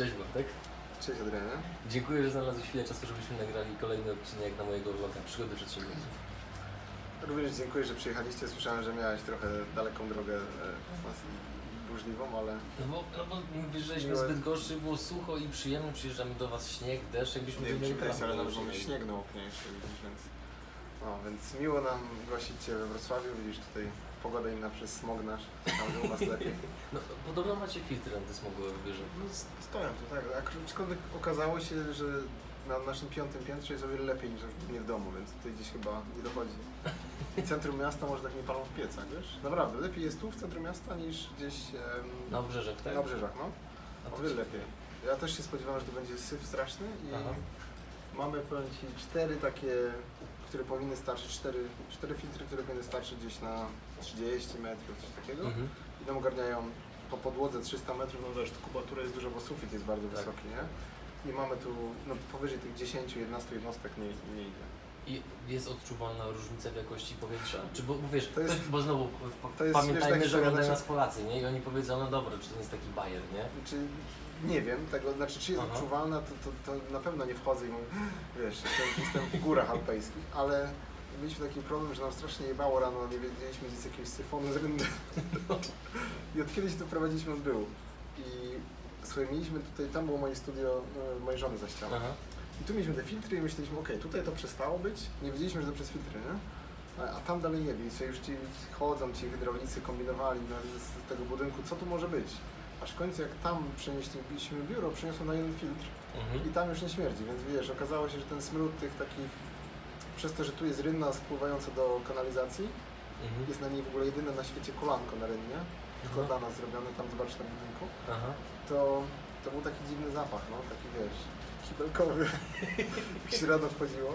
Cześć Bartek. Cześć Adrianie. Dziękuję, że znalazłeś chwilę czasu, żebyśmy nagrali kolejny odcinek na mojego vloga Przygody Przedsiębiorców. Również dziękuję, że przyjechaliście. Słyszałem, że miałeś trochę daleką drogę e, burzliwą, ale No bo, no bo Miłe- zbyt gorszy, było sucho i przyjemnie, przyjeżdżamy do Was śnieg, deszcz, jakbyśmy nie tu mieli ale prawo, nawet mamy przyjechali. śnieg na oknie jeszcze, więc... No, więc miło nam gościć Cię we Wrocławiu. Widzisz tutaj pogoda inna przez smog nasz. Tam że u nas lepiej. No, podobno macie filtry antysmogowe w biurze. No, stoją tu, tak. Aczkolwiek okazało się, że na naszym piątym piętrze jest o wiele lepiej niż nie w domu, więc tutaj gdzieś chyba nie dochodzi. I centrum miasta może tak nie palą w piecach, wiesz? Naprawdę, lepiej jest tu w centrum miasta niż gdzieś em, Na obrzeżach, tak? na obrzeżach, no. A O wiele lepiej. Ja też się spodziewałem, że to będzie syf straszny i Aha. mamy, powiem Ci, cztery takie, które powinny starczyć, cztery, cztery filtry, które powinny starczyć gdzieś na 30 metrów, coś takiego. Mhm. I nam ogarniają po podłodze 300 metrów, no wiesz, tu kubatura jest duża, bo sufit jest bardzo Tak. wysoki, nie? I mamy tu, no powyżej tych 10-11 jednostek nie, nie idzie. I jest odczuwalna różnica w jakości powietrza? Czy bo, bo wiesz, To jest- ktoś- bo znowu to jest, wiesz, pamiętajmy, taka że oglądają historia, nas Polacy, nie? I oni powiedzą, no dobra, czy to jest taki bajer, nie? Czy nie wiem tego, znaczy czy jest Aha. odczuwalna, to, to, to na pewno nie wchodzę i mówię, wiesz, jestem, jestem w górach alpejskich, ale mieliśmy taki problem, że nam strasznie jebało rano, nie wiedzieliśmy gdzie jest jakiegoś syfonu z rynny. I od kiedyś tu prowadziliśmy on był. I słuchaj, mieliśmy tutaj, tam było moje studio no, mojej żony za ścianą. Aha. I tu mieliśmy te filtry i myśleliśmy, okej, tutaj to przestało być, nie wiedzieliśmy, że to przez filtry, nie? A, a tam dalej nie wie. I sobie już ci chodzą, ci hydraulicy kombinowali no, z, z tego budynku, co tu może być. Aż w końcu jak tam przenieśliśmy biuro, przyniosło na jeden filtr Mhm. i tam już nie śmierdzi, więc wiesz, okazało się, że ten smród tych takich, przez to, że tu jest rynna spływająca do kanalizacji, Mhm. jest na niej w ogóle jedyne na świecie kolanko na rynnie, tylko Mhm. dla nas zrobione, tam zobacz na budynku, to, to był taki dziwny zapach, no, taki wiesz, kibelkowy, jak się rano wchodziło.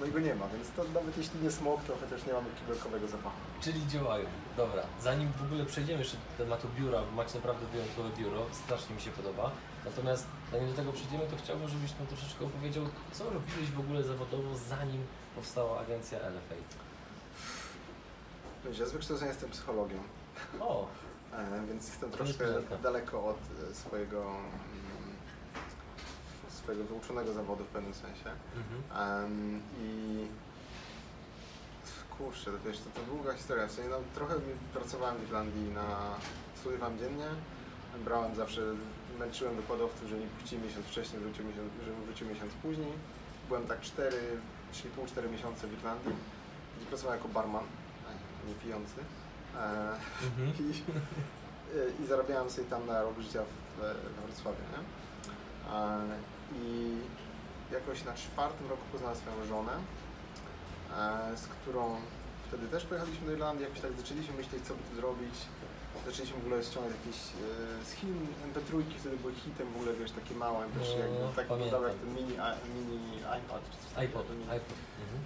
No i go nie ma, więc to nawet jeśli nie smog, to chociaż nie mamy kibelkowego zapachu. Czyli działają. Dobra, zanim w ogóle przejdziemy jeszcze do tematu biura, bo macie naprawdę wyjątkowe biuro, strasznie mi się podoba. Natomiast zanim do tego przejdziemy, to chciałbym, żebyś nam troszeczkę opowiedział, co robiłeś w ogóle zawodowo, zanim powstała agencja. Wiesz, ja z wykształcenia jestem psychologiem, O, e, więc jestem To troszkę niespodzianka. daleko od e, swojego, mm, swojego wyuczonego zawodu w pewnym sensie. mhm. Em, I kurczę, to wiesz, to, to długa historia. W sensie, no, trochę pracowałem w Irlandii na studiowałem dziennie. Brałem zawsze, męczyłem wykładowców, że nie puścili miesiąc wcześniej, wrócił miesiąc, że wrócił miesiąc później. Byłem tak 4, 3,5-4 miesiące w Irlandii, gdzie pracowałem jako barman, nie pijący. E, Mhm. i, i zarabiałem sobie tam na rok życia w, w Wrocławiu, nie? E, I jakoś na czwartym roku poznałem swoją żonę, e, z którą wtedy też pojechaliśmy do Irlandii, jakoś tak zaczęliśmy myśleć, co by tu zrobić. Zaczęliśmy w ogóle ściągać jakieś e, z Chin MP3, wtedy były hitem w ogóle, wiesz, takie małe MP3, No, jakby, tak wyglądały jak ten mini, a, mini iPod. czy coś iPod, mini. iPod. Mhm.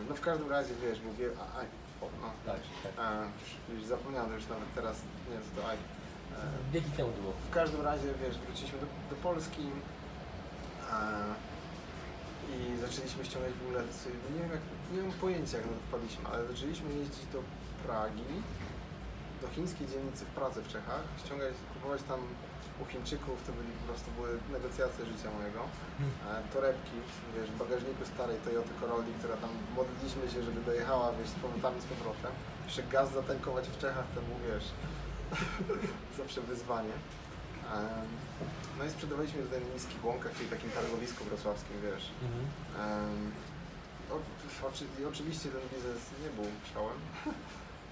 E, No w każdym razie, wiesz, mówię, a, iPod, no. Tak, tak. E, już zapomniałem już nawet teraz, nie wiem co to iPod. E, Wieki temu było. w każdym razie, wiesz, wróciliśmy do, do Polski e, i zaczęliśmy ściągać w ogóle, sobie, nie wiem jak, nie mam pojęcia jak na to wpadliśmy, ale zaczęliśmy jeździć do Pragi, do chińskiej dzielnicy w Pradze w Czechach, ściągać, kupować tam u Chińczyków, to byli po prostu były negocjacje życia mojego, e, torebki, wiesz, w bagażniku starej Toyota Corolli, która tam modliliśmy się, żeby dojechała, wiesz, z powrotami z powrotem. Jeszcze gaz zatankować w Czechach, to był, wiesz, zawsze wyzwanie. No i sprzedawaliśmy tutaj na niskich łąkach, czyli takim targowisku wrocławskim, wiesz. Mhm. Em, o, oczy, I oczywiście ten biznes nie był szałem.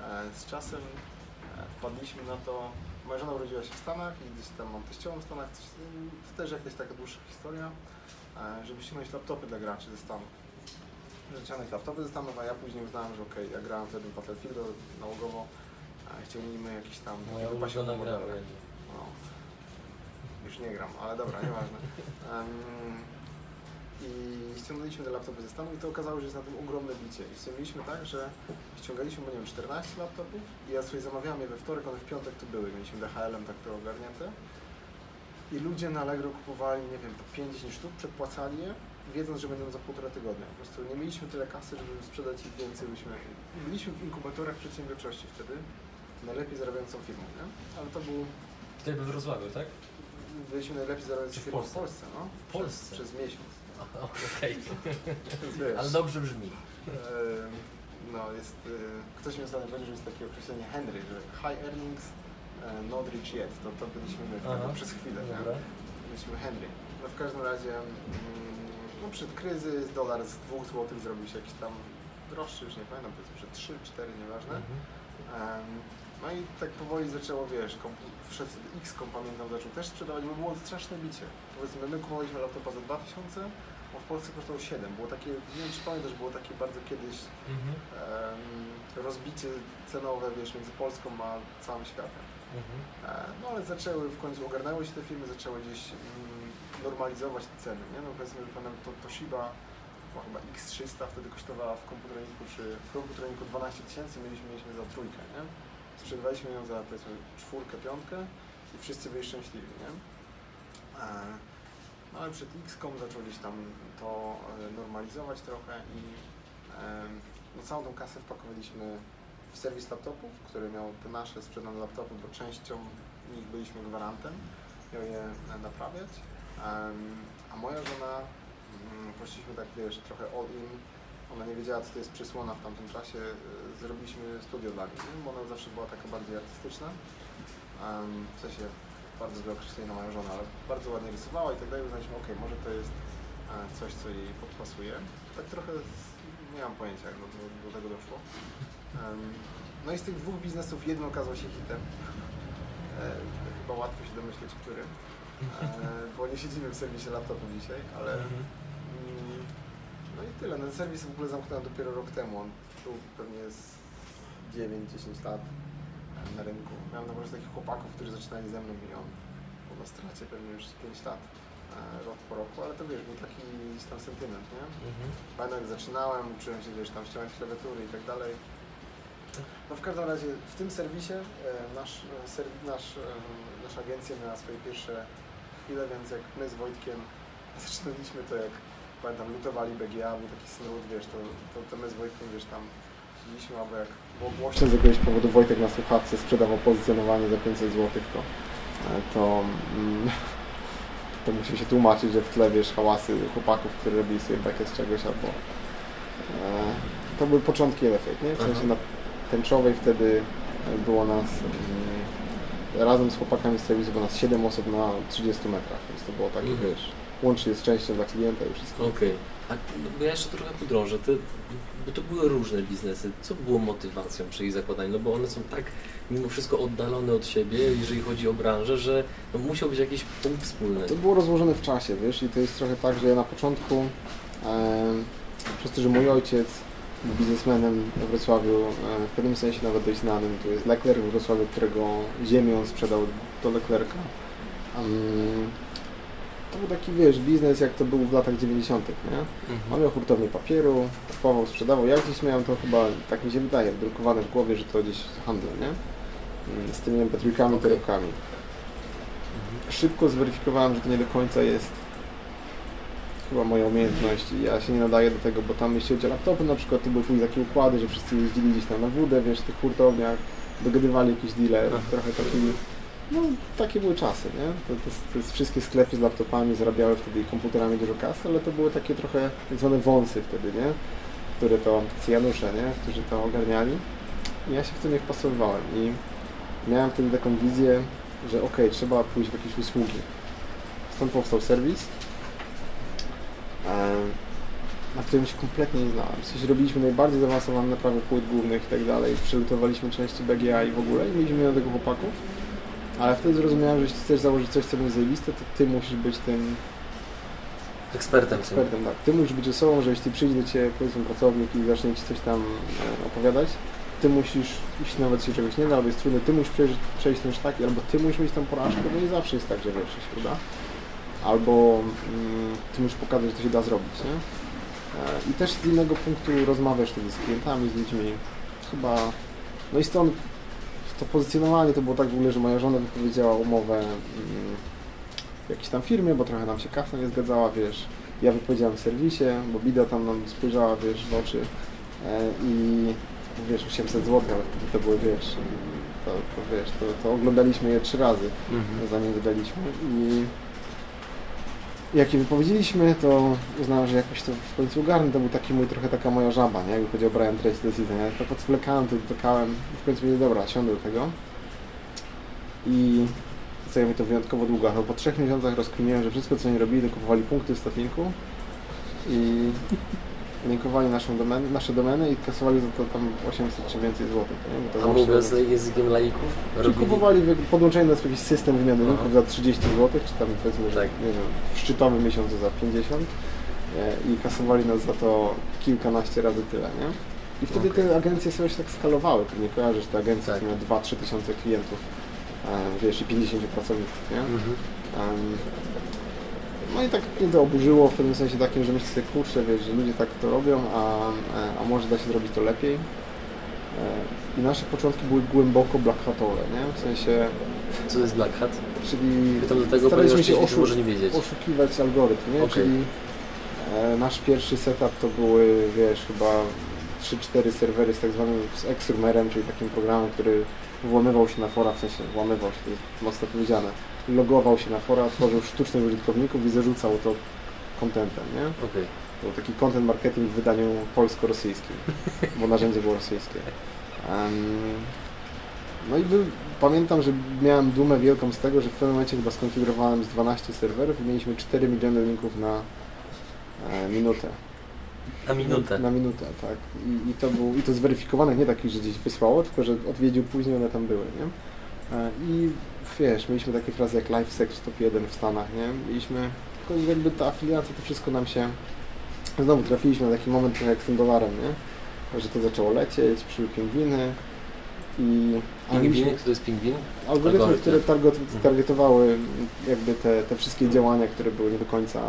E, Z czasem wpadliśmy na to, moja żona urodziła się w Stanach i gdzieś tam mam teściową w Stanach, coś, to też jakaś taka dłuższa historia, e, żeby ściągnąć laptopy dla graczy ze Stanów. Żeby ściągnąć laptopy ze Stanów, a ja później uznałem, że okej, ja grałem wtedy w Battlefield nałogowo, a ściągnijmy jakiś tam Moja wypasione modele. No. Już nie gram, ale dobra, nieważne. Em, I ściągnęliśmy te laptopy ze Stanów i to okazało się, że jest na tym ogromne bicie. I mieliśmy tak, że ściągaliśmy, bo nie wiem, 14 laptopów i ja sobie zamawiałem je we wtorek, one w piątek tu były. Mieliśmy DHL-em tak to ogarnięte. I ludzie na Allegro kupowali, nie wiem, po 50 sztuk, przedpłacali je, wiedząc, że będą za półtora tygodnia. Po prostu nie mieliśmy tyle kasy, żeby sprzedać ich więcej. Byliśmy, byliśmy w inkubatorach przedsiębiorczości wtedy, najlepiej zarabiającą firmą, nie? Ale to był Tutaj we Wrocławiu, tak? byliśmy najlepiej w firmą w Polsce? Polsce, no. W Polsce? Przez, przez miesiąc. Aha, Okej, Więc wiesz, ale dobrze brzmi. no jest, e, ktoś mi ostatnio powiedział, że jest takie określenie Henry, że high earnings, e, not rich yet. To, to byliśmy my Aha. przez chwilę, nie? Byliśmy Henry. No w każdym razie, mm, no przed kryzys, dolar z 2 zł zrobił się jakiś tam droższy, już nie pamiętam, powiedzmy, że 3, 4, nieważne. Mhm. No i tak powoli zaczęło, wiesz, komp- wszedł X-Com, pamiętam, zaczął też sprzedawać, bo było straszne bicie. Powiedzmy, my kupowaliśmy laptopa za 2000, bo w Polsce kosztowało 7. Było takie, nie wiem czy pamiętasz, było takie bardzo kiedyś Mhm. em, rozbicie cenowe, wiesz, między Polską a całym światem. Mhm. E, No ale zaczęły, w końcu ogarnęły się te firmy, zaczęły gdzieś mm, normalizować te ceny, nie? No powiedzmy, że pamiętam, to Toshiba chyba X300 wtedy kosztowała w komputerniku, czy w komputerniku 12 tysięcy, mieliśmy, mieliśmy za trójkę, nie? Sprzedawaliśmy ją za powiedzmy czwórkę, piątkę i wszyscy byli szczęśliwi, nie? E, No ale przed X.com zaczął gdzieś tam to e, normalizować trochę i em, no, całą tą kasę wpakowaliśmy w serwis laptopów, który miał te nasze sprzedane laptopy, bo częścią nich byliśmy gwarantem, miał je e, naprawiać. A moja żona, mm, poszliśmy tak wiesz, trochę all in, ona nie wiedziała co to jest przysłona w tamtym czasie, e, zrobiliśmy studio dla niej, nie? bo ona zawsze była taka bardziej artystyczna, w sensie bardzo złe określenie na moją żonę, ale bardzo ładnie rysowała i tak dalej, uznaliśmy, ok, może to jest e, coś, co jej podpasuje. Tak trochę nie mam pojęcia, jak do, do, do tego doszło. No i z tych dwóch biznesów jeden okazał się hitem. E, chyba łatwo się domyśleć, który. Bo nie siedzimy w serwisie laptopów dzisiaj, ale Mhm. No i tyle. Ten serwis w ogóle zamknąłem dopiero rok temu. On był pewnie z 9-10 lat na rynku. Miałem naprawdę takich chłopaków, którzy zaczynali ze mną i on był na stracie pewnie już z 5 lat, e, rok po roku, ale to wiesz, był taki gdzieś tam sentyment, nie? Mhm. Pamiętam jak zaczynałem, uczyłem się wiesz, tam ściągać klawiatury i tak dalej. No w każdym razie w tym serwisie e, nasz, e, nasz, nasza agencja miała swoje pierwsze chwile, więc jak my z Wojtkiem zaczynaliśmy to jak pamiętam lutowali BGA, był taki smród, wiesz, to, to, to my z Wojtkiem wiesz tam siedzieliśmy, albo jak było głośno z jakiegoś powodu Wojtek na słuchawce sprzedawał pozycjonowanie za 500 zł, to, e, to, mm, to musiał się tłumaczyć, że w tle wiesz hałasy chłopaków, którzy robili sobie bekę z czegoś albo e, to były początki LFA, nie? W sensie Aha. na tęczowej wtedy było nas mm, razem z chłopakami z serwisu było nas 7 osób na 30 metrach, więc to było takie, Mhm. wiesz, łącznie z częścią dla klienta i wszystko. Okej. A no, bo ja jeszcze trochę podrążę. Te, bo to były różne biznesy. Co było motywacją przy ich zakładaniu? No bo one są tak mimo wszystko oddalone od siebie, jeżeli chodzi o branżę, że no, musiał być jakiś punkt wspólny. To było rozłożone w czasie, wiesz, i to jest trochę tak, że ja na początku, em, przez to, że mój ojciec był biznesmenem we Wrocławiu, e, w pewnym sensie nawet dość znanym, to jest Leclerc w Wrocławiu, którego ziemię on sprzedał do Leclerca. To był taki, wiesz, biznes jak to był w latach 90., nie? On Mhm. miał hurtownię papieru, kupował, sprzedawał. Ja gdzieś miałem to chyba, tak mi się wydaje, wdrukowane w głowie, że to gdzieś handel, nie? Mm, Z tymi MP3-kami, Okej. torebkami. Szybko zweryfikowałem, że to nie do końca jest chyba moja umiejętność i ja się nie nadaję do tego, bo tam jeśli chodzi o laptopy na przykład, to były takie układy, że wszyscy jeździli gdzieś tam na wódę, wiesz, w tych hurtowniach, dogadywali jakieś deale, Aha. trochę taki, no takie były czasy, nie? To, to, to wszystkie sklepy z laptopami zarabiały wtedy i komputerami dużo kasy, ale to były takie trochę tak zwane wąsy wtedy, nie? Które to, tacy Janusze, nie? Którzy to ogarniali i ja się w to nie wpasowywałem i miałem wtedy taką wizję, że okej, trzeba pójść w jakieś usługi. Stąd powstał serwis, na którym się kompletnie nie znałem. W sensie robiliśmy najbardziej zaawansowane naprawy płyt głównych i tak dalej, przelutowaliśmy części BGA i w ogóle i mieliśmy do tego chłopaków, ale wtedy zrozumiałem, że jeśli chcesz założyć coś, co będzie zajebiste, to ty musisz być tym Ekspertem ekspertem, tak. Ty musisz być osobą, że jeśli przyjdzie do Ciebie powiedzmy pracownik i zacznie Ci coś tam e, opowiadać, Ty musisz, jeśli nawet się czegoś nie da, albo jest trudne, Ty musisz przejść, przejść ten szlak, albo Ty musisz mieć tą porażkę, bo nie zawsze jest tak, że wiesz, się uda. Albo mm, Ty musisz pokazać, że to się da zrobić, nie? E, I też z innego punktu rozmawiasz wtedy z klientami, z ludźmi. Chyba, no i stąd to pozycjonowanie to było tak w ogóle, że moja żona wypowiedziała umowę mm, w jakiejś tam firmie, bo trochę nam się kasa nie zgadzała, wiesz. Ja wypowiedziałem w serwisie, bo Bida tam nam spojrzała, wiesz, w oczy e, i wiesz, 800 zł, ale wtedy to były, wiesz, to, to wiesz, to, to oglądaliśmy je trzy razy, Mhm. zanim wydaliśmy i jak je wypowiedzieliśmy, to uznałem, że jakoś to w końcu ogarnę, to był taki mój, trochę taka moja żaba, nie? Jakby powiedział Brian Tracy do Season, ja tak odwlekałem, to odwlekałem i w końcu mówię, dobra, siądę do tego. I zajęło mi to wyjątkowo długo, ale po trzech miesiącach rozkminiłem, że wszystko co oni robili, to kupowali punkty w Statlinku i linkowali naszą domenę, nasze domeny i kasowali za to tam 800 czy więcej złotych. Nie? A mówiąc językiem laików, Czyli kupowali podłączenie do jakiś system wymiany linków za 30 zł, czy tam powiedzmy, że Tak. nie wiem, w szczytowym miesiącu za 50 e, i kasowali nas za to kilkanaście razy tyle, nie? I wtedy Okej. te agencje sobie się tak skalowały, ty nie kojarzysz, te agencje Tak. miały 2-3 tysiące klientów, e, wiesz, i 50 pracowników, nie? Mhm. No i tak mnie to oburzyło w pewnym sensie takim, że myślę sobie, kurczę, wiesz, że ludzie tak to robią, a, a może da się zrobić to lepiej. E, I nasze początki były głęboko black hatowe, nie? W sensie, Co jest Black Hat? czyli Pytam do tego, staraliśmy się oszu- może nie wiedzieć. oszukiwać algorytm, nie? Okej. Czyli e, nasz pierwszy setup to były, wiesz, chyba 3-4 serwery z tak zwanym z czyli takim programem, który włamywał się na fora, w sensie włamywał się, to jest mocno powiedziane, logował się na fora, tworzył sztucznych użytkowników i zarzucał to kontentem, nie? Okej. To był taki content marketing w wydaniu polsko-rosyjskim, bo narzędzie było rosyjskie. Em, no i był, pamiętam, że miałem dumę wielką z tego, że w pewnym momencie chyba skonfigurowałem z 12 serwerów i mieliśmy 4 miliony linków na e, minutę. Na minutę. Na minutę, tak. I, i, to był, I to zweryfikowanych, nie takich, że gdzieś wysłało, tylko że odwiedził później, one tam były, nie? E, I wiesz, mieliśmy takie frazy jak live sex top 1 w Stanach, nie? Mieliśmy, tylko jakby ta afiliacja, to wszystko nam się, znowu trafiliśmy na taki moment trochę jak z tym dolarem, nie? Że to zaczęło lecieć, przyszły pingwiny i... ale Pingwin? mieliśmy Kto jest pingwin? Algorytmy, Algorytmy. które target, Mhm. targetowały jakby te, te wszystkie działania, które były nie do końca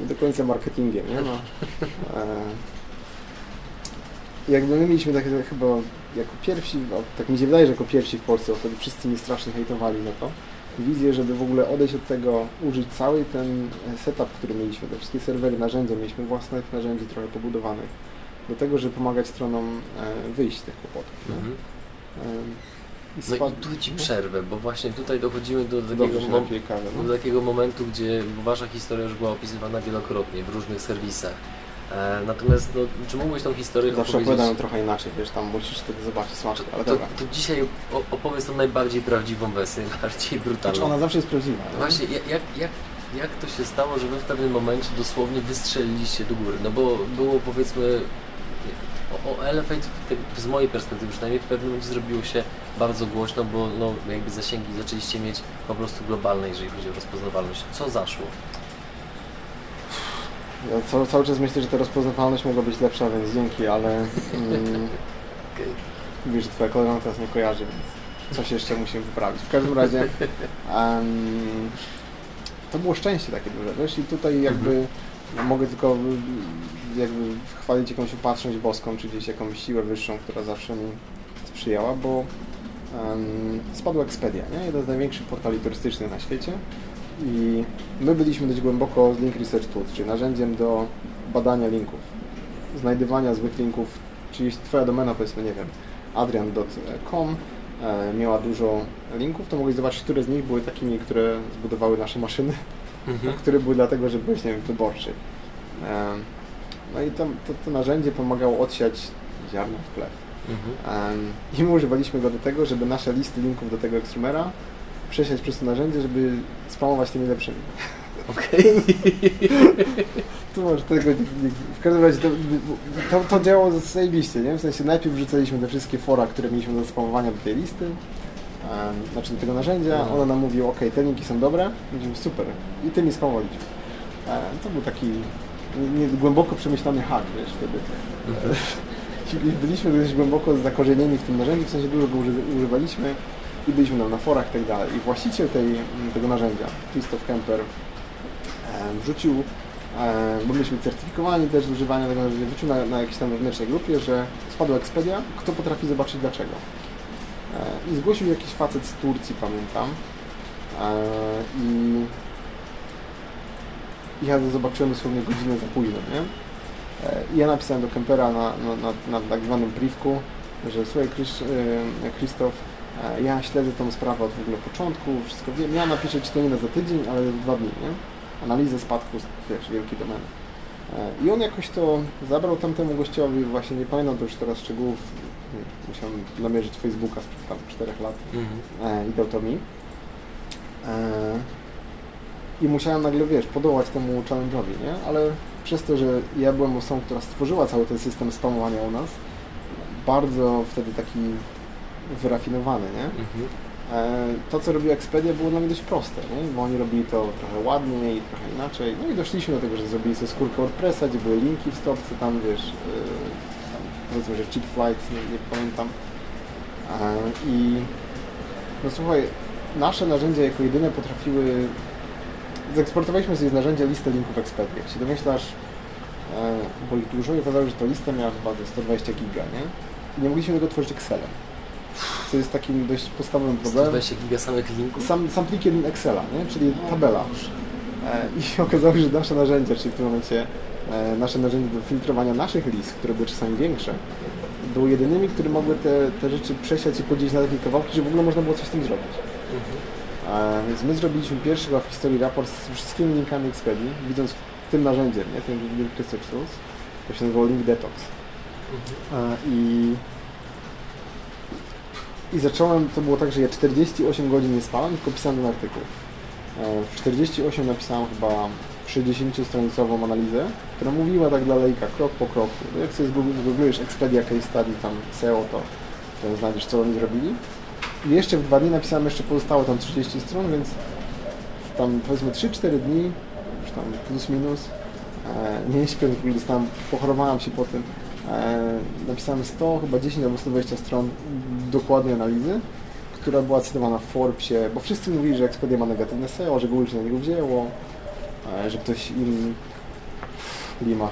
nie do końca marketingiem, nie? No. E, jakby my mieliśmy takie chyba jako pierwsi, no, tak mi się wydaje, że jako pierwsi w Polsce, bo wtedy wszyscy mnie strasznie hejtowali na to, wizję, żeby w ogóle odejść od tego, użyć cały ten setup, który mieliśmy, te wszystkie serwery, narzędzia, mieliśmy własnych narzędzi trochę pobudowanych, do tego, żeby pomagać stronom e, wyjść z tych kłopotów. Mhm. Em, No i tu Ci przerwę, bo właśnie tutaj dochodzimy do takiego, mom- no. do takiego momentu, gdzie Wasza historia już była opisywana wielokrotnie w różnych serwisach. E, natomiast, no, czy mógłbyś tą historię Zawsze opowiedzieć? opowiadam trochę inaczej, wiesz, tam musisz wtedy zobaczyć smaczkę, ale To, dobra. to dzisiaj opowiedz tą najbardziej prawdziwą wersję, najbardziej Znaczy brutalną. ona zawsze jest prawdziwa. nie? Właśnie, jak, jak, jak, jak to się stało, że wy w pewnym momencie dosłownie wystrzeliliście do góry? No bo było powiedzmy o, o Elevate te- z mojej perspektywy przynajmniej w pewnym momencie zrobiło się bardzo głośno, bo no, jakby zasięgi zaczęliście mieć po prostu globalne, jeżeli chodzi o rozpoznawalność. Co zaszło? Ja cały, cały czas myślę, że ta rozpoznawalność mogła być lepsza, więc dzięki, ale mm, że twoja koleżanka nas nie kojarzy, więc coś jeszcze musimy poprawić. W każdym razie em, to było szczęście takie duże, wiesz, i tutaj jakby mogę tylko mm, jakby chwalić jakąś upatrzność boską, czy gdzieś jakąś siłę wyższą, która zawsze mi sprzyjała, bo em, spadła Expedia, nie? jeden z największych portali turystycznych na świecie i my byliśmy dość głęboko z Link Research Tools, czyli narzędziem do badania linków, znajdywania złych linków, czyli jeśli Twoja domena, powiedzmy, nie wiem, adrian.com e, miała dużo linków, to mogłeś zobaczyć, które z nich były takimi, które zbudowały nasze maszyny, Mhm. a które były dlatego, że byłeś, nie wiem, wyborczy. E, No i to, to, to narzędzie pomagało odsiać ziarno w plew. Mhm. Em, I my używaliśmy go do tego, żeby nasze listy linków do tego Extremera przesiać przez to narzędzie, żeby spamować tymi lepszymi. Okej. Tu masz tego, nie- nie- w każdym razie to, to, to działało zajebiście, nie? W sensie najpierw wrzucaliśmy te wszystkie fora, które mieliśmy do spamowania do tej listy, em, znaczy do tego narzędzia, Mhm. ona nam mówi, ok, te linki są dobre, mówimy super i tymi spamować. E, To był taki nie, głęboko przemyślany hack, wiesz, wtedy. Mhm. Byliśmy dość głęboko zakorzenieni w tym narzędziu, w sensie dużo go uży- używaliśmy i byliśmy tam na forach i tak dalej. I właściciel tej, tego narzędzia, Christoph Kemper, wrzucił, bo myśmy certyfikowani też do używania tego narzędzia, wrzucił na, na jakiejś tam wewnętrznej grupie, że spadła Expedia, kto potrafi zobaczyć dlaczego. E, I zgłosił jakiś facet z Turcji, pamiętam. E, I ja zobaczyłem dosłownie godzinę za późno, nie? E, I ja napisałem do Kempera na, na, na, na tak zwanym briefku, że słuchaj Krzysz- Krzysztof, ja śledzę tą sprawę od w ogóle początku, wszystko wiem, ja napiszę Ci to nie za tydzień, ale za dwa dni, nie? Analizę spadku, wiesz, wielki domen. E, I on jakoś to zabrał tamtemu gościowi, właśnie nie pamiętam to już teraz szczegółów, musiałem namierzyć Facebooka sprzed tam czterech lat Mhm. e, i dał to mi. E, I musiałem nagle, wiesz, podołać temu challenge'owi, nie? Ale przez to, że ja byłem osobą, która stworzyła cały ten system spamowania u nas, bardzo wtedy taki wyrafinowany, nie? Mhm. E, to, co robił Expedia, było dla mnie dość proste, nie? bo oni robili to trochę ładniej, trochę inaczej. No i doszliśmy do tego, że zrobili sobie skórkę WordPressa, gdzie były linki w stopce, tam wiesz, e, tam, powiedzmy, że cheap flights, nie, nie pamiętam. E, I no słuchaj, nasze narzędzia jako jedyne potrafiły... Zaeksportowaliśmy sobie z narzędzia listę linków Expedia. Jak się domyślasz, bo ich dużo i okazało się, że to lista miała chyba ze 120 giga, nie? I nie mogliśmy tego tworzyć Excelem. Co jest takim dość podstawowym problemem. 120 giga samych linków? Sam, sam plik jeden Excela, nie? czyli tabela. E, I się okazało, że nasze narzędzia, czyli w tym momencie e, nasze narzędzia do filtrowania naszych list, które były czasami większe, były jedynymi, które mogły te, te rzeczy przesiać i podzielić na takie kawałki, że w ogóle można było coś z tym zrobić. Mhm. E, więc my zrobiliśmy pierwszy chyba w historii raport z wszystkimi linkami Expedii, widząc tym narzędziem, nie? tym link Research Tools. To się nazywało Link Detox. Mhm. I, I zacząłem, to było tak, że ja 48 godzin nie spałem, tylko pisałem ten artykuł. E, W 48 napisałem chyba 60-stronicową analizę, która mówiła tak dla lejka, krok po kroku. No Jak sobie zgoogl- zgooglujesz Expedia Case Study, tam SEO, to, to znajdziesz, co oni zrobili. I jeszcze w dwa dni napisałem jeszcze pozostałe tam 30 stron, więc tam powiedzmy 3-4 dni, już tam plus minus, e, nie śpiąc, w dostałem, pochorowałem się po tym, e, napisałem 100, chyba 10 albo 120 stron dokładnej analizy, która była cytowana w Forbesie, bo wszyscy mówili, że Expedia ma negatywne SEO, że Google się na niego wzięło, e, że ktoś im lima,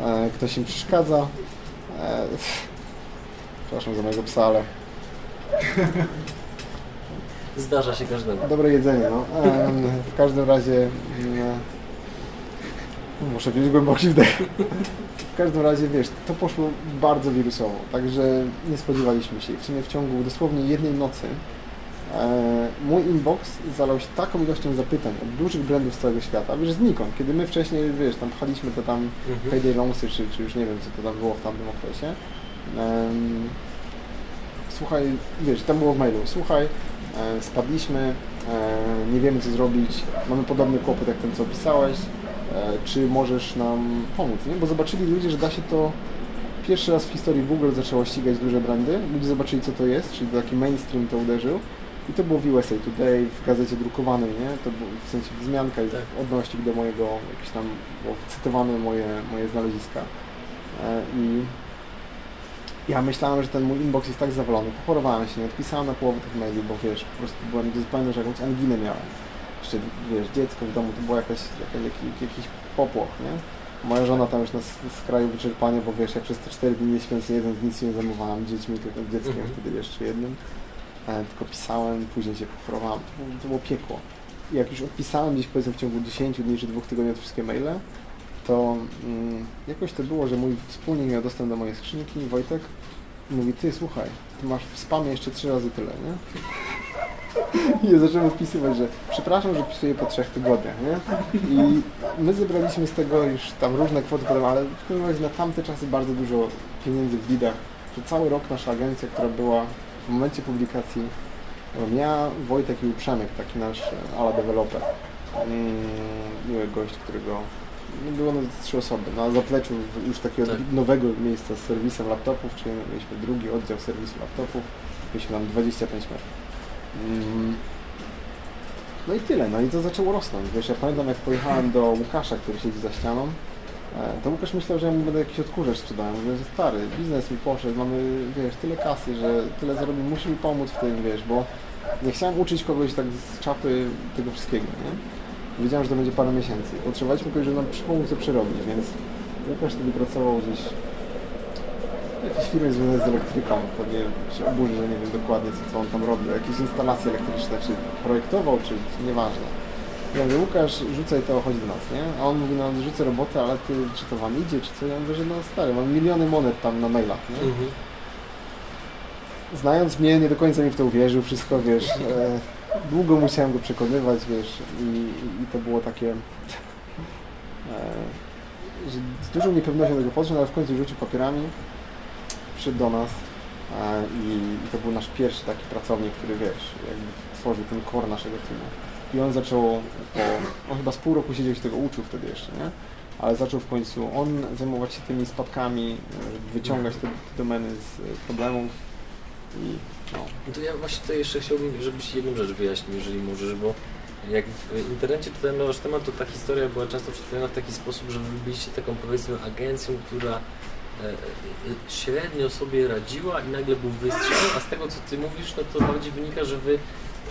e, ktoś im przeszkadza. E, przepraszam za mojego psa, ale Zdarza się każdemu. Dobre jedzenie, no. W każdym razie mm, muszę wziąć głęboki wdech. W każdym razie, wiesz, to poszło bardzo wirusowo, także nie spodziewaliśmy się. W sumie w ciągu dosłownie jednej nocy e, mój inbox zalał się taką ilością zapytań od dużych brandów z całego świata, wiesz, znikąd. Kiedy my wcześniej, wiesz, tam pchaliśmy to tam Mhm. payday loansy, czy, czy już nie wiem, co to tam było w tamtym okresie. Em, słuchaj, wiesz, tam było w mailu, słuchaj, e, spadliśmy, e, nie wiemy co zrobić, mamy podobny kłopot jak ten, co opisałeś, e, czy możesz nam pomóc, nie? Bo zobaczyli ludzie, że da się to pierwszy raz w historii Google zaczęło ścigać duże brandy, ludzie zobaczyli co to jest, czyli taki mainstream to uderzył i to było w USA Today, w gazecie drukowanej, nie? To było w sensie wzmianka i Tak. odnośnik do mojego, jakieś tam było cytowane moje, moje znaleziska. E, I ja myślałem, że ten mój inbox jest tak zawalony. Pochorowałem się, nie odpisałem na połowę tych maili, bo wiesz, po prostu byłem zupełnie, że jakąś anginę miałem. Jeszcze, wiesz, dziecko w domu to było jakaś, jakaś, jakiś, popłoch, nie? Moja żona tam już na skraju wyczerpania, bo wiesz, ja przez te 4 dni nie śpiąc jeden nic nie zajmowałem dziećmi, tylko dzieckiem Mhm. wtedy jeszcze jednym. E, tylko pisałem, później się pochorowałem. To było, to było piekło. I jak już odpisałem gdzieś powiedzmy w ciągu 10 dni czy dwóch tygodni te wszystkie maile, to mm, jakoś to było, że mój wspólnik miał dostęp do mojej skrzynki, Wojtek, mówi, ty słuchaj, ty masz w spamie jeszcze trzy razy tyle, nie? I zacząłem odpisywać, że przepraszam, że pisuję po trzech tygodniach, nie? I my zebraliśmy z tego już tam różne kwoty, potem, ale w każdym razie na tamte czasy bardzo dużo pieniędzy w lidach, cały rok nasza agencja, która była w momencie publikacji, ja, Wojtek i Przemek, taki nasz e, ala deweloper, mm, miły gość, którego no było nas trzy osoby. Na zapleczu już takiego Tak. nowego miejsca z serwisem laptopów, czyli mieliśmy drugi oddział serwisu laptopów, mieliśmy tam 25 metrów. Mm. No i tyle, no i to zaczęło rosnąć. Wiesz, ja pamiętam jak pojechałem do Łukasza, który siedzi za ścianą, e, to Łukasz myślał, że ja mu będę jakiś odkurzacz sprzedałem. Mówię, że stary, biznes mi poszedł, mamy, wiesz, tyle kasy, że tyle zarobimy, musi mi pomóc w tym, wiesz, bo nie chciałem uczyć kogoś tak z czapy tego wszystkiego, nie? Wiedziałem, że to będzie parę miesięcy. Potrzebowaliśmy kogoś, żeby nam pomóc to przerobić, więc Łukasz wtedy pracował gdzieś w jakiejś firmie związanej z elektryką. Pewnie się oburzy, że nie wiem dokładnie, co, co on tam robił. Jakieś instalacje elektryczne, czy projektował, czy nieważne. Ja mówię, Łukasz, rzucaj to, chodź do nas, nie? A on mówi, no rzucę robotę, ale ty, czy to wam idzie, czy co? Ja mówię, że no stary, mam miliony monet tam na mailach, nie? Mhm. znając mnie, nie do końca mi w to uwierzył, wszystko, wiesz, e, długo musiałem go przekonywać, wiesz, i, i to było takie, e, że z dużą niepewnością do tego podszedł, ale w końcu rzucił papierami, przyszedł do nas e, i, to był nasz pierwszy taki pracownik, który, wiesz, jakby tworzył ten core naszego teamu. I on zaczął, po, on chyba z pół roku siedział się tego uczył wtedy jeszcze, nie? Ale zaczął w końcu on zajmować się tymi spadkami, żeby wyciągać te, domeny z problemów i no, No to ja właśnie tutaj jeszcze chciałbym, żebyś jedną rzecz wyjaśnił, jeżeli możesz, bo jak w internecie czytałem wasz temat, to ta historia była często przedstawiona w taki sposób, że wy byliście taką powiedzmy agencją, która średnio sobie radziła i nagle był wystrzał, a z tego co ty mówisz, no to bardziej wynika, że wy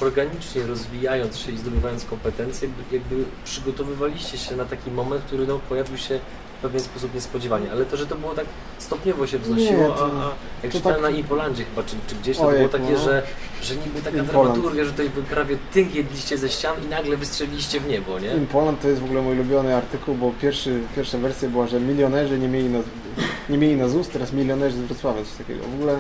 organicznie rozwijając się i zdobywając kompetencje, jakby przygotowywaliście się na taki moment, który no, pojawił się w pewien sposób niespodziewanie, ale to, że to było tak stopniowo się wznosiło, Nie, to- a, a jak czytałem tak- na Impolandzie chyba, czy, czy gdzieś, to Ojej, było takie, no. że, że niby taka Impoland. dramaturgia, że tutaj wy prawie tynk jedliście ze ścian i nagle wystrzeliliście w niebo, nie? In Poland to jest w ogóle mój ulubiony artykuł, bo pierwszy, pierwsza wersja była, że milionerzy nie mieli nie mieli na ZUS, teraz milionerzy z Wrocławia, coś takiego. W ogóle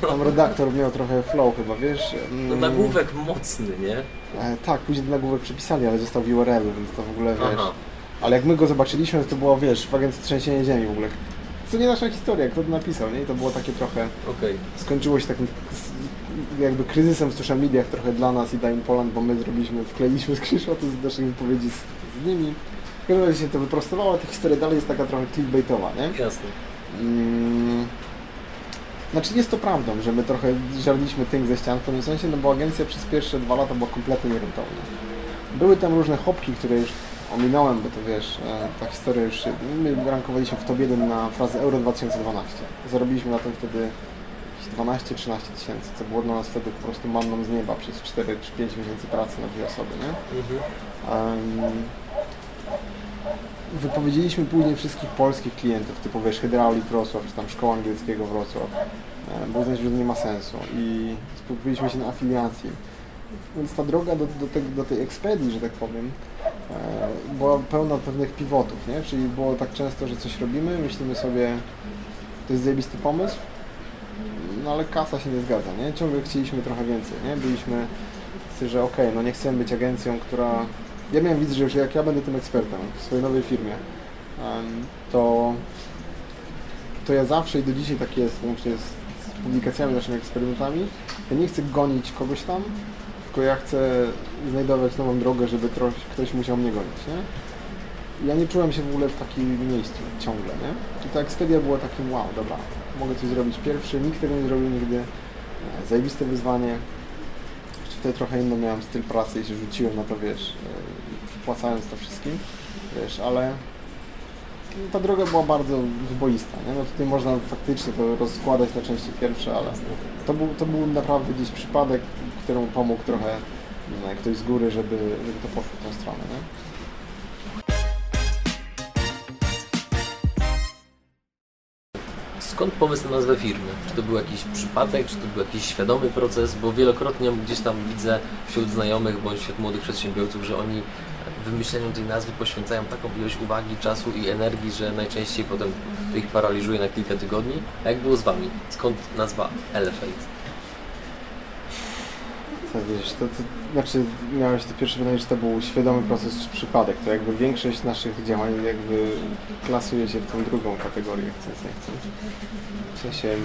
tam redaktor miał trochę flow chyba, wiesz? No nagłówek mocny, nie? E, tak, później ten nagłówek przepisali, ale został w URL-u, więc to w ogóle, wiesz... Aha. Ale jak my go zobaczyliśmy, to, było, wiesz, w agencji trzęsienie ziemi w ogóle. To nie nasza historia, kto to napisał, nie? I to było takie trochę... Okej. skończyło się takim jakby kryzysem w social mediach trochę dla nas i dla Poland, bo my zrobiliśmy, wkleiliśmy screenshoty z naszych wypowiedzi z, z nimi. W każdym razie się to wyprostowało, a ta historia dalej jest taka trochę clickbaitowa, nie? Jasne. Mm. Znaczy jest to prawdą, że my trochę żarliśmy tynk ze ścian w pewnym sensie, no bo agencja przez pierwsze dwa lata była kompletnie nierentowna. Były tam różne hopki, które już ominąłem, bo to wiesz, e, ta historia już, się- my rankowaliśmy w top 1 na frazę Euro 2012. Zarobiliśmy na tym wtedy jakieś 12-13 tysięcy, co było dla nas wtedy po prostu manną z nieba przez 4 czy 5 miesięcy pracy na dwie osoby, nie? Mhm. Em, wypowiedzieliśmy później wszystkich polskich klientów, typu wiesz, Hydraulic Wrocław, czy tam Szkoła Angielskiego Wrocław, e, bo uznaliśmy, że to nie ma sensu i skupiliśmy się na afiliacji. Więc ta droga do, do, tej, do tej ekspedii, że tak powiem, e, była pełna pewnych pivotów, nie? Czyli było tak często, że coś robimy, myślimy sobie, to jest zajebisty pomysł, no ale kasa się nie zgadza, nie? Ciągle chcieliśmy trochę więcej, nie? Byliśmy że okej, no nie chcemy być agencją, która... Ja miałem widzę, że jak ja będę tym ekspertem w swojej nowej firmie, to, to ja zawsze i do dzisiaj tak jest, łącznie z, publikacjami, naszymi eksperymentami, ja nie chcę gonić kogoś tam, tylko ja chcę znajdować nową drogę, żeby troś, ktoś musiał mnie gonić, nie? Ja nie czułem się w ogóle w takim miejscu ciągle, nie? I ta ekspedia była takim wow, dobra, mogę coś zrobić pierwszy, nikt tego nie zrobił nigdy, zajebiste wyzwanie. Wtedy trochę inny miałem styl pracy i się rzuciłem na to, wiesz, wpłacając to wszystkim, wiesz, ale ta droga była bardzo wyboista, nie? No tutaj można faktycznie to rozkładać na części pierwsze, ale to był, to był naprawdę gdzieś przypadek, któremu pomógł trochę no, ktoś z góry, żeby, żeby to poszło w tą stronę, nie? Skąd pomysł na nazwę firmy? Czy to był jakiś przypadek, czy to był jakiś świadomy proces? Bo wielokrotnie gdzieś tam widzę wśród znajomych bądź wśród młodych przedsiębiorców, że oni wymyśleniu tej nazwy poświęcają taką ilość uwagi, czasu i energii, że najczęściej potem ich paraliżuje na kilka tygodni. A jak było z Wami? Skąd nazwa Elevate? Co wiesz, to, to znaczy miałeś to pierwsze pytanie, czy to był świadomy proces czy przypadek, to jakby większość naszych działań jakby klasuje się w tą drugą kategorię, chcąc nie chcąc. W sensie,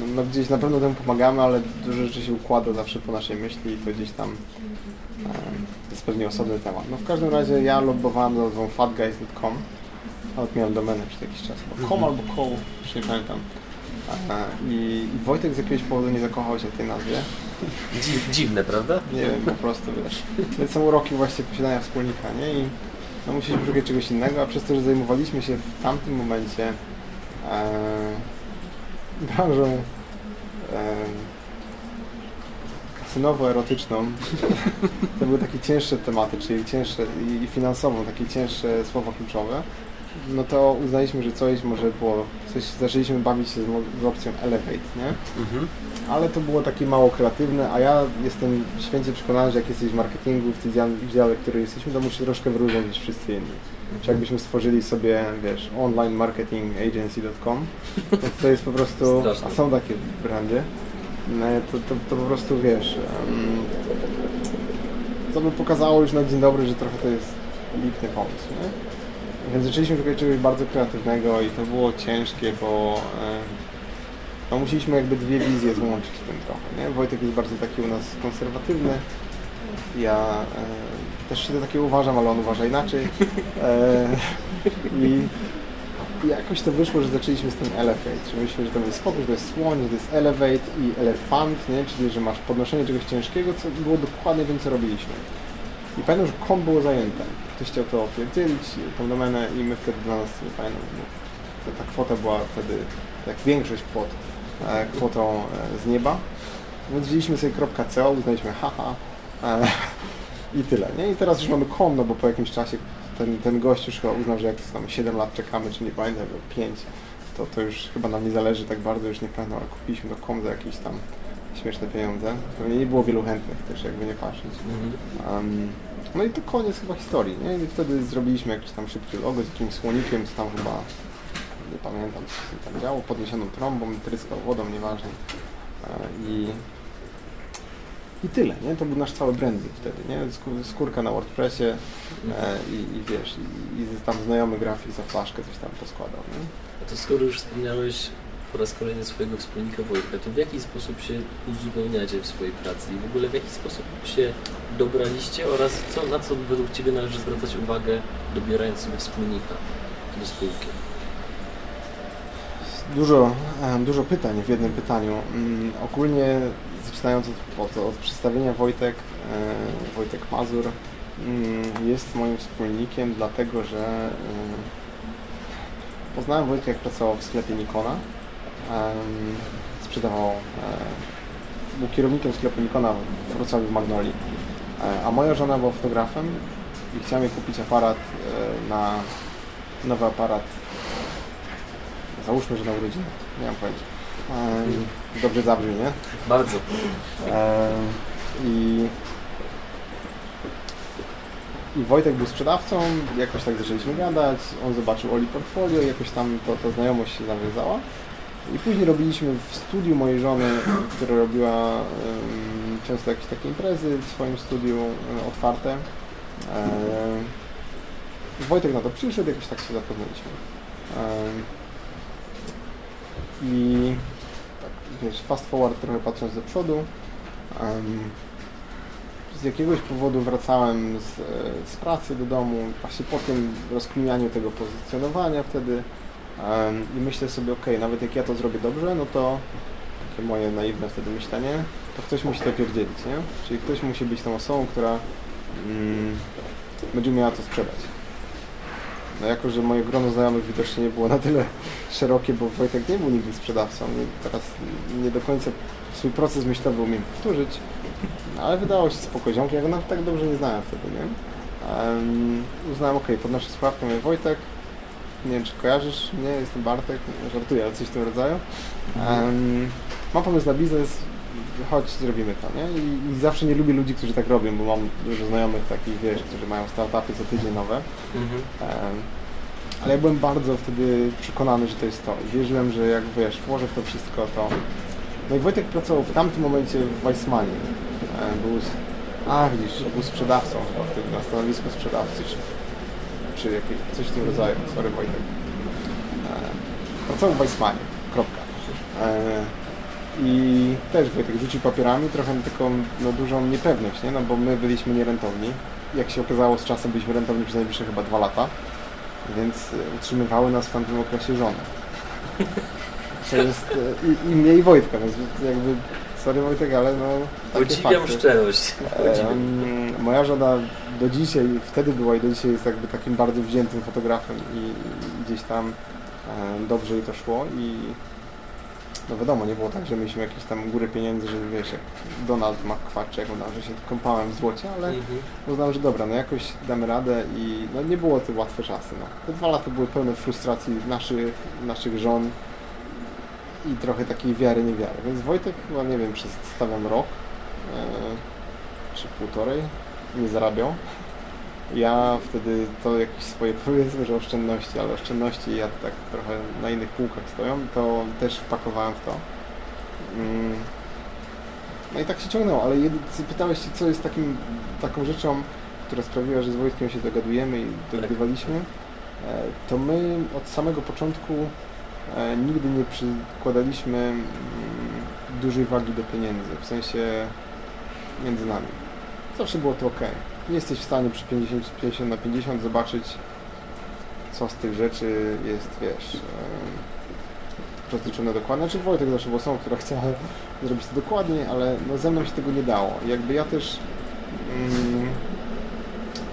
no, no gdzieś na pewno temu pomagamy, ale dużo rzeczy się układa zawsze po naszej myśli i to gdzieś tam e, jest pewnie osobny temat. No w każdym razie ja lobbowałem za nazwą fatguys.com, nawet miałem domenę przez jakiś czas, bo com albo co, już nie pamiętam. E, I, I Wojtek z jakiegoś powodu nie zakochał się w tej nazwie. Dziw, dziwne, prawda? Nie wiem, po prostu wiesz. Więc są uroki właśnie posiadania wspólnika, nie? I no, musieliśmy szukać czegoś innego, a przez to, że zajmowaliśmy się w tamtym momencie e, branżą e, kasynowo-erotyczną, to były takie cięższe tematy, czyli cięższe i, finansowo takie cięższe słowa kluczowe, no to uznaliśmy, że coś może było, coś, zaczęliśmy bawić się z, z opcją Elevate, nie? Mhm. ale to było takie mało kreatywne, a ja jestem święcie przekonany, że jak jesteś w marketingu, w tym dziale- w którym jesteśmy, to musisz troszkę wyróżniać niż wszyscy inni. Czy jakbyśmy stworzyli sobie, wiesz, online marketing agency.com, to, jest po prostu, a są takie brandy, to, to, to po prostu wiesz, to by pokazało już na dzień dobry, że trochę to jest lipny pomysł, nie? Więc zaczęliśmy szukać czegoś bardzo kreatywnego i to było ciężkie, bo no, musieliśmy jakby dwie wizje złączyć w tym trochę, nie? Wojtek jest bardzo taki u nas konserwatywny, ja też się to takie uważam, ale on uważa inaczej. E, i jakoś to wyszło, że zaczęliśmy z tym elevate, że myślę, że to jest spokój, że to jest słoń, że to jest elevate i elefant, nie? czyli że masz podnoszenie czegoś ciężkiego, co było dokładnie tym, co robiliśmy. I pamiętam, że kom było zajęte. Ktoś chciał to opierdzielić, tą domenę i my wtedy dla nas, nie pamiętam, no, ta, ta kwota była wtedy, jak większość kwot, e, kwotą e, z nieba. Więc wzięliśmy sobie .co, uznaliśmy haha e, i tyle, nie? I teraz już mamy kom, no bo po jakimś czasie ten, ten gość już chyba uznał, że jak tam 7 lat czekamy, czy nie pamiętam, 5, to, to już chyba nam nie zależy tak bardzo, już nie pamiętam, ale kupiliśmy to kom za jakieś tam śmieszne pieniądze. Pewnie nie było wielu chętnych też, jakby nie patrzeć. Um, no i to koniec chyba historii, nie? I wtedy zrobiliśmy jakiś tam szybki logo z jakimś słonikiem, co tam chyba, nie pamiętam, co się tam działo, podniesioną trąbą, tryskał wodą, nieważne. E, I, I tyle, nie? To był nasz cały branding wtedy, nie? Skó- Skórka na WordPressie e, i, i wiesz, i, i tam znajomy grafik za flaszkę coś tam poskładał, nie? A to skoro już wspomniałeś po raz kolejny swojego wspólnika Wojtka, to w jaki sposób się uzupełniacie w swojej pracy i w ogóle w jaki sposób się dobraliście oraz co, na co według Ciebie należy zwracać uwagę dobierając sobie wspólnika do spółki? Dużo, em, dużo pytań w jednym pytaniu. Mm, ogólnie zaczynając od, od, od przedstawienia Wojtek, e, Wojtek Mazur mm, jest moim wspólnikiem, dlatego że e, poznałem Wojtka jak pracował w sklepie Nikona. Sprzedawał, e, był kierownikiem sklepu Nikona w Wrocławiu w Magnoli. A moja żona była fotografem i chciała mi kupić aparat na nowy aparat Załóżmy, że na urodziny. Nie mam pojęcia. Em, dobrze zabrzmi, nie? Bardzo. Em, I, I Wojtek był sprzedawcą, jakoś tak zaczęliśmy gadać, on zobaczył Oli portfolio jakoś tam to, ta znajomość się nawiązała. I później robiliśmy w studiu mojej żony, która robiła często jakieś takie imprezy w swoim studiu otwarte. Em, Wojtek na to przyszedł, jakoś tak się zapoznaliśmy. I wiesz, fast forward trochę patrząc do przodu. z jakiegoś powodu wracałem z, e, z pracy do domu, właśnie po tym rozkminianiu tego pozycjonowania wtedy i myślę sobie, ok, nawet jak ja to zrobię dobrze, no to takie moje naiwne wtedy myślenie, to ktoś musi to pierdzielić, nie? Czyli ktoś musi być tą osobą, która mm, będzie umiała to sprzedać. No jako, że moje grono znajomych widocznie nie było na tyle szerokie, bo Wojtek nie był nigdy sprzedawcą, teraz nie do końca swój proces myślowy umiem powtórzyć, ale wydało się spoko ziomkiem, ja go nawet tak dobrze nie znałem wtedy, nie? Um, uznałem, ok, podnoszę słuchawkę, mówię Wojtek, nie wiem czy kojarzysz mnie, jestem Bartek, żartuję, ale coś w tym rodzaju. Um, mam pomysł na biznes, chodź, zrobimy to, nie? I, I zawsze nie lubię ludzi, którzy tak robią, bo mam dużo znajomych takich, wiesz, którzy mają startupy co tydzień nowe. Mhm. Ale ja byłem bardzo wtedy przekonany, że to jest to. I wierzyłem, że jak wiesz, włożę w to wszystko, to... No i Wojtek pracował w tamtym momencie w Weissmanie. Był, a widzisz, był sprzedawcą chyba wtedy, na stanowisku sprzedawcy, czy, czy jakieś, coś w tym rodzaju. Sorry Wojtek. Pracował w Weissmanie, kropka. E, I też Wojtek rzucił papierami, trochę taką no, dużą niepewność, nie? No bo my byliśmy nierentowni. Jak się okazało, z czasem byliśmy rentowni przez najbliższe chyba dwa lata, więc e, utrzymywały nas w tamtym okresie żony. To jest e, i, i mnie i Wojtka, więc jakby, sorry Wojtek, ale no takie Podziwiam fakty. szczerość. Em, moja żona do dzisiaj, wtedy była i do dzisiaj jest jakby takim bardzo wziętym fotografem i, gdzieś tam e, dobrze jej to szło i no wiadomo, nie było tak, że mieliśmy jakieś tam górę pieniędzy, że wiesz, jak Donald McQuarrie, jak on tam, że się kąpałem w złocie, ale Mhm. uznałem, że dobra, no jakoś damy radę i no nie było to łatwe czasy, no. Te dwa lata były pełne frustracji naszych, naszych żon i trochę takiej wiary, niewiary, więc Wojtek chyba, nie wiem, przez stawiam rok e, czy półtorej nie zarabiał. Ja wtedy to jakieś swoje powiedzmy, że oszczędności, ale oszczędności ja tak trochę na innych półkach stoją, to też wpakowałem w to. Mm, No i tak się ciągnęło, ale pytałeś się, co jest takim, taką rzeczą, która sprawiła, że z Wojtkiem się dogadujemy i dogadywaliśmy, e, to my od samego początku e, nigdy nie przykładaliśmy mm, dużej wagi do pieniędzy, w sensie między nami. Zawsze było to ok. Nie jesteś w stanie przy 50, 50 na 50 zobaczyć, co z tych rzeczy jest, wiesz, rozliczone dokładnie. Znaczy Wojtek zawsze był osobą, która chciała zrobić to dokładnie, ale no, ze mną się tego nie dało. Jakby ja też... Mm,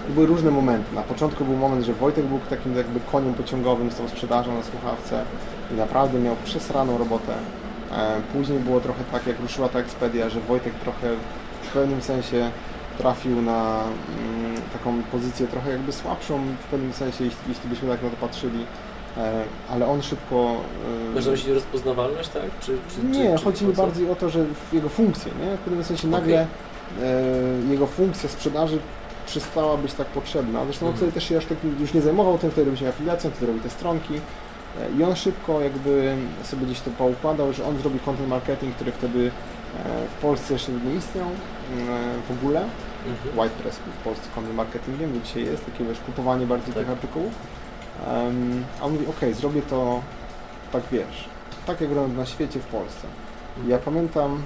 były różne momenty. Na początku był moment, że Wojtek był takim jakby koniem pociągowym z tą sprzedażą na słuchawce i naprawdę miał przesraną robotę. E, Później było trochę tak, jak ruszyła ta ekspedia, że Wojtek trochę w pewnym sensie trafił na mm, taką pozycję trochę jakby słabszą w pewnym sensie, jeśli, jeśli byśmy tak na to patrzyli. E, Ale on szybko... e, Masz na myśli rozpoznawalność, tak? Czy, czy, nie, czy, chodzi mi bardziej o to, że jego funkcję, nie? W pewnym sensie nagle e, jego funkcja sprzedaży przestała być tak potrzebna. Zresztą on Mhm. wtedy też się aż tak już nie zajmował tym, wtedy robił się afiliacją, wtedy robił te stronki. E, I on szybko jakby sobie gdzieś to poukładał, że on zrobi content marketing, który wtedy w Polsce jeszcze nie istniał w ogóle. Mhm. Whitepress był w Polsce content marketingiem, do dzisiaj jest, takie wiesz, kupowanie bardziej Tak. tych artykułów. Em, a on mówi, ok, zrobię to tak wiesz, tak jak robią na świecie w Polsce. I ja pamiętam,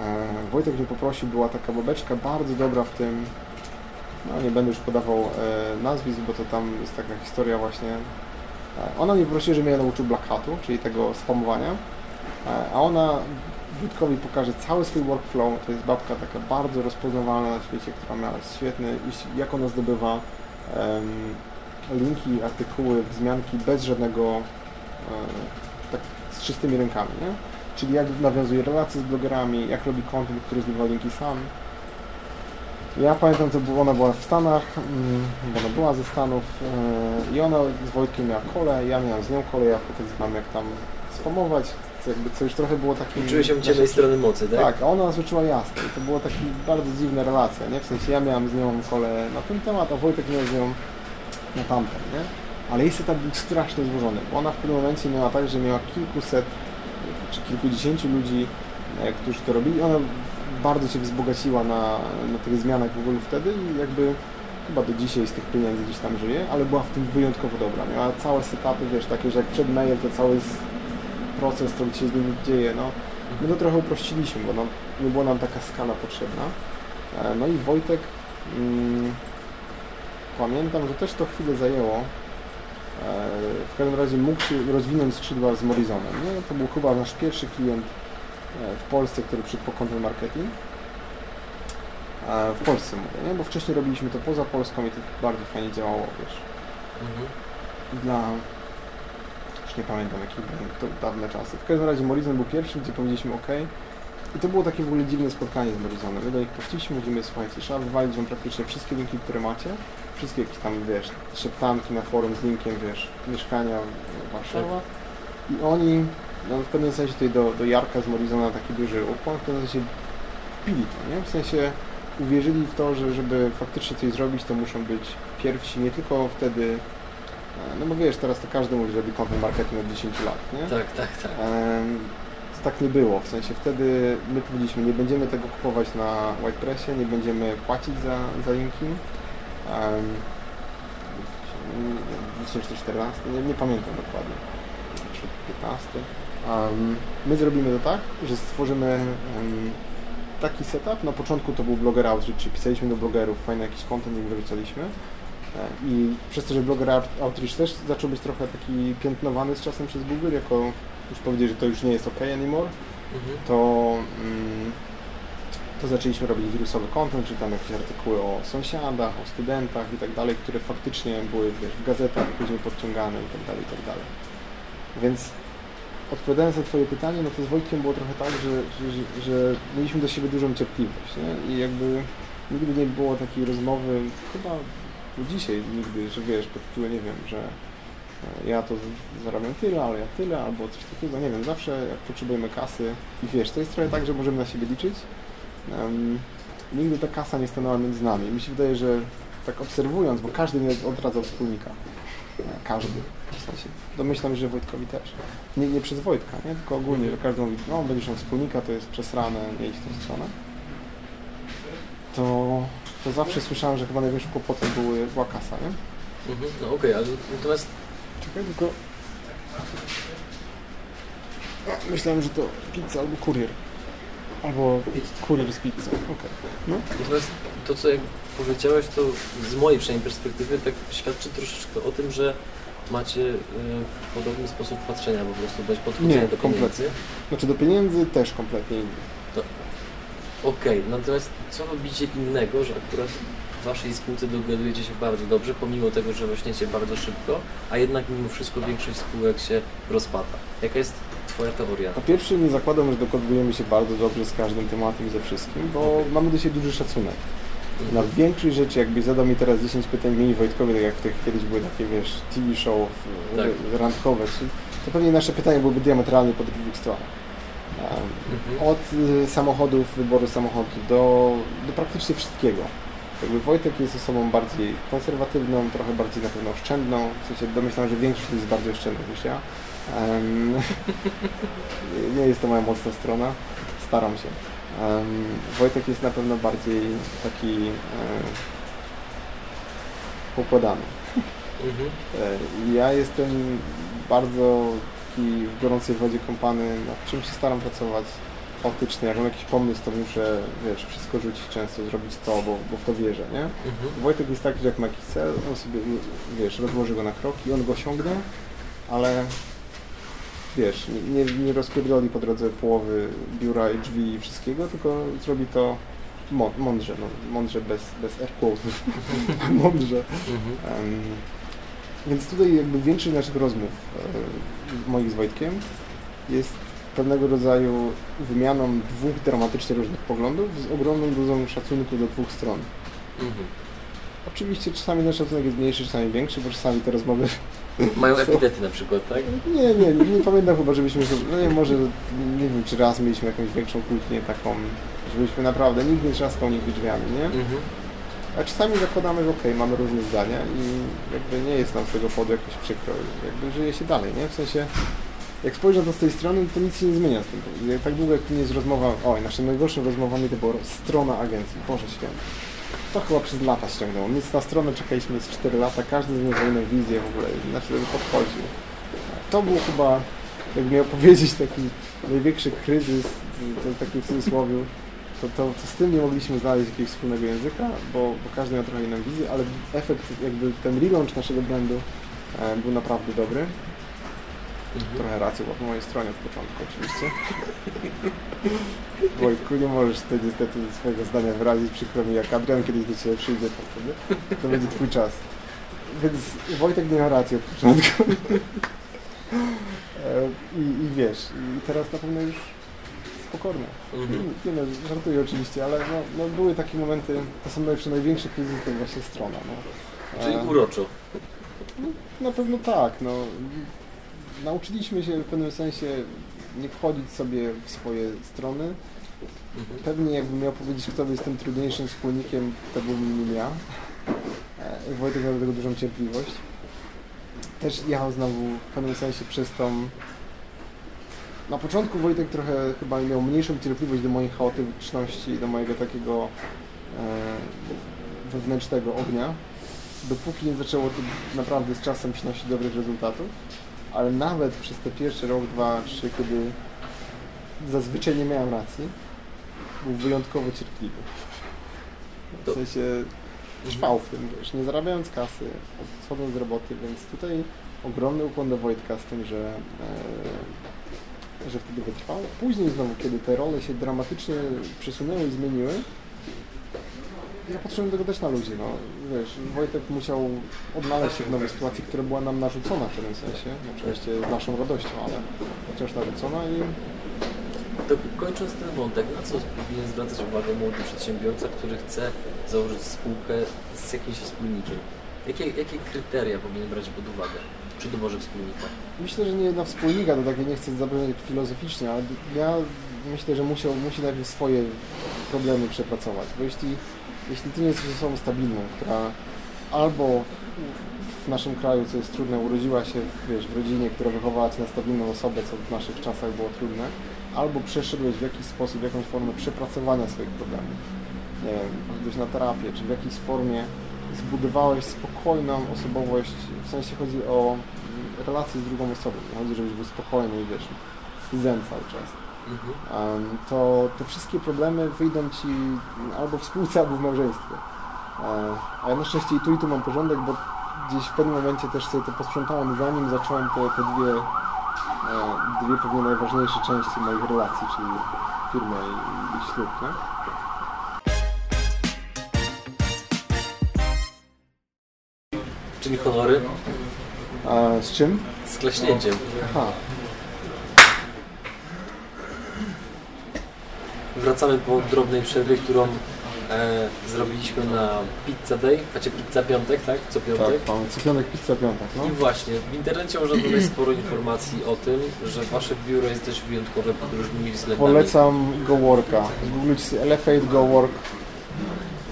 e, Wojtek mnie poprosił, była taka babeczka bardzo dobra w tym, no nie będę już podawał e, nazwisk, bo to tam jest taka historia właśnie. E, ona mnie poprosiła, żebym ja nauczył Black Hatu, czyli tego spamowania, e, a ona Wojtkowi pokaże cały swój workflow, to jest babka taka bardzo rozpoznawalna na świecie, która miała świetny, jak ona zdobywa em, linki, artykuły, wzmianki bez żadnego, e, tak z czystymi rękami, nie? Czyli jak nawiązuje relacje z blogerami, jak robi content, który zdobywa linki sam. Ja pamiętam, to było, ona była w Stanach, mm, bo ona była ze Stanów e, i ona z Wojtkiem miała kole, ja miałem z nią kole, ja potem znam jak tam spamować, jakby, co już trochę było takim... Uczyłeś się ciemnej strony mocy, tak? Tak, a ona nas uczyła jasno i to była taka bardzo dziwna relacja, nie? W sensie ja miałem z nią kole na ten temat, a Wojtek miał z nią na tamten, nie? Ale jej setup był strasznie złożony, bo ona w pewnym momencie miała tak, że miała kilkuset czy kilkudziesięciu ludzi, e, którzy to robili. Ona bardzo się wzbogaciła na, na tych zmianach w ogóle wtedy i jakby chyba do dzisiaj z tych pieniędzy gdzieś tam żyje, ale była w tym wyjątkowo dobra. Miała całe setupy, wiesz, takie, że jak przed mail to cały proces, co się z nimi dzieje, no. My to trochę uprościliśmy, bo no, nie była nam taka skala potrzebna. E, No i Wojtek, mm, pamiętam, że też to chwilę zajęło. E, W każdym razie mógł się rozwinąć skrzydła z Morizonem. Nie? To był chyba nasz pierwszy klient e, w Polsce, który przyszedł po content marketing. W Polsce mówię, nie? bo wcześniej robiliśmy to poza Polską i to bardzo fajnie działało, wiesz. Mhm. Dla... Już nie pamiętam brand, to dawne czasy. W każdym razie Morizon był pierwszy, gdzie powiedzieliśmy OK. I to było takie w ogóle dziwne spotkanie z Morizonem. My do nich poszliśmy, mówimy, słuchajcie, trzeba wywalić wam praktycznie wszystkie linki, które macie. Wszystkie jakieś tam, wiesz, szeptanki na forum z linkiem, wiesz, mieszkania w- Warszawa. I oni, no w pewnym sensie tutaj do, do Jarka z Morizona taki duży ukłon, w pewnym sensie pili to, nie? W sensie uwierzyli w to, że żeby faktycznie coś zrobić, to muszą być pierwsi, nie tylko wtedy, no bo wiesz, teraz to każdy mówi, że robi content marketing od 10 lat, nie? Tak, tak, tak. Em, to tak nie było, w sensie wtedy my powiedzieliśmy, nie będziemy tego kupować na WordPressie, nie będziemy płacić za, za linki. Um, 2014, nie, nie pamiętam dokładnie, czy 15. Em, my zrobimy to tak, że stworzymy em, taki setup. Na początku to był Blogger Outreach, czyli pisaliśmy do blogerów, fajny jakiś content im wyrzucaliśmy. I przez to, że Blogger Out- Outreach też zaczął być trochę taki piętnowany z czasem przez Google, jako już powiedzieli, że to już nie jest ok anymore, Mhm. to, mm, to zaczęliśmy robić wirusowy content, czy tam jakieś artykuły o sąsiadach, o studentach i tak dalej, które faktycznie były wiesz, w gazetach później podciągane i tak dalej, i tak dalej. Więc odpowiadając na Twoje pytanie, no to z Wojtkiem było trochę tak, że, że, że, że mieliśmy do siebie dużą cierpliwość, nie? I jakby nigdy nie było takiej rozmowy, chyba do dzisiaj nigdy, że wiesz, pod tytułem, nie wiem, że e, ja to zarabiam tyle, ale ja tyle, albo coś takiego, nie wiem, zawsze jak potrzebujemy kasy i wiesz, to jest trochę tak, że możemy na siebie liczyć. Em, nigdy ta kasa nie stanęła między nami. Mi się wydaje, że tak obserwując, bo każdy mnie odradzał wspólnika. E, Każdy. W sensie, domyślam że Wojtkowi też. Nie, nie przez Wojtka, nie? tylko ogólnie, że każdy mówi, no będziesz miał wspólnika, to jest przesrane, nie idź w tą stronę. to, to zawsze słyszałem, że chyba największym kłopotem były, była kasa, nie? Mhm. No okej, ale natomiast Czekaj, tylko... A, myślałem, że to pizza albo kurier. Albo kurier z pizzą, okej. No. Natomiast to, co jak powiedziałeś, to z mojej przynajmniej perspektywy tak świadczy troszeczkę o tym, że macie y, podobny sposób patrzenia po prostu, bądź podchodzenia do kompletnie. pieniędzy. Znaczy do pieniędzy też kompletnie inny. Okej, natomiast co robicie innego, że akurat w waszej spółce dogadujecie się bardzo dobrze, pomimo tego, że rośniecie bardzo szybko, a jednak mimo wszystko większość spółek się rozpada. Jaka jest twoja teoria? Po pierwsze nie zakładam, że dogadujemy się bardzo dobrze z każdym tematem i ze wszystkim, bo Okej. mamy do siebie duży szacunek. Na Mhm. większość rzeczy, jakbyś zadał mi teraz 10 pytań mini Wojtkowi, tak jak w tych kiedyś były takie, wiesz, TV show Tak. randkowe, to pewnie nasze pytania byłyby diametralnie po dwóch stronach. Um, Mhm. Od y, samochodów, wyboru samochodu do, do praktycznie wszystkiego. Jakby Wojtek jest osobą bardziej konserwatywną, trochę bardziej na pewno oszczędną. W sensie domyślam, że większość jest bardziej oszczędna niż ja. Em, nie jest to moja mocna strona. Staram się. Em, Wojtek jest na pewno bardziej taki e, poukładany. Mhm. E, Ja jestem bardzo taki w gorącej wodzie kąpany, nad czym się staram pracować chaotycznie. Jak mam jakiś pomysł, to muszę, wiesz, wszystko rzucić często, zrobić to, bo, bo w to wierzę, nie? Mhm. Wojtek jest taki, że jak ma jakiś cel, on sobie, wiesz, rozłoży go na kroki, on go osiągnie, ale wiesz, nie, nie, rozpierdoli po drodze połowy biura i drzwi i wszystkiego, tylko zrobi to mą- mądrze, no, mądrze bez, bez air quotesów, mądrze. Mhm. Em, Więc tutaj jakby większość naszych rozmów e, moich z Wojtkiem jest pewnego rodzaju wymianą dwóch dramatycznie różnych poglądów z ogromną dozą szacunku do dwóch stron. Mhm. Oczywiście czasami ten szacunek jest mniejszy, czasami większy, bo czasami te rozmowy... Mają epitety na przykład, tak? Nie, nie, nie pamiętam chyba, żebyśmy... No nie, może, nie wiem, czy raz mieliśmy jakąś większą kłótnię taką, żebyśmy naprawdę nie trzaskał nigdy drzwiami, nie? Mhm. A czasami zakładamy, że okej, mamy różne zdania i jakby nie jest nam z tego powodu jakoś przykro, jakby żyje się dalej, nie? W sensie, jak spojrzę to z tej strony, to nic się nie zmienia z tym. Jak Tak długo jak nie jest rozmowa, oj, naszym najgorszym rozmowami to była strona agencji, Boże Święty. To chyba przez lata ściągnęło. My na stronę czekaliśmy z 4 lata, każdy z nas inną wizję w ogóle, znaczy podchodził. To był chyba, jakby miał powiedzieć, taki największy kryzys, to taki w cudzysłowie, to, to, to z tym nie mogliśmy znaleźć jakiegoś wspólnego języka, bo, bo każdy miał trochę inną wizję, ale efekt, jakby ten relaunch naszego brandu e, był naprawdę dobry. Mhm. Trochę racji było po mojej stronie od początku oczywiście. Wojtku, nie możesz tutaj niestety swojego zdania wyrazić, przykro mi, jak Adrian kiedyś do Ciebie przyjdzie, to wtedy to będzie Twój czas. Więc Wojtek nie miał racji od początku. E, I, I wiesz, i teraz na pewno już spokojnie. Mhm. Nie no, żartuję oczywiście, ale no, no były takie momenty, to są najlepsze, największe kryzysy, to właśnie strona. No. Czyli E, uroczo. Na pewno tak, no. Nauczyliśmy się w pewnym sensie nie wchodzić sobie w swoje strony. Mhm. Pewnie jakbym miał powiedzieć, kto jest tym trudniejszym wspólnikiem, to byłbym nim ja. E, Wojtek miał do tego dużą cierpliwość. Też jechał znowu w pewnym sensie przez tą... Na początku Wojtek trochę chyba miał mniejszą cierpliwość do mojej chaotyczności, do mojego takiego e, wewnętrznego ognia, dopóki nie zaczęło to naprawdę z czasem przynosić dobrych rezultatów. Ale nawet przez te pierwsze rok, dwa, trzy, kiedy zazwyczaj nie miałem racji, był wyjątkowo cierpliwy. W sensie trwał w tym, wiesz, nie zarabiając kasy, odchodząc z roboty, więc tutaj ogromny ukłon do Wojtka z tym, że, e, że wtedy wytrwał. Później znowu, kiedy te role się dramatycznie przesunęły i zmieniły, ja patrzyłem tego też na ludzi, no. Wiesz, Wojtek musiał odnaleźć się w nowej sytuacji, która była nam narzucona w pewnym sensie. Oczywiście z naszą radością, ale wciąż narzucona i To kończąc ten wątek, na co powinien zwracać uwagę młody przedsiębiorca, który chce założyć spółkę z jakimś wspólnikiem? Jakie, jakie kryteria powinien brać pod uwagę przy doborze wspólnika? Myślę, że nie na wspólnika, to takie nie chcę zabrzmieć filozoficznie, ale ja myślę, że musiał, musi najpierw swoje problemy przepracować, bo jeśli, jeśli ty nie jesteś osobą stabilną, która albo w naszym kraju, co jest trudne, urodziła się wiesz, w rodzinie, która wychowała cię na stabilną osobę, co w naszych czasach było trudne, albo przeszedłeś w jakiś sposób, jakąś formę przepracowania swoich problemów. nie wiem, gdzieś na terapię, czy w jakiejś formie zbudowałeś spokojną osobowość, w sensie chodzi o relację z drugą osobą, nie chodzi, żebyś był spokojny i wiesz, zen cały czas. Mhm. To te wszystkie problemy wyjdą ci albo w spółce, albo w małżeństwie. E, A ja na szczęście i tu i tu mam porządek, bo gdzieś w pewnym momencie też sobie to posprzątałem, zanim zacząłem te, te dwie, e, dwie pewnie najważniejsze części moich relacji, czyli firmę i, i ślub, nie? Czyli honory A z czym? z klaśnięciem. Aha, Wracamy po drobnej przerwie, którą e, zrobiliśmy na Pizza Day, znaczy Pizza Piątek, tak? Co tak, piątek. pan Cypionek Pizza Piątek, no. I właśnie, w internecie można znaleźć sporo informacji o tym, że wasze biuro jest dość wyjątkowe pod różnymi względami. Polecam GoWorka. Zgooglić sobie Elefate GoWork.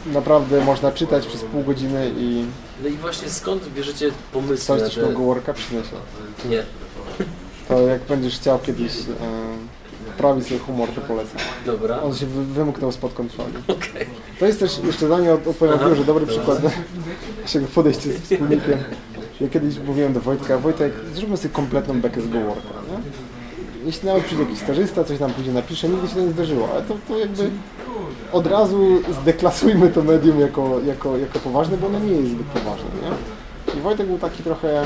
Naprawdę można czytać przez pół godziny i No i właśnie skąd bierzecie pomysły coś na też te... tego GoWorka przyniesie. Nie, To jak będziesz chciał kiedyś e, poprawić sobie humor, to polecam. dobra, On się wy, wymknął spod kontroli. okej. To jest też, jeszcze zanim od- odpowiem na biurze, dobry dobra. przykład naszego podejścia z wspólnikiem. Ja kiedyś mówiłem do Wojtka, Wojtek, zróbmy sobie kompletną bekę z GoWorka, nie? Jeśli nawet przyjdzie jakiś stażysta, coś nam pójdzie napisze, nigdy się to nie zdarzyło, ale to, to jakby od razu zdeklasujmy to medium jako, jako, jako poważne, bo ono nie jest zbyt poważne, nie? I Wojtek był taki trochę,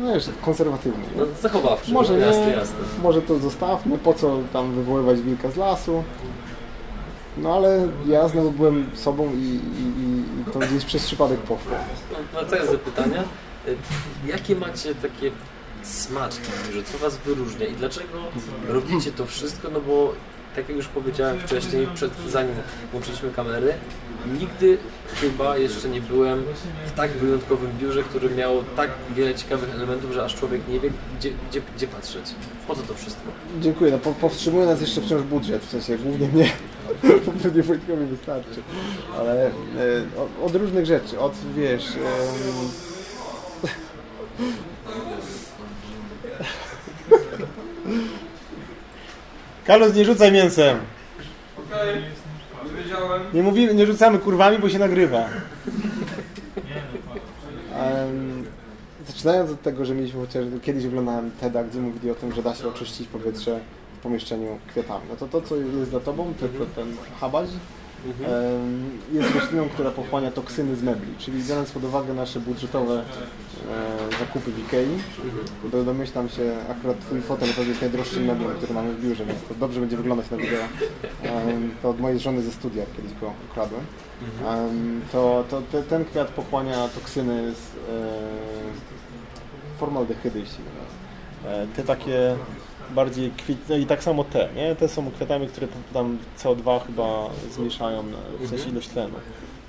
no wiesz, konserwatywny. No zachowawczy, Może nie, jasne, jasne. może to zostawmy, po co tam wywoływać wilka z lasu. No ale ja znowu byłem sobą i, i, i to gdzieś przez przypadek poszło. No, Wracając do pytania, y, jakie macie takie smaczki biurze, co was wyróżnia i dlaczego robicie to wszystko, no bo tak jak już powiedziałem wcześniej, przed, zanim włączyliśmy kamery, nigdy chyba jeszcze nie byłem w tak wyjątkowym biurze, które miało tak wiele ciekawych elementów, że aż człowiek nie wie, gdzie, gdzie, gdzie patrzeć. Po co to wszystko? Dziękuję, no po, powstrzymuje nas jeszcze wciąż budżet, w sensie głównie mnie, pewnie Wojtkowi wystarczy. Ale e, o- od różnych rzeczy, od wiesz... em, Carlos, nie rzucaj mięsem! Nie mówimy, nie rzucamy kurwami, bo się nagrywa. Em, zaczynając od tego, że mieliśmy chociaż kiedyś oglądałem TEDa, gdzie mówili o tym, że da się oczyścić powietrze w pomieszczeniu kwiatami. No to to, co jest za tobą, to, to ten habaź, em, jest rośliną, która pochłania toksyny z mebli. Czyli biorąc pod uwagę nasze budżetowe e, zakupy w Ikei, to domyślam się, akurat twój fotel to jest najdroższym meblem, który mamy w biurze, więc to dobrze będzie wyglądać na wideo. To od mojej żony ze studia kiedyś go ukradłem. Em, to to te, ten kwiat pochłania toksyny z e, formaldehydy, jeśli. E, Te takie bardziej kwit... No i tak samo te, nie? Te są kwiatami, które tam CO2 chyba zmniejszają, na- w sensie ilość tlenu.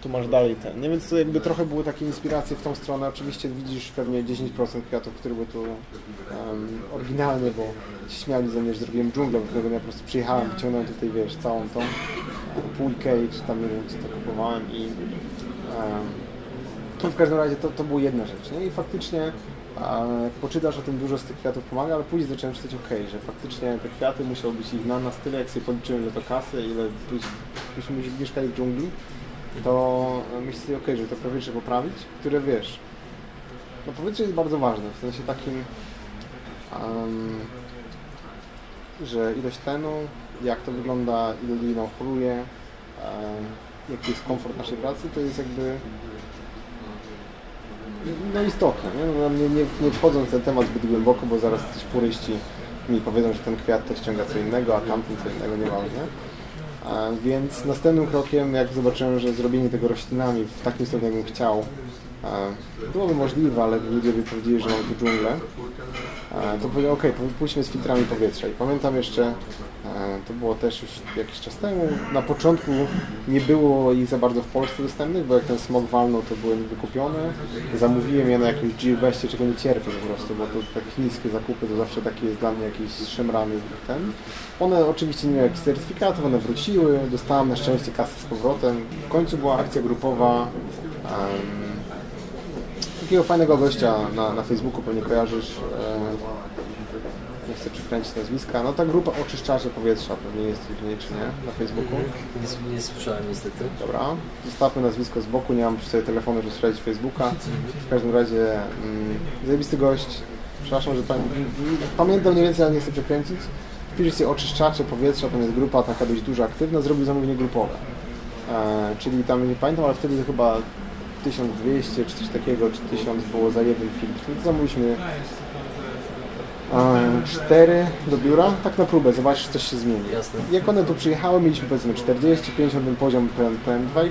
Tu masz dalej ten. Nie, więc to jakby trochę były takie inspiracje w tą stronę. Oczywiście widzisz pewnie 10% kwiatów, które były tu em, oryginalne, bo się śmiali ze mnie, że zrobiłem dżunglę, bo którego ja po prostu przyjechałem, wyciągnąłem tutaj, wiesz, całą tą e, pół Ikei, czy tam nie wiem, gdzie to kupowałem i no w każdym razie to, to była jedna rzecz, nie? I faktycznie poczytasz o tym, dużo z tych kwiatów pomaga, ale później zacząłem czytać, okej, że faktycznie te kwiaty musiały być ich na, na tyle, jak sobie policzyłem, że to kasy, ile byś, byśmy mieszkali w dżungli, to myślę sobie, okej, żeby to powietrze poprawić, które wiesz, no powietrze jest bardzo ważne, w sensie takim, em, że ilość tlenu, jak to wygląda, ile ludzi nam choruje, em, jaki jest komfort naszej pracy, to jest jakby no istotne, nie? Nie, nie, wchodząc w ten temat zbyt głęboko, bo zaraz coś puryści mi powiedzą, że ten kwiat to ściąga co innego, a tamten co innego, nieważne. A Więc następnym krokiem, jak zobaczyłem, że zrobienie tego roślinami w takim stopniu, jakbym chciał, e, byłoby możliwe, ale ludzie by powiedzieli, że mam tu dżunglę, e, to powiedziałem, ok, pójdźmy z filtrami powietrza. I pamiętam jeszcze, to było też już jakiś czas temu, na początku nie było ich za bardzo w Polsce dostępnych, bo jak ten smog walnął, to były wykupione. Zamówiłem je na jakimś G-Bestie, czego nie cierpię po prostu, bo to tak chińskie zakupy to zawsze taki jest dla mnie jakiś szemrany ten. One oczywiście nie miały jakichś certyfikatów, one wróciły, dostałem na szczęście kasę z powrotem. W końcu była akcja grupowa. em, takiego fajnego gościa na, na Facebooku, pewnie kojarzysz. E, chcę przekręcić nazwiska. No ta grupa oczyszczacze powietrza, pewnie jest w niej czy nie, na Facebooku. Nie, nie słyszałem niestety. Dobra, zostawmy nazwisko z boku, nie mam przy sobie telefonu, żeby sprawdzić Facebooka. W każdym razie mm, zajebisty gość. Przepraszam, że pan, pamiętam mniej więcej, ale nie chcę przekręcić. Wpisz sobie oczyszczacze powietrza, tam jest grupa taka dość duża, aktywna, zrobił zamówienie grupowe. E, czyli tam nie pamiętam, ale wtedy chyba 1200 czy coś takiego, czy 1000 było za jeden. To zamówiliśmy e, cztery do biura, tak na próbę, zobaczysz, coś się zmieni. Jasne. Jak one tu przyjechały, mieliśmy powiedzmy 40, 50 ten poziom PM, PM2,5,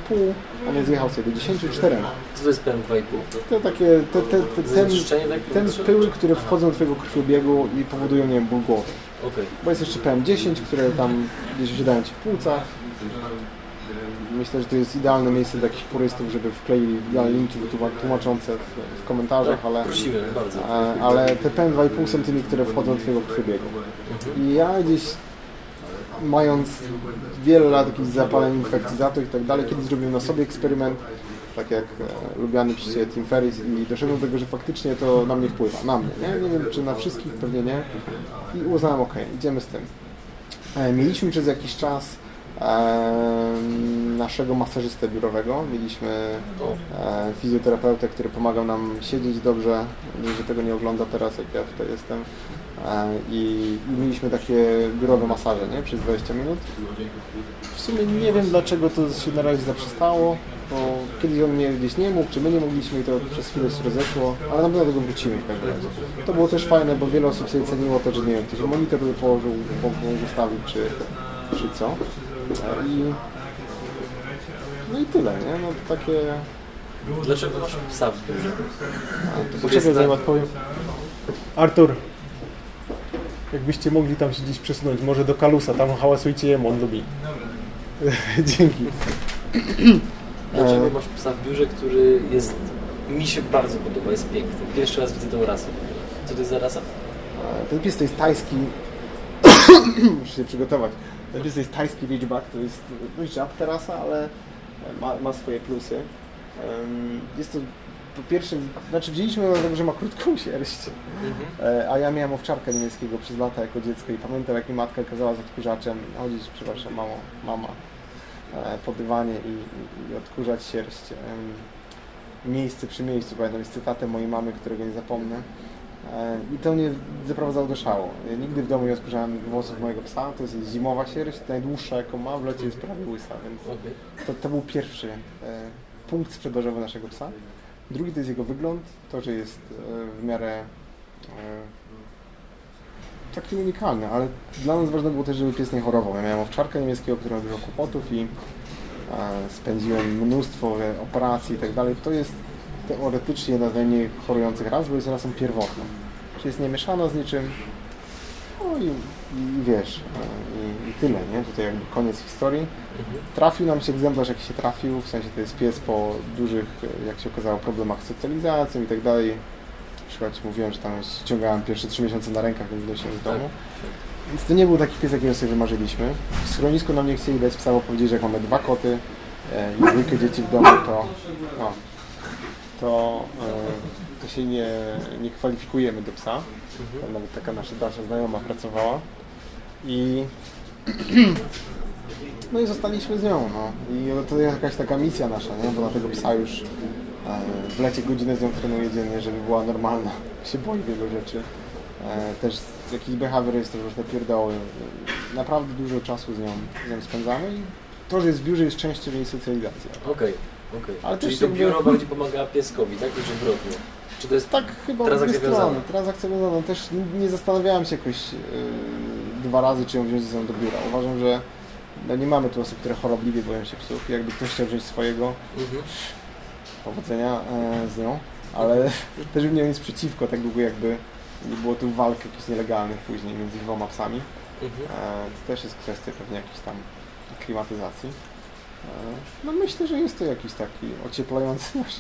on zjechał sobie do 10, 4. Co to jest PM2,5? To takie, te, te, te, ten, tak ten pyły, które wchodzą do Twojego krwiobiegu i powodują, nie wiem, ból głowy. Okej. Bo jest jeszcze PM10, które tam gdzieś osiadają Ci w płucach. Myślę, że to jest idealne miejsce dla jakichś purystów, żeby wkleili linki tłumaczące w, w komentarzach, ale... prosimy bardzo. E, ale te PM2,5 są tymi, które wchodzą do Twojego krwiobiegu. I ja gdzieś mając wiele lat jakichś zapaleń, infekcji za to i tak dalej, kiedyś zrobiłem na sobie eksperyment, tak jak e, lubiany przez Ciebie Tim Ferris i doszedłem do tego, że faktycznie to na mnie wpływa, na mnie, nie? Nie wiem czy na wszystkich, pewnie nie. I uznałem, ok, idziemy z tym. E, mieliśmy przez jakiś czas naszego masażystę biurowego, mieliśmy e, fizjoterapeutę, który pomagał nam siedzieć dobrze, że tego nie ogląda teraz, jak ja tutaj jestem. E, I, I mieliśmy takie biurowe masaże, nie? Przez 20 minut. W sumie nie wiem dlaczego to się na razie zaprzestało, bo kiedyś on mnie gdzieś nie mógł, czy my nie mogliśmy i to przez chwilę się rozeszło, ale na pewno do tego wrócimy w każdym razie. To było też fajne, bo wiele osób sobie ceniło to, że nie wiem, ktoś monitor by położył, mógł ustawić, czy, czy co. I, no i tyle, nie? No to takie... Dlaczego masz psa w biurze? To poczekaj, zanim odpowiem. Artur, jakbyście mogli tam się gdzieś przesunąć, może do Kalusa, tam hałasujcie jemu, on lubi. Dzięki. Dlaczego E, masz psa w biurze, który jest... Mi się bardzo podoba, jest piękny. Pierwszy raz widzę tą rasę. Co to jest za rasa? Ten pies to jest tajski. Muszę się przygotować. To jest tajski Ridgeback, to jest dość rzadka rasa, ale ma, ma swoje plusy. Jest to po pierwsze, znaczy wzięliśmy dlatego, że ma krótką sierść, E, a ja miałem owczarka niemieckiego przez lata jako dziecko i pamiętam jak mi matka kazała z odkurzaczem chodzić, przepraszam, mamo, mama, e, po dywanie i, i, odkurzać sierść. Miejsce przy miejscu, pamiętam, jest cytatem mojej mamy, którego nie zapomnę. E, I to mnie zaprowadzało do szału. Ja nigdy w domu nie odkurzałem włosów mojego psa, to jest zimowa sierść, najdłuższa jaką ma, w lecie jest prawie łysa, więc to, to był pierwszy e, punkt sprzedażowy naszego psa. Drugi to jest jego wygląd, to, że jest e, w miarę taki unikalny, ale dla nas ważne było też, żeby pies nie chorował. Ja miałem owczarkę niemieckiego, która miała dużo kłopotów i spędziłem mnóstwo operacji i tak dalej. To jest teoretycznie najmniej chorujących ras, bo jest rasą pierwotną. Czyli jest niemieszana z niczym. No i, i wiesz, e, i, i tyle, nie? Tutaj jakby koniec historii. Trafił nam się egzemplarz, jaki się trafił, w sensie to jest pies po dużych, jak się okazało, problemach z socjalizacją i tak dalej. Przykład mówiłem, że tam ściągałem pierwsze trzy miesiące na rękach, nie wynosiłem z domu. Więc to nie był taki pies, jakiego sobie wymarzyliśmy. W schronisku nam nie chcieli dać psa, bo powiedzieli, że jak mamy dwa koty e, i dwójkę dzieci w domu, to, no, to, e, to się nie, nie kwalifikujemy do psa. Tam nawet taka nasza dalsza znajoma pracowała. I no i zostaliśmy z nią, no. I to jest jakaś taka misja nasza, nie? Bo na tego psa już e, w lecie godzinę z nią trenuję dziennie, żeby była normalna. Się boi wielu rzeczy. E, też jakiś behawior to różne pierdoły. Naprawdę dużo czasu z nią, z nią spędzamy i to, że jest w biurze jest częścią jej socjalizacji. Okej, okej. Ale Czyli też to jakby- biuro bardziej pomaga pieskowi, tak? Niż odwrotnie. Czy to jest Tak chyba Transakcja wiązana. Transakcja wiązana. Też nie- zastanawiałem się jakoś yy, dwa razy, czy ją wziąć ze sobą do biura. Uważam, że no nie mamy tu osób, które chorobliwie boją się psów. Jakby ktoś chciał wziąć swojego, Mhm. powodzenia e, z nią, ale też bym nie miał nic przeciwko, tak długo jakby nie było tu walk jakichś nielegalnych później między dwoma psami. Mhm. E, to też jest kwestia pewnie jakiejś tam klimatyzacji. E, no myślę, że jest to jakiś taki ocieplający nasz,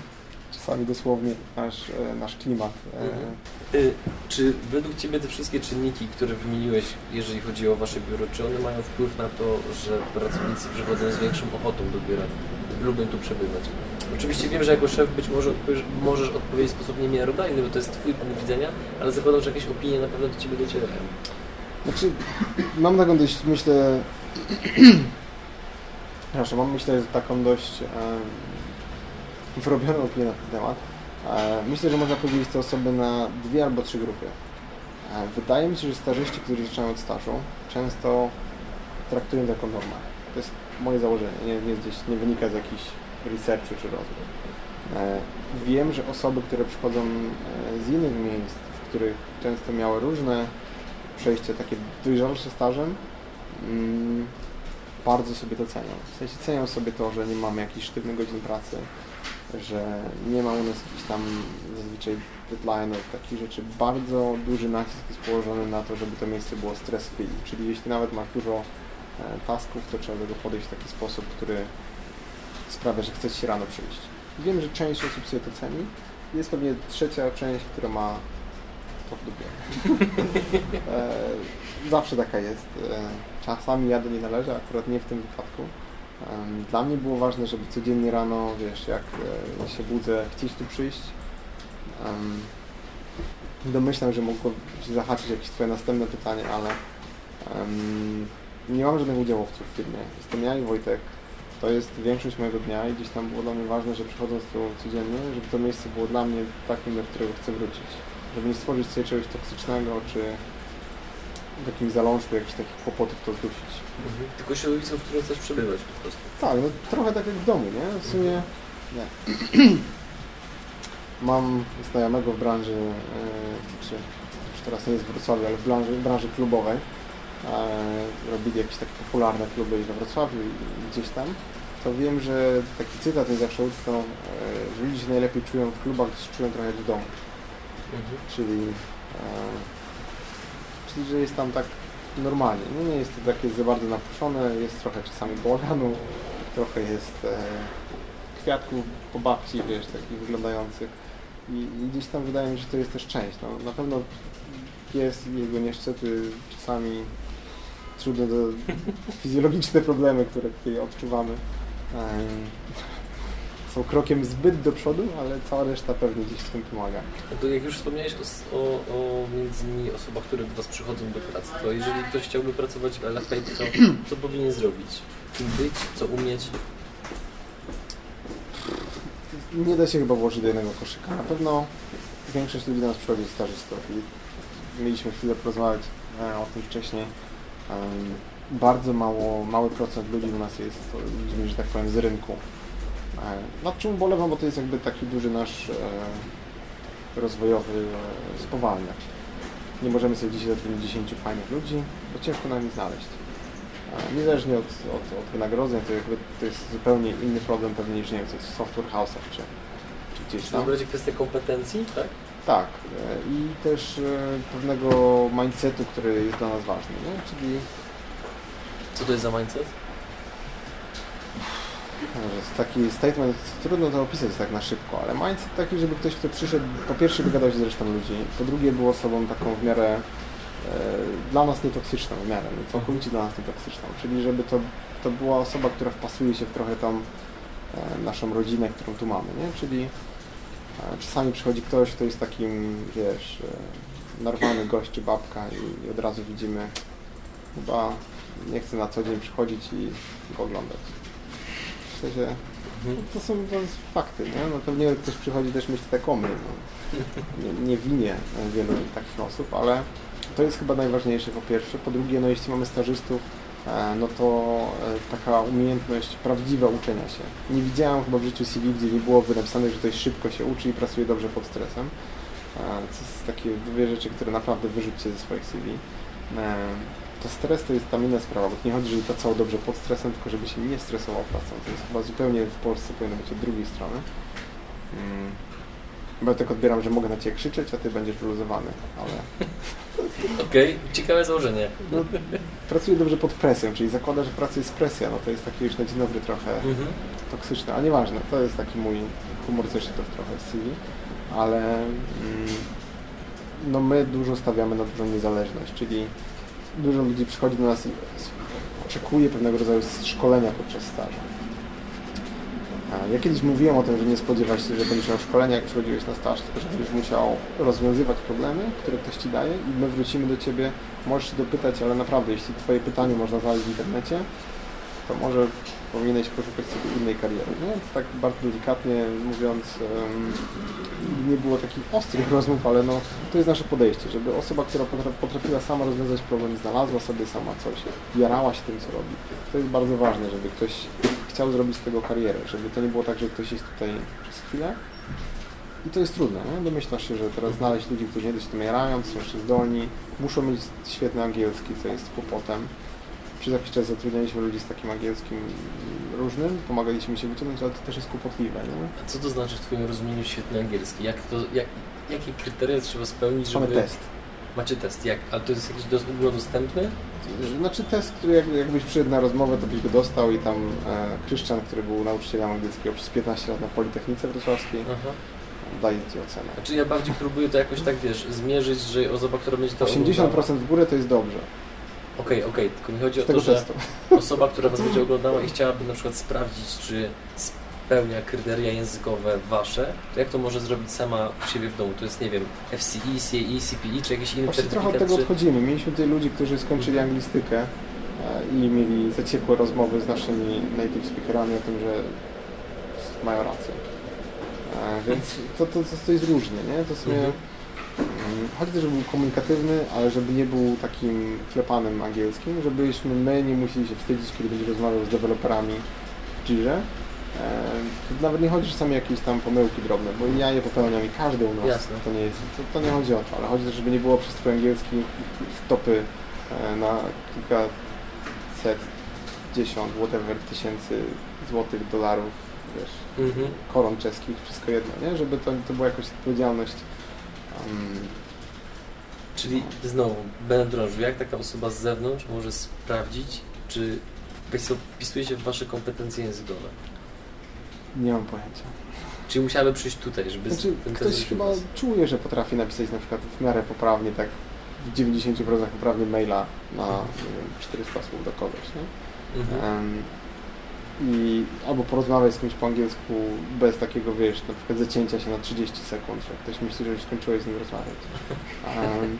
czasami dosłownie nasz, e, nasz klimat. E, Mhm. Y, Czy według Ciebie te wszystkie czynniki, które wymieniłeś, jeżeli chodzi o Wasze biuro, czy one mają wpływ na to, że pracownicy przychodzą z większą ochotą do biura, lubią tu przebywać? Oczywiście wiem, że jako szef być może odpowiesz, możesz odpowiedzieć w sposób niemiarodajny, bo to jest Twój punkt widzenia, ale zakładam, że jakieś opinie na pewno do Ciebie docierają. Znaczy, mam taką dość, myślę... Przepraszam, mam myślę, że taką dość um, wyrobioną opinię na ten temat. E, myślę, że można podzielić te osoby na dwie albo trzy grupy. E, wydaje mi się, że starzyści, którzy zaczynają od stażu, często traktują to jako normę. To jest moje założenie, nie, nie, gdzieś, nie wynika z jakichś researchu czy rozmów. E, wiem, że osoby, które przychodzą e, z innych miejsc, w których często miały różne przejście takie dojrzalsze stażem, mm, bardzo sobie to cenią. W sensie cenią sobie to, że nie mamy jakichś sztywnych godzin pracy, że nie ma u nas jakichś tam zazwyczaj deadline'ów, takich rzeczy. Bardzo duży nacisk jest położony na to, żeby to miejsce było stress free, czyli jeśli nawet masz dużo e, tasków, to trzeba do tego podejść w taki sposób, który sprawia, że chcesz się rano przyjść. Wiem, że część osób sobie to ceni. Jest pewnie trzecia część, która ma to w dupie. e, zawsze taka jest. Czasami ja do niej należę, akurat nie w tym wypadku. Dla mnie było ważne, żeby codziennie rano, wiesz, jak e, się budzę, chcieć tu przyjść. domyślam, że mogło się zahaczyć jakieś Twoje następne pytanie, ale nie mam żadnych udziałowców w firmie. Jestem ja i Wojtek. To jest większość mojego dnia i gdzieś tam było dla mnie ważne, że przychodząc tu codziennie, żeby to miejsce było dla mnie takim, do którego chcę wrócić żeby nie stworzyć sobie czegoś toksycznego, czy w jakimś zalążku jakichś takich kłopotów to zdusić. Mhm. Tylko środowisko, w którym chcesz przebywać po prostu. Tak, no trochę tak jak w domu, nie? W sumie nie. Mam znajomego w branży, yy, czy już teraz nie jest w Wrocławiu, ale w branży, branży klubowej. Yy, robili jakieś takie popularne kluby we Wrocławiu i gdzieś tam. To wiem, że taki cytat jest zawsze utknął, yy, że ludzie się najlepiej czują w klubach, gdzie się czują trochę jak w domu. Mhm. E, czyli, że jest tam tak normalnie. No nie jest to takie za bardzo napuszone, jest trochę czasami bałaganu, trochę jest e, kwiatków po babci, wiesz, takich wyglądających. I, I, gdzieś tam wydaje mi się, że to jest też część. No, na pewno pies i jego nieszczęty czasami trudne do fizjologiczne problemy, które tutaj odczuwamy są krokiem zbyt do przodu, ale cała reszta pewnie gdzieś w tym pomaga. To jak już wspomniałeś o, o, o między innymi osobach, które do Was przychodzą do pracy, to jeżeli ktoś chciałby pracować w LFA, to co powinien zrobić? Kim być? Co umieć? Nie da się chyba włożyć do jednego koszyka. Na pewno większość ludzi do nas przychodzi z stażystów i mieliśmy chwilę porozmawiać e, o tym wcześniej. Bardzo mało, mały procent ludzi u nas jest ludźmi, że tak powiem, z rynku nad czym ubolewam, bo to jest jakby taki duży nasz e, rozwojowy e, spowalniacz. Nie możemy sobie dzisiaj zatrudnić 10 fajnych ludzi, bo ciężko nam ich znaleźć. Niezależnie od, od, od wynagrodzeń, to, jakby, to jest zupełnie inny problem pewnie niż nie wiem, co w software house'ach czy, czy gdzieś tam. To będzie kwestia kompetencji, tak? Tak. I też pewnego mindsetu, który jest dla nas ważny. Nie? Czyli... Co to jest za mindset? Taki statement, trudno to opisać tak na szybko, ale mindset taki, żeby ktoś, kto przyszedł, po pierwsze wygadał się z resztą ludzi, po drugie był osobą taką w miarę e, dla nas nietoksyczną, w miarę, no, całkowicie dla nas nietoksyczną, czyli żeby to, to była osoba, która wpasuje się w trochę tą e, naszą rodzinę, którą tu mamy, nie? Czyli e, czasami przychodzi ktoś, kto jest takim, wiesz, e, normalny gość czy babka i, i od razu widzimy, chyba nie chce na co dzień przychodzić i go oglądać. W sensie, to są to fakty, nie? No pewnie ktoś przychodzi też tak o mnie. No. Nie, nie winię wielu takich osób, ale to jest chyba najważniejsze po pierwsze. Po drugie, no jeśli mamy stażystów, e, no to e, taka umiejętność prawdziwa uczenia się. Nie widziałem chyba w życiu CV, gdzie nie byłoby napisane, że ktoś szybko się uczy i pracuje dobrze pod stresem. To e, są takie dwie rzeczy, które naprawdę wyrzućcie ze swoich CV to stres to jest tam inna sprawa, bo nie chodzi, żeby pracował dobrze pod stresem, tylko żeby się nie stresował pracą. To jest chyba zupełnie w Polsce powinno być od drugiej strony. Hmm. Bo ja tak odbieram, że mogę na Ciebie krzyczeć, a Ty będziesz wyluzowany, ale... Okej, okay. ciekawe założenie. No, pracuję dobrze pod presją, czyli zakłada, że praca jest presja, no to jest taki już na dzień dobry trochę mhm. toksyczne, ale nieważne, to jest taki mój humor zeszytów trochę w CV, ale mm, no my dużo stawiamy na dużą niezależność, czyli dużo ludzi przychodzi do nas i oczekuje pewnego rodzaju szkolenia podczas stażu. Ja kiedyś mówiłem o tym, że nie spodziewać się, że będziesz miał szkolenie, jak przychodziłeś na staż, tylko że będziesz musiał rozwiązywać problemy, które ktoś Ci daje i my wrócimy do Ciebie, możesz się dopytać, ale naprawdę, jeśli Twoje pytanie można znaleźć w internecie, to może powinieneś poszukać sobie innej kariery. Nie? Tak bardzo delikatnie mówiąc, nie było takich ostrych rozmów, ale no, to jest nasze podejście, żeby osoba, która potra- potrafiła sama rozwiązać problem, znalazła sobie sama coś, jarała się tym, co robi. To jest bardzo ważne, żeby ktoś chciał zrobić z tego karierę, żeby to nie było tak, że ktoś jest tutaj przez chwilę i to jest trudne, nie? Domyślasz się, że teraz znaleźć ludzi, którzy nie się tym jarają, są jeszcze zdolni, muszą mieć świetny angielski, co jest kłopotem. Przez jakiś czas zatrudnialiśmy ludzi z takim angielskim różnym, pomagaliśmy się wyciągnąć, ale to też jest kłopotliwe, nie? A co to znaczy w Twoim rozumieniu świetny angielski? Jak to, jak, jakie kryteria trzeba spełnić, żeby... Mamy test. Macie test, jak? Ale to jest jakiś dos- ogólnodostępny? Znaczy test, który jak, jakbyś przyszedł na rozmowę, to byś go dostał i tam e, Kryszczan, który był nauczycielem angielskiego przez 15 lat na Politechnice Wrocławskiej, Aha. daje Ci ocenę. Znaczy ja bardziej próbuję to jakoś tak, wiesz, zmierzyć, że osoba, która będzie to 80% oglądała... w górę to jest dobrze. Okej, okej, tylko mi chodzi o to, że testu. osoba, która Was będzie oglądała i chciałaby na przykład sprawdzić, czy spełnia kryteria językowe Wasze, to jak to może zrobić sama u siebie w domu? To jest, nie wiem, FCE, CAE, CPE, czy jakiś inny Właśnie trochę od tego czy... odchodzimy. Mieliśmy tutaj ludzi, którzy skończyli anglistykę e, i mieli zaciekłe rozmowy z naszymi native speakerami o tym, że mają rację. E, Więc to, to, to, to jest różnie, nie? To w sumie Mhm. Chodzi też, żeby był komunikatywny, ale żeby nie był takim klepanym angielskim, żebyśmy my nie musieli się wstydzić, kiedy będzie rozmawiał z deweloperami w Jirze. To nawet nie chodzi czasami o jakieś tam pomyłki drobne, bo ja je popełniam i każdy u nas. Jasne. To nie, jest, to, to nie chodzi o to, ale chodzi też, żeby nie było przez twój angielski w topy e, na kilkaset, dziesiąt, whatever, tysięcy złotych, dolarów, wiesz, Mhm. koron czeskich, wszystko jedno, nie? Żeby to, to była jakaś odpowiedzialność. Um, Czyli znowu, będę drążył, jak taka osoba z zewnątrz może sprawdzić, czy wpis- wpisuje się w Wasze kompetencje językowe? nie mam pojęcia. Czyli musiałaby przyjść tutaj, żeby Znaczy, ten ktoś chyba was. czuje, że potrafi napisać na przykład w miarę poprawnie, tak w 90% poprawnie maila na nie wiem, 400 słów do kogoś, nie? Mhm. I albo porozmawiać z kimś po angielsku bez takiego, wiesz, na przykład zacięcia się na 30 sekund, że ktoś myśli, że już skończyłeś z nim rozmawiać. Em,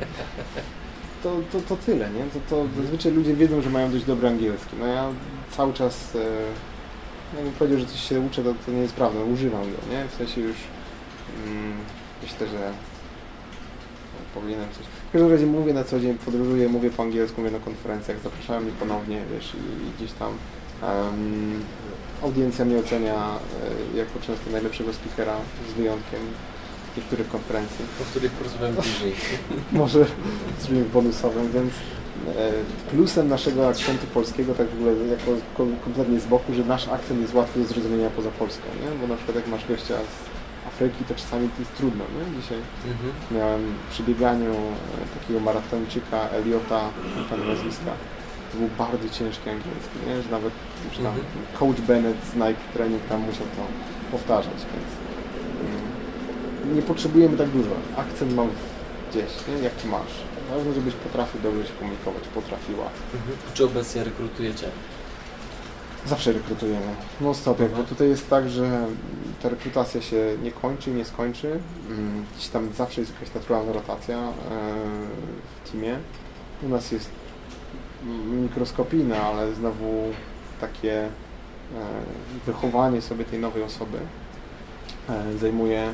to, to, to tyle, nie? To, to zazwyczaj ludzie wiedzą, że mają dość dobry angielski. No ja cały czas, e, jakbym powiedział, że coś się uczę, to, to nie jest prawda, używam go, nie? W sensie już mm, myślę, że powinienem coś... W każdym razie mówię na co dzień, podróżuję, mówię po angielsku, mówię na konferencjach, zapraszają mnie ponownie, wiesz, i, i gdzieś tam em, audiencja mnie ocenia e, jako często najlepszego speakera, z wyjątkiem niektórych konferencji o których porozmawiamy później. może zrobimy bonusowym, więc e, plusem naszego akcentu polskiego, tak w ogóle jako ko- kompletnie z boku, że nasz akcent jest łatwy do zrozumienia poza Polską, nie? Bo na przykład jak masz gościa z Afryki, to czasami to jest trudno, nie? Dzisiaj Mhm. miałem przy bieganiu e, takiego maratończyka Eliota, pamiętam nazwiska, to był bardzo ciężki angielski, nie? Że nawet już tam Mhm. coach Bennett z Nike Training tam musiał to powtarzać, więc mm, nie potrzebujemy tak dużo. Akcent mam gdzieś, nie? jaki masz. Ważne, żebyś potrafił dobrze się komunikować, potrafiła. Mhm. Czy obecnie rekrutujecie? Zawsze rekrutujemy. No stop, bo tutaj jest tak, że ta rekrutacja się nie kończy nie skończy. Mm, Gdzieś tam zawsze jest jakaś naturalna rotacja e, w teamie. U nas jest mikroskopijne, ale znowu takie e, wychowanie sobie tej nowej osoby e, zajmuje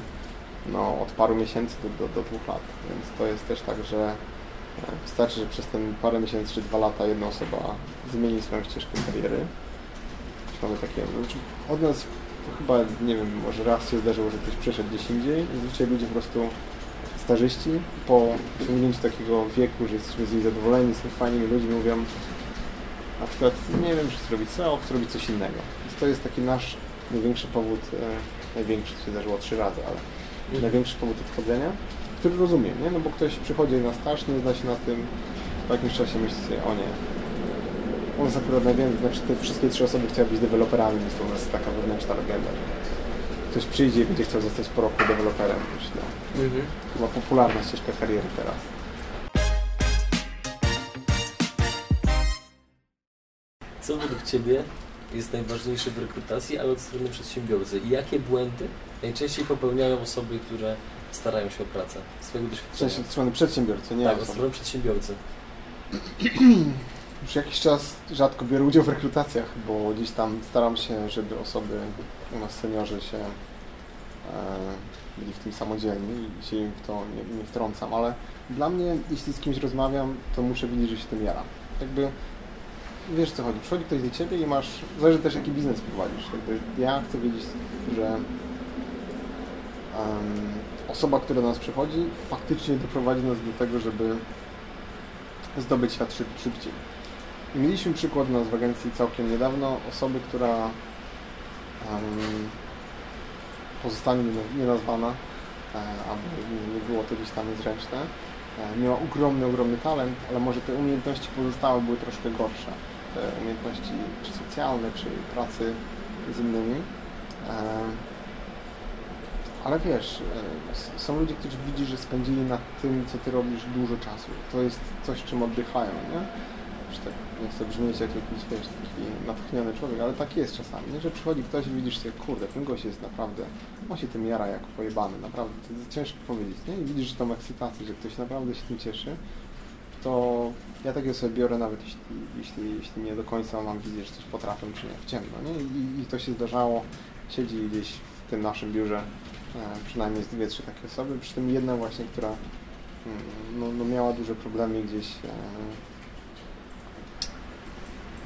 no, od paru miesięcy do, do, do dwóch lat. Więc to jest też tak, że e, wystarczy, że przez ten parę miesięcy czy dwa lata jedna osoba zmieni swoją ścieżkę kariery. Mamy takie, znaczy od nas chyba, nie wiem, może raz się zdarzyło, że ktoś przeszedł gdzieś indziej. Zazwyczaj ludzie po prostu starzyści po osiągnięciu takiego wieku, że jesteśmy z nich zadowoleni, są fajnymi ludźmi, mówią na przykład, nie wiem, czy chcę robić SEO, chcę robić coś innego. Więc to jest taki nasz największy powód, e, największy, to się zdarzyło trzy razy, ale Mhm. największy powód odchodzenia, który rozumiem, nie? No bo ktoś przychodzi na staż, nie zna się na tym, po jakimś czasie myśli sobie, o nie, u nas akurat najwięcej, znaczy te wszystkie trzy osoby chciały być deweloperami, więc to u nas jest taka wewnętrzna legenda, ktoś przyjdzie i będzie chciał zostać po roku deweloperem, myślę. Mhm. Chyba popularna ścieżka kariery teraz. Co według Ciebie jest najważniejsze w rekrutacji, ale od strony przedsiębiorcy? I jakie błędy najczęściej popełniają osoby, które starają się o pracę? Z Twojego W doświadczenia. sensie od strony przedsiębiorcy, nie tak, od strony przedsiębiorcy. Już jakiś czas rzadko biorę udział w rekrutacjach, bo gdzieś tam staram się, żeby osoby u nas seniorzy się e, byli w tym samodzielni i się im w to nie, nie wtrącam, ale dla mnie, jeśli z kimś rozmawiam, to muszę widzieć, że się tym jaram. Jakby wiesz co chodzi, przychodzi ktoś do ciebie i masz, zależy też jaki biznes prowadzisz. Jakby ja chcę wiedzieć, że em, osoba, która do nas przychodzi, faktycznie doprowadzi nas do tego, żeby zdobyć świat szyb, szybciej. Mieliśmy przykład nas w agencji całkiem niedawno osoby, która um, pozostanie nie- nienazwana, e, aby nie- było to gdzieś tam niezręczne. E, miała ogromny, ogromny talent, ale może te umiejętności pozostałe były troszkę gorsze. Te umiejętności czy socjalne, czy pracy z innymi. E, ale wiesz, są ludzie, którzy widzi, że spędzili na tym, co ty robisz dużo czasu. To jest coś, czym oddychają, nie? Że tak nie chcę brzmieć jak jakiś, wiesz, taki natchniony człowiek, ale tak jest czasami, nie? Że przychodzi ktoś i widzisz sobie, kurde, ten gość jest naprawdę, on się tym jara jak pojebany, naprawdę, to ciężko powiedzieć, nie? I widzisz tą ekscytację, że ktoś naprawdę się tym cieszy, to ja takie sobie biorę nawet jeśli, jeśli, jeśli nie do końca mam wizję, że coś potrafię, czy nie, w ciemno, nie? I, I to się zdarzało, siedzi gdzieś w tym naszym biurze e, przynajmniej z dwie, trzy takie osoby, przy tym jedna właśnie, która mm, no, no miała duże problemy gdzieś e,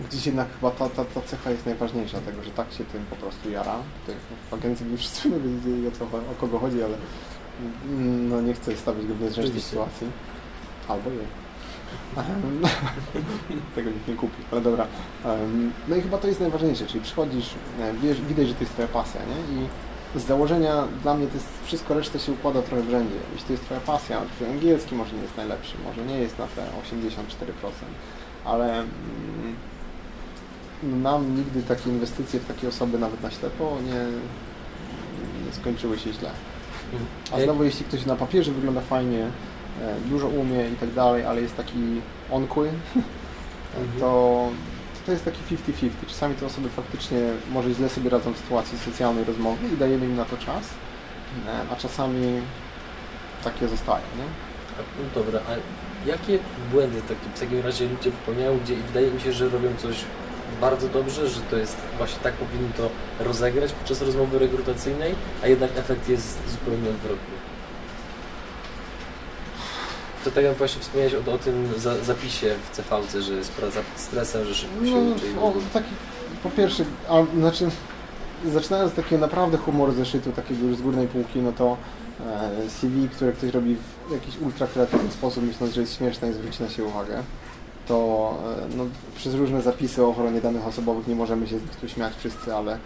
Gdzieś jednak chyba ta, ta, ta cecha jest najważniejsza, tego, że tak się tym po prostu jara. Tutaj w agencji by wszyscy wiedzieli o, co, o kogo chodzi, ale mm, no, nie chcę stawić go w niezręcznej Oczywiście. sytuacji. Albo jej. Tego nikt nie kupi, ale dobra. No i chyba to jest najważniejsze, czyli przychodzisz, wiesz, widać, że to jest Twoja pasja, nie? I z założenia dla mnie to jest wszystko resztę się układa trochę w rzędzie. Jeśli to jest Twoja pasja, Twój angielski może nie jest najlepszy, może nie jest na te 84%, ale mm, nam nigdy takie inwestycje w takie osoby, nawet na ślepo, nie, nie skończyły się źle. A znowu, jeśli ktoś na papierze wygląda fajnie, e, dużo umie i tak dalej, ale jest taki onkły, to to jest taki 50-50. Czasami te osoby faktycznie może źle sobie radzą w sytuacji socjalnej rozmowy i dajemy im na to czas, e, a czasami takie zostają, nie? No dobra, a jakie błędy w takim, w takim razie ludzie popełniają, gdzie i wydaje mi się, że robią coś bardzo dobrze, że to jest właśnie tak powinno to rozegrać podczas rozmowy rekrutacyjnej, a jednak efekt jest zupełnie odwrotny. To tak jak właśnie wspomniałeś o, o tym za, zapisie w CVC, że jest praca pod stresem, że szybko się No, uczy. o, taki, po pierwsze, a, znaczy, zaczynając od takiego naprawdę humoru zeszytu, takiego już z górnej półki, no to e, CV, które ktoś robi w jakiś ultra kreatywny sposób, myśląc, że jest śmieszne i zwróci na siebie uwagę, to e, no, przez różne zapisy o ochronie danych osobowych nie możemy się tu śmiać wszyscy, ale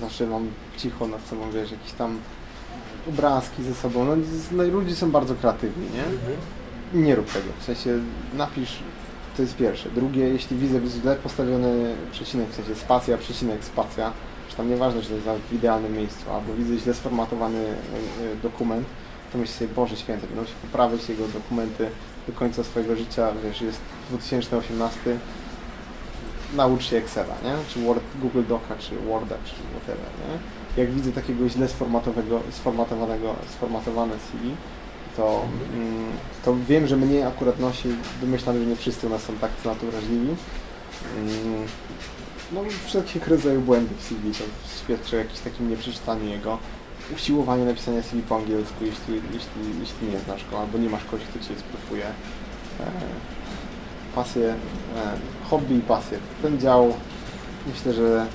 zawsze mam cicho nad sobą, wiesz, jakieś tam obrazki ze sobą. No, no ludzie są bardzo kreatywni, nie? Mhm. Nie rób tego. W sensie napisz, to jest pierwsze. Drugie, jeśli widzę źle postawiony przecinek, w sensie spacja, przecinek, spacja, czy tam nieważne, czy to jest w idealnym miejscu, albo widzę źle sformatowany y, y, dokument, to myślę sobie, Boże Święty, będą się poprawiać jego dokumenty do końca swojego życia, wiesz, jest 2018, naucz się Excela, nie? Czy Word, Google Doca, czy Worda, czy whatever, nie? Jak widzę takiego źle sformatowego, sformatowanego, sformatowane CV, to, mm, to wiem, że mnie akurat nosi, domyślam, że nie wszyscy u nas są tak na to wrażliwi. Mm, No wszelkiego rodzaju błędy w CV, to świadczy o jakimś takim nieprzeczytaniu jego. Usiłowanie napisania CV po angielsku, jeśli, jeśli, jeśli nie znasz go, albo nie masz kogoś, kto Cię sprofuje. E, pasje, e, hobby i pasje. Ten dział myślę, że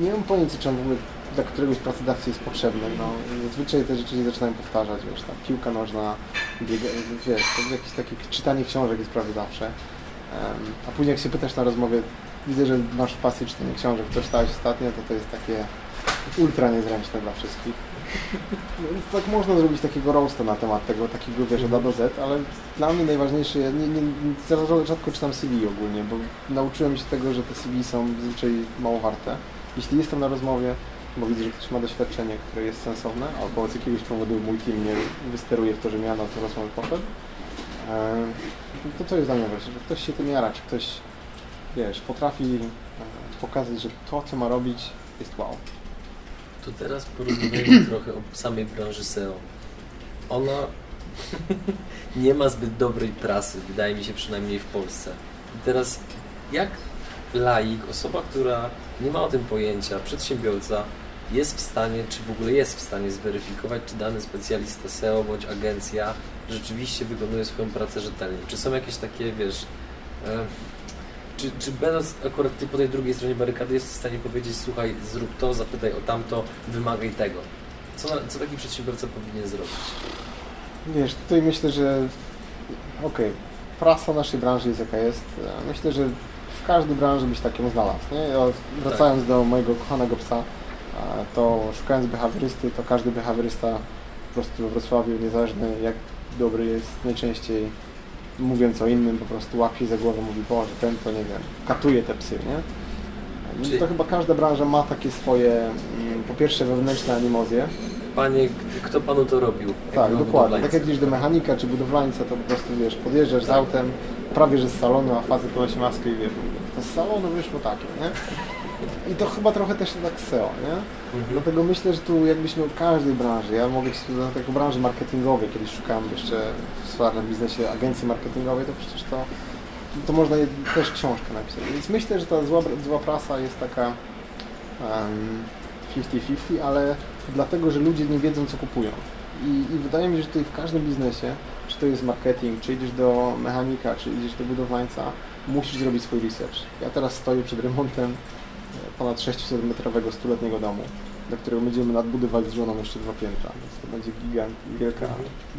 nie mam pojęcia, czy on w ogóle dla któregoś pracodawcy jest potrzebny. No, zazwyczaj te rzeczy się zaczynają powtarzać, wiesz, ta piłka nożna, biega, wiesz, to jakieś takie czytanie książek jest prawie zawsze. A później jak się pytasz na rozmowie, widzę, że masz pasję czytania książek, co czytałeś ostatnio, to to jest takie ultra niezręczne dla wszystkich. No, tak można zrobić takiego roasta na temat tego, takiego wiesz, od A do Z, ale dla mnie najważniejsze, ja nie, nie, nie, za rzadko czytam CV ogólnie, bo nauczyłem się tego, że te CV są zazwyczaj mało warte. Jeśli jestem na rozmowie, bo widzę, że ktoś ma doświadczenie, które jest sensowne, albo z jakiegoś powodu mój team mnie wysteruje w to, że ja na tę rozmowę poszedł, e, to to jest dla mnie ważne, że ktoś się tym jara, czy ktoś, wiesz, potrafi e, pokazać, że to, co ma robić, jest wow. To teraz porozmawiajmy trochę o samej branży SEO. Ona nie ma zbyt dobrej prasy, wydaje mi się przynajmniej w Polsce. I teraz jak laik, osoba, która nie ma o tym pojęcia, przedsiębiorca, jest w stanie, czy w ogóle jest w stanie zweryfikować, czy dany specjalista SEO bądź agencja rzeczywiście wykonuje swoją pracę rzetelnie? Czy są jakieś takie, wiesz, e, czy, czy będąc akurat ty po tej drugiej stronie barykady jest w stanie powiedzieć, słuchaj, zrób to, zapytaj o tamto, wymagaj tego? Co, co taki przedsiębiorca powinien zrobić? Wiesz, tutaj myślę, że okej, prasa naszej branży jest jaka jest. Myślę, że w każdej branży byś taką znalazł. Nie? Ja wracając do mojego kochanego psa, to szukając behawiorysty, to każdy behawiorysta po prostu we Wrocławiu, niezależny jak dobry jest, najczęściej mówiąc o innym, po prostu łapie za głowę, mówi, Boże, ten to nie wiem, katuje te psy, nie? Więc Czyli- to chyba każda branża ma takie swoje, mm, po pierwsze wewnętrzne animozje, Panie, kto panu to robił? Tak, dokładnie. Tak jak idziesz do mechanika czy budowlańca, to po prostu wiesz, podjeżdżasz z Tak. autem, prawie że z salonu, a facet ponosi maskę i wiesz, to z salonu wyszło takie, nie? I to chyba trochę też tak SEO, nie? Mhm. Dlatego myślę, że tu jakbyśmy w każdej branży, ja mogę się do takiej branży marketingowej, kiedyś szukałem jeszcze w starym biznesie agencji marketingowej, to przecież to, to można też książkę napisać. Więc myślę, że ta zła, zła prasa jest taka em, 50-50, ale dlatego, że ludzie nie wiedzą, co kupują. I, I wydaje mi się, że tutaj w każdym biznesie, czy to jest marketing, czy idziesz do mechanika, czy idziesz do budowlańca, musisz zrobić swój research. Ja teraz stoję przed remontem ponad 600-metrowego stuletniego domu, do którego będziemy nadbudować z żoną jeszcze dwa piętra, więc to będzie gigant, wielka.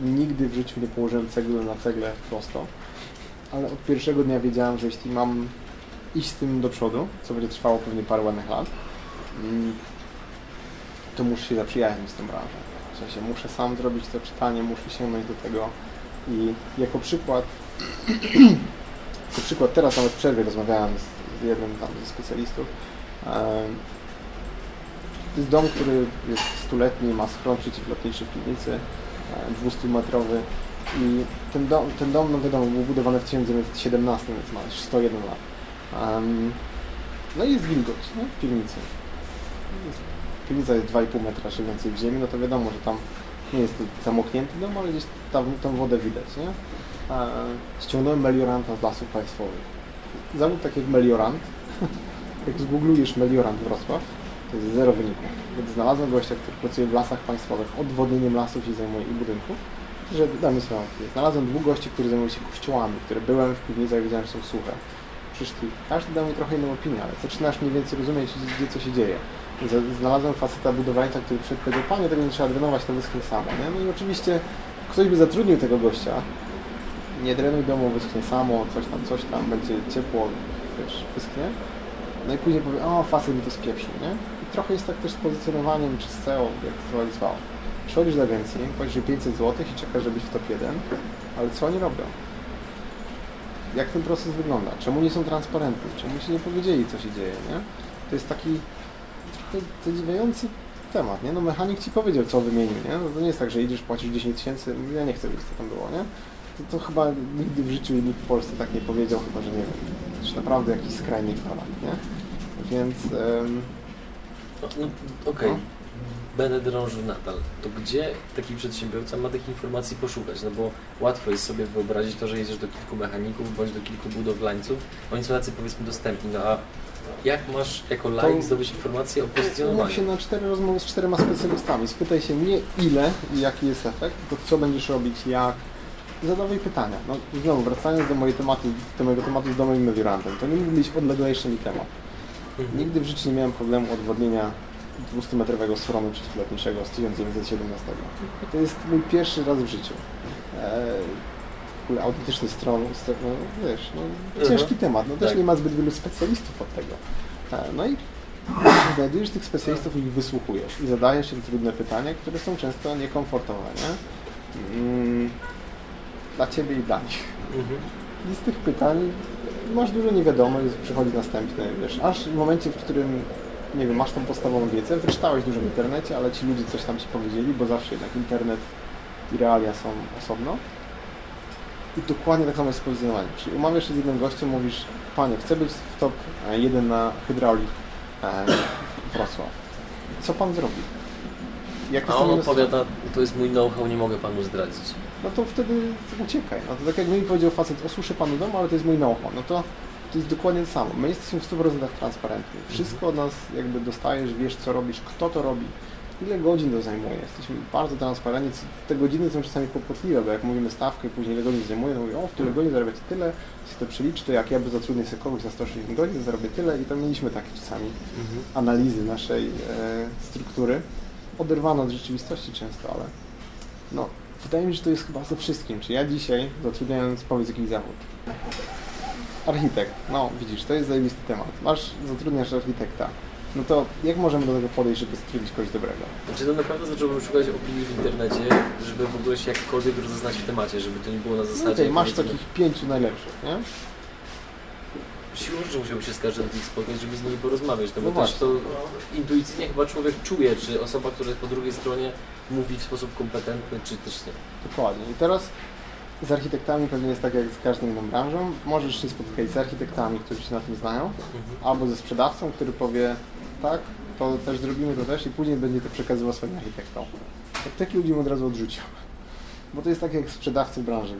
Nigdy w życiu nie położyłem cegły na cegle prosto, ale od pierwszego dnia wiedziałem, że jeśli mam iść z tym do przodu, co będzie trwało pewnie parę ładnych lat, mm, to muszę się zaprzyjaźnić z tą branżą. W sensie muszę sam zrobić to czytanie, muszę sięgnąć do tego i jako przykład, jako przykład teraz nawet w przerwie rozmawiałem z, z jednym tam ze specjalistów. To jest dom, który jest stuletni, ma schron przeciwlotniczy w piwnicy, e, 200-metrowy i ten dom, ten dom, no wiadomo, był budowany w 1917, więc ma już 101 lat. No i jest wilgoć nie? w piwnicy. Piwnica jest 2,5 metra więcej w ziemi, no to wiadomo, że tam nie jest to zamoknięty dom, ale gdzieś tam tą wodę widać, nie? Ściągnąłem melioranta z lasów państwowych. Zawód tak jak meliorant, jak zgooglujesz meliorant Wrocław, to jest zero wyników. Więc znalazłem gościa, który pracuje w lasach państwowych, odwodnieniem lasów się zajmuje i budynków, że damy opinię. Znalazłem dwóch gości, którzy zajmują się kościołami, które byłem w piwnicach i widziałem, że są suche. Przyszli. Każdy dał mi trochę inną opinię, ale zaczynasz mniej więcej rozumieć, gdzie co się dzieje. Znalazłem faceta budowlańca, który przed powiedział, panie, tego nie trzeba drenować, to wyschnie samo. Nie? No i oczywiście ktoś by zatrudnił tego gościa, nie drenuj domu, wyschnie samo, coś tam, coś tam, będzie ciepło, wiesz, wyschnie. No i później powie, o, facet mi to spieprzył, nie? I trochę jest tak też z pozycjonowaniem, czy z SEO, jak to woli zwał. Przychodzisz do agencji, płacisz 500 zł i czekasz, żebyś w top 1, ale co oni robią? Jak ten proces wygląda? Czemu nie są transparentni? Czemu się nie powiedzieli, co się dzieje, nie? To jest taki trochę zadziwiający temat, nie? No mechanik ci powiedział, co wymienił, nie? No to nie jest tak, że idziesz, płacisz 10 tysięcy, ja nie chcę wiedzieć, co tam było, nie? To, to chyba nigdy w życiu nikt w Polsce tak nie powiedział, chyba, że nie wiem, że naprawdę jakiś skrajny ignorant, nie? Więc No, no, Okej, No. będę drążył nadal. To gdzie taki przedsiębiorca ma tych informacji poszukać? No bo łatwo jest sobie wyobrazić to, że jedziesz do kilku mechaników bądź do kilku budowlańców, oni są tacy powiedzmy dostępni, no a jak masz jako laik zdobyć informacje o umów się pozycjonowaniu? na cztery rozmowy z czterema specjalistami. Spytaj się nie ile i jaki jest efekt, tylko co będziesz robić, jak. Zadawaj pytania. No znowu, wracając do mojego tematu, do mojego tematu z domem i mediurantem, to nie mógł być odleglejszy mi temat. Mhm. Nigdy w życiu nie miałem problemu odwodnienia 200-metrowego schronu przeciwlotniczego z 1917. To jest mój pierwszy raz w życiu. E, w ogóle autentyczny stron, st- no, wiesz, no, ciężki Mhm. temat. No też Tak. nie ma zbyt wielu specjalistów od tego. E, no i znajdujesz tych specjalistów i ich wysłuchujesz i zadajesz im trudne pytania, które są często niekomfortowe, nie? Dla Ciebie i dla nich. Mhm. I z tych pytań masz dużo niewiadomych, przychodzi następny, wiesz, aż w momencie, w którym, nie wiem, masz tą podstawową wiedzę, wyczytałeś dużo w internecie, ale ci ludzie coś tam ci powiedzieli, bo zawsze jednak internet i realia są osobno. I dokładnie tak samo jest z pozycjonowaniem. Czyli umawiasz się z jednym gościem, mówisz, panie, chcę być w top e, jeden na hydraulik e, Wrocław. Co pan zrobi? Jak A jest on odpowiada, to jest mój know-how, nie mogę panu zdradzić. No to wtedy uciekaj. No to tak jak mi powiedział facet, osłyszę panu dom, ale to jest mój know-how. No to to jest dokładnie to samo. My jesteśmy w 100% transparentni. Wszystko od nas jakby dostajesz, wiesz co robisz, kto to robi, ile godzin to zajmuje. Jesteśmy bardzo transparentni. Te godziny są czasami kłopotliwe, bo jak mówimy stawkę i później ile godzin zajmuje, to mówię, o w tyle godzin zarabiacie tyle, jeśli to przeliczy, to jak ja by zatrudnię sobie kogoś na 160 godzin, to zarobię tyle i tam mieliśmy takie czasami analizy naszej e, struktury, oderwane od rzeczywistości często, ale no, wydaje mi się, że to jest chyba ze wszystkim. Czy ja dzisiaj, zatrudniając, powiedz jakiś zawód, architekt, no widzisz, to jest zajebisty temat. Masz, zatrudniasz architekta, no to jak możemy do tego podejść, żeby zatrudnić kogoś dobrego? Znaczy to naprawdę zacząłbym szukać opinii w internecie, żeby w ogóle się jakkolwiek rozeznać w temacie, żeby to nie było na No zasadzie... okej, masz powiedzmy, takich pięciu najlepszych, nie? Siłą rzeczy musiałbym się z każdym z nich spotkać, żeby z nimi porozmawiać, no bo No też to intuicyjnie chyba człowiek czuje, czy osoba, która jest po drugiej stronie mówi w sposób kompetentny, czy też nie. Dokładnie. I teraz z architektami pewnie jest tak jak z każdą inną branżą. Możesz się spotkać z architektami, którzy się na tym znają, albo ze sprzedawcą, który powie tak, to też zrobimy to też i później będzie to przekazywał swoim architektom. Tak takich ludzi od razu odrzucił. Bo to jest tak jak sprzedawcy w branży.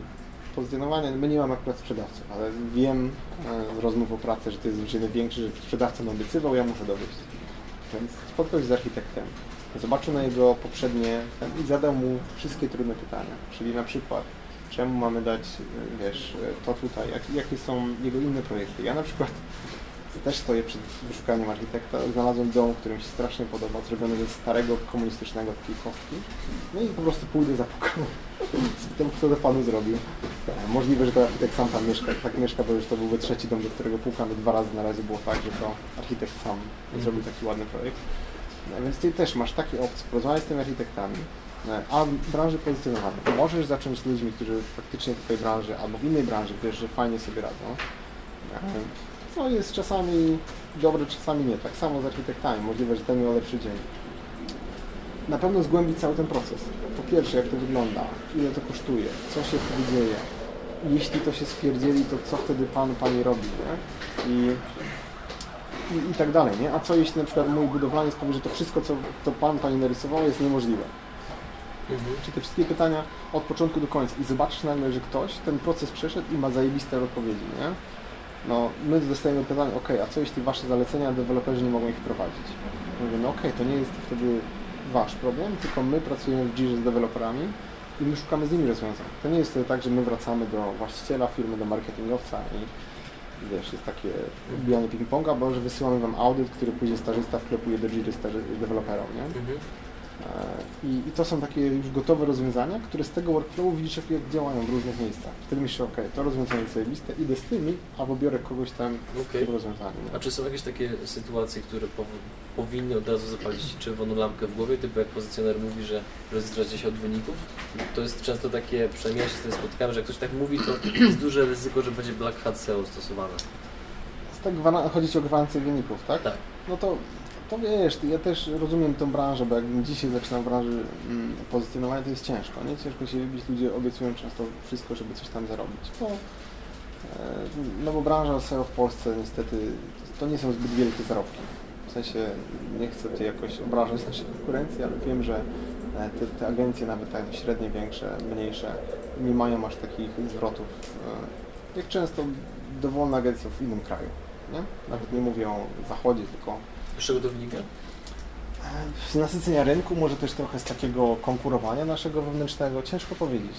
Pozycjonowanie, my nie mamy akurat sprzedawców, ale wiem e, z rozmów o pracy, że to jest zwyczajnie większy, że sprzedawca obiecywał, ja muszę dowieść. Więc spotkał się z architektem, zobaczył na jego poprzednie i zadał mu wszystkie trudne pytania. Czyli na przykład, czemu mamy dać, e, wiesz, e, to tutaj, jak, jakie są jego inne projekty. Ja na przykład też stoję przed wyszukaniem architekta, znalazłem dom, który mi się strasznie podoba, zrobiony ze starego komunistycznego takiej kostki. No i po prostu pójdę, zapukam, spytam, kto to panu zrobił. E, Możliwe, że to architekt sam tam mieszka, tak mieszka, bo już to byłby trzeci dom, do którego pukamy dwa razy na razie było tak, że to architekt sam zrobił taki ładny projekt. No, więc ty też masz takie opcje, porozmawiaj z tymi architektami, e, a branży pozycjonowania możesz zacząć z ludźmi, którzy faktycznie w twojej branży albo w innej branży wiesz, że fajnie sobie radzą. E, Co jest czasami dobre, czasami nie. Tak samo z architektami. Możliwe, że ten miał lepszy dzień. Na pewno zgłębić cały ten proces. Po pierwsze, jak to wygląda, ile to kosztuje, co się wtedy dzieje. Jeśli to się spierdzieli, to co wtedy pan, pani robi, nie? I i, i tak dalej, nie? A co jeśli na przykład mój budowlaniec powie, że to wszystko, co to pan, pani narysował jest niemożliwe? Czy te wszystkie pytania od początku do końca i zobaczysz nagle, że ktoś ten proces przeszedł i ma zajebiste odpowiedzi, nie? No, my dostajemy pytanie, ok, a co jeśli wasze zalecenia deweloperzy nie mogą ich wprowadzić? Mówię, no okej, to nie jest wtedy wasz problem, tylko my pracujemy w Jirze z deweloperami i my szukamy z nimi rozwiązań. To nie jest wtedy tak, że my wracamy do właściciela firmy, do marketingowca i wiesz, jest takie bijanie ping-ponga, bo że wysyłamy wam audyt, który później stażysta wklepuje do Jiry deweloperom, nie? E, I, I to są takie już gotowe rozwiązania, które z tego workflowu widzisz, jak, jak działają w różnych miejscach. Wtedy myślisz, ok, to rozwiązanie jest zajebiste, idę z tymi, albo biorę kogoś tam z Okej. tego rozwiązania. A czy są jakieś takie sytuacje, które pow- powinny od razu zapalić czerwoną lampkę w głowie, typu jak pozycjoner mówi, że rozjeżdżacie się od wyników? To jest często takie, przynajmniej ja się z tym spotykałem, że jak ktoś tak mówi, to jest duże ryzyko, że będzie black hat SEO stosowane. Z tak gwana- chodzi ci o gwarancję wyników, tak? Tak. No to, to wiesz, ja też rozumiem tę branżę, bo jakbym dzisiaj zaczynał w branży mm, pozycjonowania, to jest ciężko, nie? Ciężko się wybić, ludzie obiecują często wszystko, żeby coś tam zarobić. No, no bo branża SEO w Polsce niestety to nie są zbyt wielkie zarobki. W sensie nie chcę tutaj jakoś obrażać naszej konkurencji, ale wiem, że e, te, te agencje, nawet te średnie, większe, mniejsze, nie mają aż takich zwrotów, e, jak często dowolna agencja w innym kraju. Nie? Nawet nie mówię o zachodzie, tylko To wynika? z nasycenia rynku, może też trochę z takiego konkurowania naszego wewnętrznego, ciężko powiedzieć.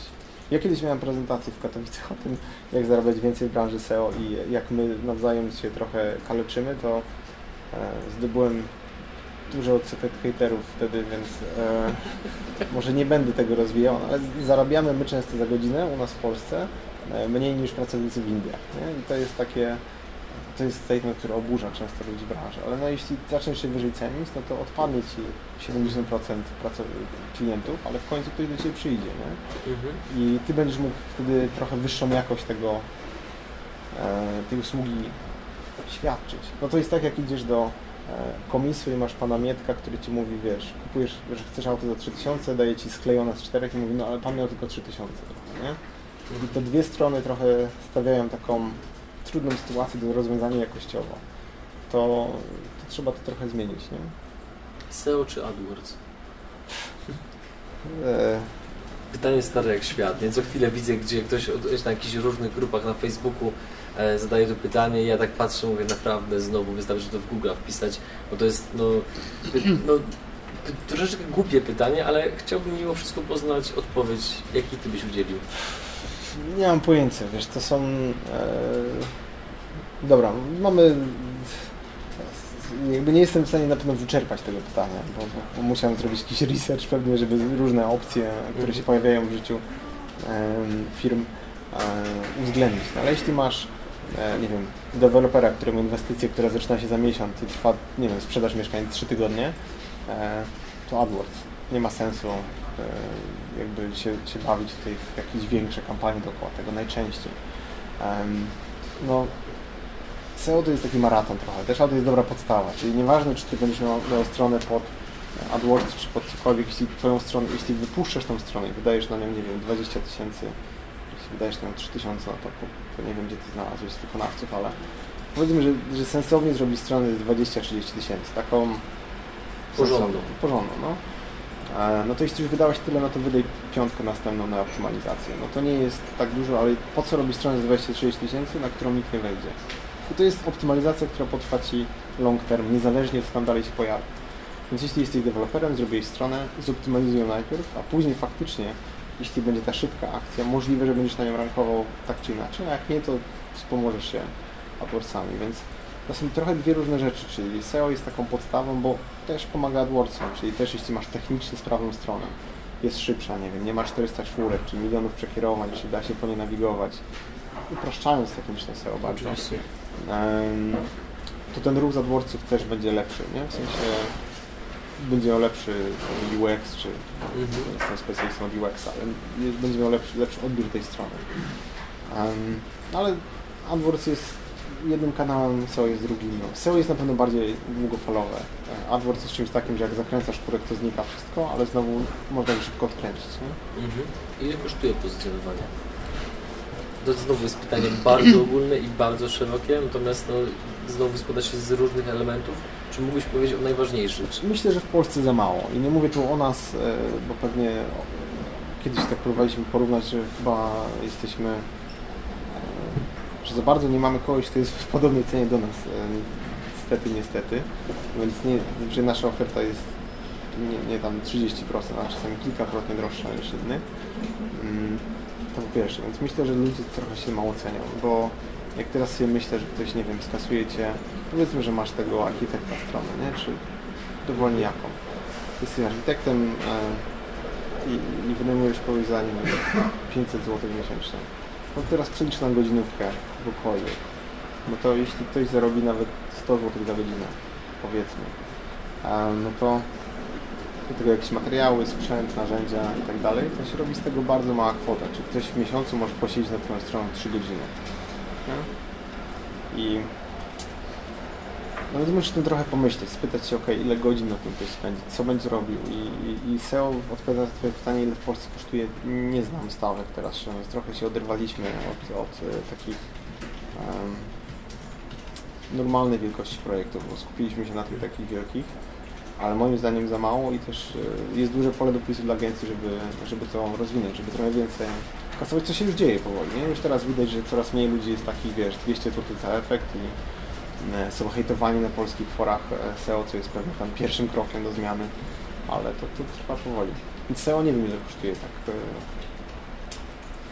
Ja kiedyś miałem prezentację w Katowicach o tym, jak zarabiać więcej w branży SEO i jak my nawzajem się trochę kaleczymy, to e, zdobyłem dużo odsetek hejterów wtedy, więc e, może nie będę tego rozwijał, ale zarabiamy my często za godzinę u nas w Polsce e, mniej niż pracownicy w Indiach. Nie? I to jest takie, to jest statement, który oburza często ludzi w branży, ale no jeśli zaczniesz się wyżej cenić, no to odpadnie Ci 70% pracow- klientów, ale w końcu ktoś do Ciebie przyjdzie, nie? Mhm. I Ty będziesz mógł wtedy trochę wyższą jakość tego, e, tej usługi świadczyć. No to jest tak, jak idziesz do e, komisu i masz pana Mietka, który Ci mówi, wiesz, kupujesz, że chcesz auto za 3000, daje Ci sklejone z czterech i mówi, no ale Pan miał tylko 3000, nie? I te dwie strony trochę stawiają taką trudną sytuację do rozwiązania jakościowo. To, to trzeba to trochę zmienić, nie? SEO czy AdWords? E, Pytanie stare jak świat, nie? Co chwilę widzę, gdzie ktoś na jakichś różnych grupach na Facebooku e, zadaje to pytanie i ja tak patrzę, mówię naprawdę znowu, wystarczy to w Google wpisać, bo to jest no, no troszeczkę głupie pytanie, ale chciałbym mimo wszystko poznać odpowiedź, jaki Ty byś udzielił. Nie mam pojęcia, wiesz, to są... E... Dobra, mamy... Jakby nie jestem w stanie na pewno wyczerpać tego pytania, bo, bo musiałem zrobić jakiś research pewnie, żeby różne opcje, które się pojawiają w życiu firm e, uwzględnić. No, ale jeśli masz, e, nie wiem, dewelopera, któremu inwestycje, która zaczyna się za miesiąc i trwa, nie wiem, sprzedaż mieszkań 3 tygodnie, e, to AdWords. Nie ma sensu jakby się, się bawić tutaj w jakieś większe kampanie dookoła tego najczęściej. No, SEO to jest taki maraton trochę, też to jest dobra podstawa, czyli nieważne czy Ty będziesz miał, miał stronę pod AdWords czy pod cokolwiek, jeśli Twoją stronę, jeśli wypuszczasz tą stronę i wydajesz na nią, nie wiem, 20 tysięcy, jeśli wydajesz na nią 3 tysiące, no to, to, nie wiem gdzie Ty znalazłeś wykonawców, ale powiedzmy, że, że sensownie zrobić stronę z 20-30 tysięcy, taką Porządną. porządną, no. E, No to jeśli już wydałeś tyle, no to wydaj piątkę następną na optymalizację. No to nie jest tak dużo, ale po co robić stronę z 20-30 tysięcy, na którą nikt nie wejdzie? I to jest optymalizacja, która potrwa Ci long term, niezależnie co tam dalej się pojawi. Więc jeśli jesteś deweloperem, zrobiłeś stronę, zoptymalizuj ją najpierw, a później faktycznie, jeśli będzie ta szybka akcja, możliwe, że będziesz na nią rankował tak czy inaczej, a jak nie, to wspomożesz się AdWordsami, więc to są trochę dwie różne rzeczy, czyli SEO jest taką podstawą, bo też pomaga AdWordsom, czyli też jeśli masz technicznie sprawną stronę, jest szybsza, nie wiem, nie ma 400 czwórek, czy milionów przekierowań, czy da się po nie nawigować, upraszczając techniczne SEO bardzo, Oczywiście. To ten ruch z AdWordsów też będzie lepszy, nie? W sensie będzie miał lepszy UX, czy Mhm. jestem specjalistą od UX, ale będzie miał lepszy, lepszy odbiór tej strony. Em, ale AdWords jest jednym kanałem, SEO jest drugim. No. SEO jest na pewno bardziej długofalowe. E, AdWords jest czymś takim, że jak zakręcasz kurek, to znika wszystko, ale znowu można go szybko odkręcić. Nie? Mhm. Ile kosztuje pozycjonowanie? To znowu jest pytanie bardzo ogólne i bardzo szerokie, natomiast no, znowu składa się z różnych elementów. Czy mógłbyś powiedzieć o najważniejszych? Myślę, że w Polsce za mało. I nie mówię tu o nas, e, bo pewnie kiedyś tak próbowaliśmy porównać, że chyba jesteśmy, e, że za bardzo nie mamy kogoś, kto jest w podobnej cenie do nas. e, Niestety, niestety. Więc nie, że nasza oferta jest nie, nie tam 30%, a czasami kilkakrotnie droższa niż inny. To po pierwsze, więc myślę, że ludzie trochę się mało cenią, bo jak teraz sobie myślę, że ktoś, nie wiem, skasuje Cię, powiedzmy, że masz tego architekta strony, nie? Czy dowolnie jaką. Jesteś architektem e, i, i wynajmujesz kogoś za, nie wiem, 500 zł miesięcznie. No teraz przelicz na godzinówkę cokolwiek. No to jeśli ktoś zarobi nawet 100 zł za godzinę, powiedzmy, e, no to do tego jakieś materiały, sprzęt, narzędzia i tak to się robi z tego bardzo mała kwota. Czy ktoś w miesiącu może posiedzieć na Twoją stronę 3 godziny. Nie? I no musisz tym trochę pomyśleć, spytać się, ok, ile godzin na tym ktoś spędzi, co będzie robił i, i, i SEO, odpowiadając na Twoje pytanie, ile w Polsce kosztuje, nie znam stawek teraz, szczerze trochę się oderwaliśmy od, od e, takich em, normalnej wielkości projektów, bo skupiliśmy się na tych takich wielkich, ale moim zdaniem za mało i też e, jest duże pole do popisu dla agencji, żeby, żeby to rozwinąć, żeby trochę więcej kasować, co się już dzieje powoli, nie? Już teraz widać, że coraz mniej ludzi jest takich, wiesz, 200 zł za efekt i e, są hejtowani na polskich forach e, SEO, co jest pewnie tam pierwszym krokiem do zmiany, ale to, to trwa powoli. Więc SEO nie wiem ile kosztuje tak.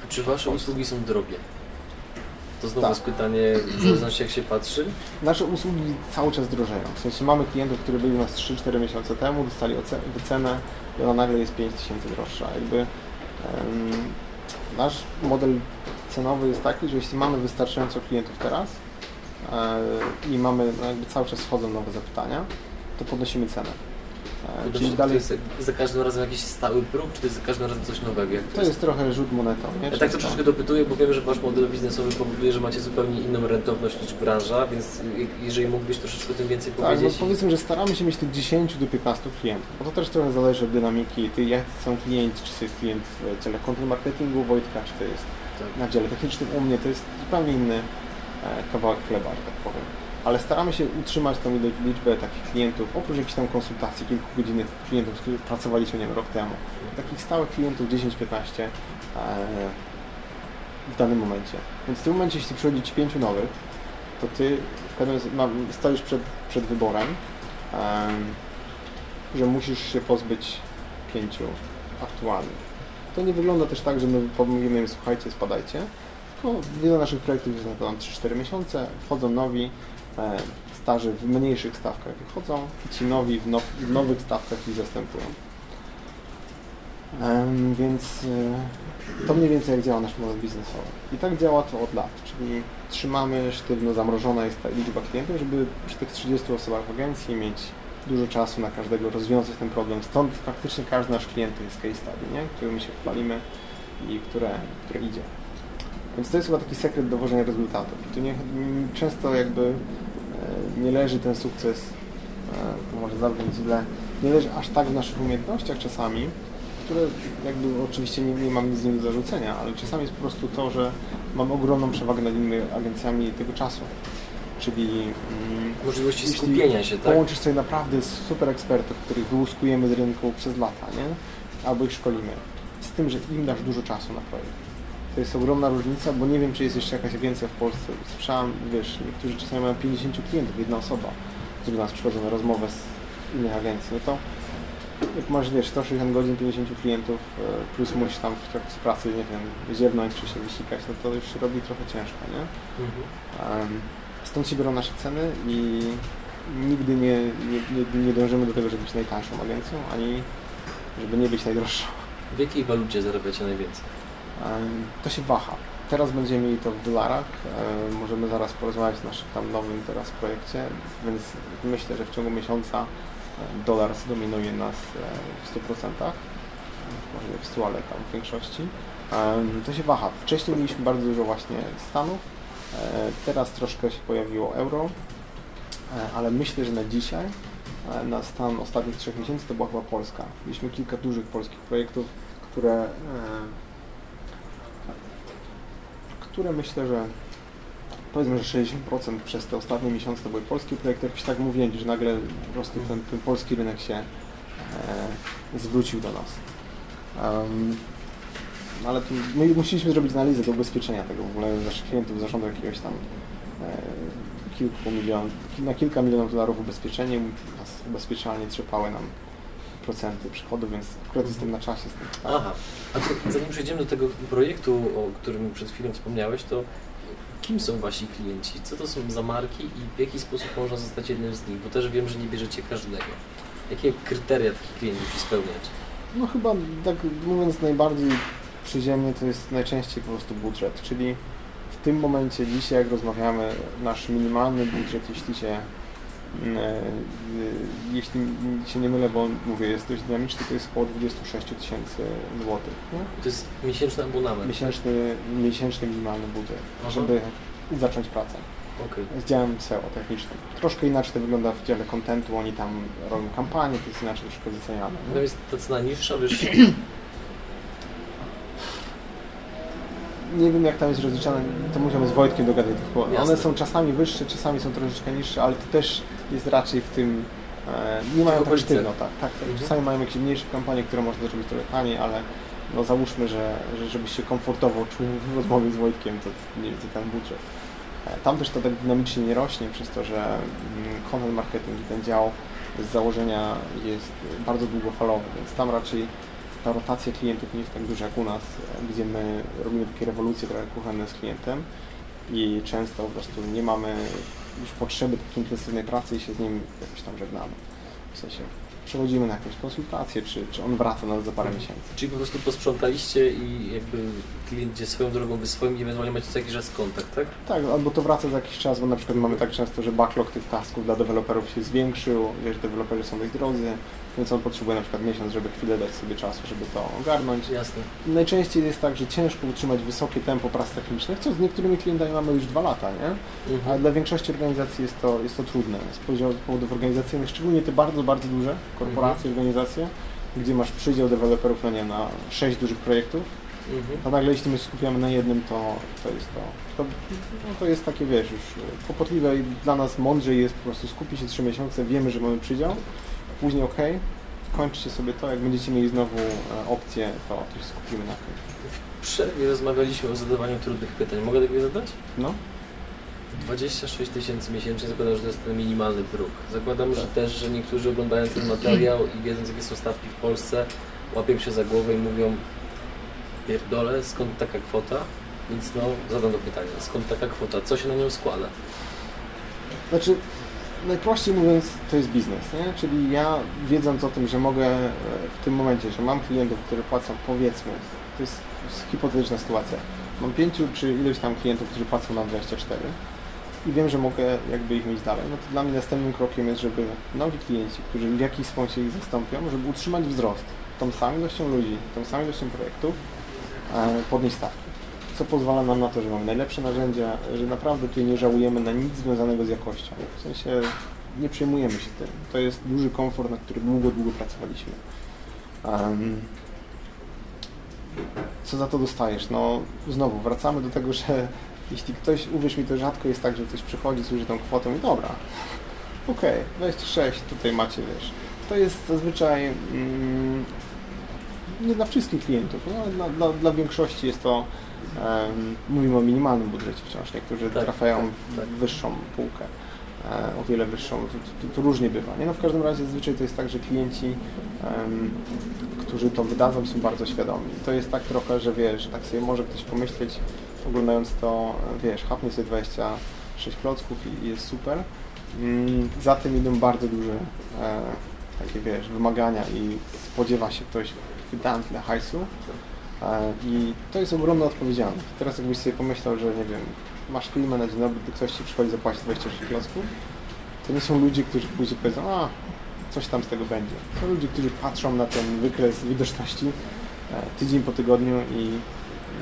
Czy Wasze usługi są drogie? To znowu Tak. jest pytanie, w zależności jak się patrzy. Nasze usługi cały czas drożeją. W sensie mamy klientów, którzy byli u nas 3-4 miesiące temu, dostali wycenę i ona nagle jest 5 tysięcy droższa. Jakby em, nasz model cenowy jest taki, że jeśli mamy wystarczająco klientów teraz e, i mamy no jakby cały czas wchodzą nowe zapytania, to podnosimy cenę. To, czyli to dalej jest za każdym razem jakiś stały próg, czy to jest za każdym razem coś nowego? Jak to jest trochę rzut monetą. Nie? Ja tak Często. troszeczkę dopytuję, bo wiem, że Wasz model biznesowy powoduje, że macie zupełnie inną rentowność niż branża, więc je- jeżeli mógłbyś troszeczkę o tym więcej Tak, no powiedzieć. powiedzmy, że staramy się mieć tych 10 do 15 klientów, bo to też trochę zależy od dynamiki, ty, jak są klienci, czy to jest klient w dziale content marketingu Wojtka, czy to jest Tak. na dziale technicznym. U mnie to jest zupełnie inny e, kawałek chleba, że tak powiem. Ale staramy się utrzymać tą liczbę takich klientów, oprócz jakichś tam konsultacji kilkugodzinnych klientów, z których pracowaliśmy, nie wiem, rok temu. Takich stałych klientów 10-15 e, w danym momencie. Więc w tym momencie, jeśli przychodzi Ci pięciu nowych, to Ty w pewnym ma- stoisz przed, przed wyborem, em, że musisz się pozbyć pięciu aktualnych. To nie wygląda też tak, że my pomówimy im, słuchajcie, spadajcie, tylko wiele naszych projektów jest na to 3-4 miesiące, wchodzą nowi, starzy w mniejszych stawkach wychodzą ci nowi w, now, w nowych stawkach ich zastępują. Więc e, to mniej więcej jak działa nasz model biznesowy. I tak działa to od lat, czyli trzymamy sztywno, zamrożona jest ta liczba klientów, żeby przy tych 30 osobach w agencji mieć dużo czasu na każdego, rozwiązać ten problem. Stąd praktycznie każdy nasz klient jest case study, nie? którym my się chwalimy i które, które idzie. Więc to jest chyba taki sekret dowożenia rezultatów. I tu nie, m, często jakby e, nie leży ten sukces, e, to może zabrzmieć źle, nie leży aż tak w naszych umiejętnościach czasami, które jakby oczywiście nie, nie mam nic z nimi do zarzucenia, ale czasami jest po prostu to, że mam ogromną przewagę nad innymi agencjami tego czasu. Czyli mm, Możliwości skupienia się, tak? Połączysz sobie naprawdę super ekspertów, których wyłuskujemy z rynku przez lata, nie? Albo ich szkolimy. Z tym, że im dasz dużo czasu na projekt. To jest ogromna różnica, bo nie wiem, czy jest jeszcze jakaś agencja w Polsce. Słyszałem, wiesz, niektórzy czasami mają 50 klientów, jedna osoba, do nas przychodzą na rozmowę z innych agencji. No to jak masz, wiesz, 160 godzin, 50 klientów, e, plus musisz tam w trakcie pracy, nie wiem, ziewnąć czy się wysikać, no to już się robi trochę ciężko, nie? Mhm. Stąd się biorą nasze ceny i nigdy nie, nie, nie, nie dążymy do tego, żeby być najtańszą agencją, ani żeby nie być najdroższą. W jakiej walucie zarabiacie najwięcej? To się waha. Teraz będziemy mieli to w dolarach. em, Możemy zaraz porozmawiać o naszym tam nowym teraz projekcie, więc myślę, że w ciągu miesiąca dolar zdominuje nas e, w 100%. Może nie w 100, ale tam w większości. To się waha. Wcześniej mieliśmy bardzo dużo właśnie Stanów, e, teraz troszkę się pojawiło euro, e, ale myślę, że na dzisiaj, na stan ostatnich trzech miesięcy to była chyba Polska. Mieliśmy kilka dużych polskich projektów, które, które myślę, że powiedzmy, że 60% przez te ostatnie miesiące to były polskie projekty, jakoś tak mówię, że nagle po prostu ten, ten polski rynek się e, zwrócił do nas. Em, ale tu my musieliśmy zrobić analizę do ubezpieczenia tego w ogóle naszych klientów zarządu jakiegoś tam e, kilku milion, na kilka milionów dolarów ubezpieczenie, ubezpieczalnie trzepały nam procenty przychodów, więc akurat jestem na czasie z tym. Aha, a to zanim przejdziemy do tego projektu, o którym przed chwilą wspomniałeś, to kim są Wasi klienci? Co to są za marki i w jaki sposób można zostać jednym z nich? Bo też wiem, że nie bierzecie każdego. Jakie kryteria takich klientów musi spełniać? No chyba tak mówiąc najbardziej przyziemnie to jest najczęściej po prostu budżet, czyli w tym momencie dzisiaj jak rozmawiamy nasz minimalny budżet, jeśli się jeśli się nie mylę, bo mówię jest dość dynamiczny, to jest około 26 tysięcy złotych. To jest miesięczny abonament. Miesięczny, miesięczny minimalny budżet, Aha. żeby zacząć pracę Okej. z działem SEO technicznym. Troszkę inaczej to wygląda w dziale kontentu, oni tam robią kampanię, to jest inaczej troszkę wyceniane. To jest ta cena niższa, wyższa? Nie wiem jak tam jest rozliczane, to musimy z Wojtkiem dogadać. One są czasami wyższe, czasami są troszeczkę niższe, ale to też jest raczej w tym, e, nie mają tak sztywno, tak, tak. Mhm. Czasami mają jakieś mniejsze kampanie, które można zrobić trochę taniej, ale no załóżmy, że, że żebyś się komfortowo czuł w rozmowie z Wojtkiem, to mniej więcej ten budżet. E, Tam też to tak dynamicznie nie rośnie, przez to, że mm, content marketing i ten dział z założenia jest bardzo długofalowy, więc tam raczej ta rotacja klientów nie jest tak duża jak u nas, gdzie my robimy takie rewolucje trochę kuchenne z klientem i często po prostu nie mamy już potrzeby takiej intensywnej pracy i się z nim jakoś tam żegnamy. W sensie przechodzimy na jakąś konsultację, czy, czy on wraca nas za parę miesięcy. Czyli po prostu posprzątaliście i jakby klient idzie swoją drogą, wy swoim i ewentualnie macie co jakiś raz kontakt, tak? Tak, albo to wraca za jakiś czas, bo na przykład mamy tak często, że backlog tych tasków dla deweloperów się zwiększył, wiesz, deweloperzy są dość drodzy, więc on potrzebuje na przykład miesiąc, żeby chwilę dać sobie czasu, żeby to ogarnąć. Jasne. Najczęściej jest tak, że ciężko utrzymać wysokie tempo prac technicznych, co z niektórymi klientami mamy już dwa lata, nie? Ale Mhm. dla większości organizacji jest to, jest to trudne z powodów organizacyjnych, szczególnie te bardzo, bardzo duże korporacje, organizacje, gdzie masz przydział deweloperów, no nie na sześć dużych projektów Mhm. A nagle jeśli my się skupiamy na jednym, to, to jest to. To, no to jest takie, wiesz, już e, kłopotliwe i dla nas mądrzej jest po prostu skupić się 3 miesiące, wiemy, że mamy przydział, później ok, kończcie sobie to, jak będziecie mieli znowu e, opcję, to, się skupimy na tym. W przerwie rozmawialiśmy o zadawaniu trudnych pytań. Mogę takie zadać? No, 26 tysięcy miesięcznie, zakładam, że to jest ten minimalny próg. Zakładam że Tak. też, że niektórzy oglądając ten materiał i wiedząc jakie są stawki w Polsce, łapią się za głowę i mówią pierdolę, skąd taka kwota? Więc no, zadam to pytanie, skąd taka kwota? Co się na nią składa? Znaczy, najprościej mówiąc, to jest biznes, nie? Czyli ja wiedząc o tym, że mogę e, w tym momencie, że mam klientów, którzy płacą powiedzmy, to jest hipotetyczna sytuacja, mam pięciu czy ileś tam klientów, którzy płacą nam 24 i wiem, że mogę jakby ich mieć dalej, no to dla mnie następnym krokiem jest, żeby nowi klienci, którzy w jakiś sposób ich zastąpią, żeby utrzymać wzrost. Tą samą ilością ludzi, tą samą ilością projektów, e, podnieść stawki co pozwala nam na to, że mamy najlepsze narzędzia, że naprawdę tutaj nie żałujemy na nic związanego z jakością. W sensie nie przejmujemy się tym. To jest duży komfort, na który długo, długo pracowaliśmy. Em, co za to dostajesz? No znowu, wracamy do tego, że jeśli ktoś, uwierz mi, to rzadko jest tak, że ktoś przychodzi, służy tą kwotą i dobra, okej, 26, tutaj macie, wiesz. To jest zazwyczaj mm, nie dla wszystkich klientów, no, dla, dla, dla większości jest to Mówimy o minimalnym budżecie wciąż. Niektórzy Tak, trafiają tak, w tak. wyższą półkę, e, o wiele wyższą. To, to, to różnie bywa. Nie? No w każdym razie zazwyczaj to jest tak, że klienci, którzy to wydadzą, są bardzo świadomi. To jest tak trochę, że wiesz, że tak sobie może ktoś pomyśleć, oglądając to, wiesz, chapnie sobie 26 klocków i, i jest super. Mm, za tym idą bardzo duże e, takie, wiesz, wymagania i spodziewa się ktoś wydałem tyle hajsu, I to jest ogromna odpowiedzialność. Teraz jakbyś sobie pomyślał, że nie wiem, masz firmę na dzień dobry, ktoś ci przychodzi zapłacić 26 klocków, to nie są ludzie, którzy później powiedzą, a coś tam z tego będzie. Są ludzie, którzy patrzą na ten wykres widoczności e, tydzień po tygodniu i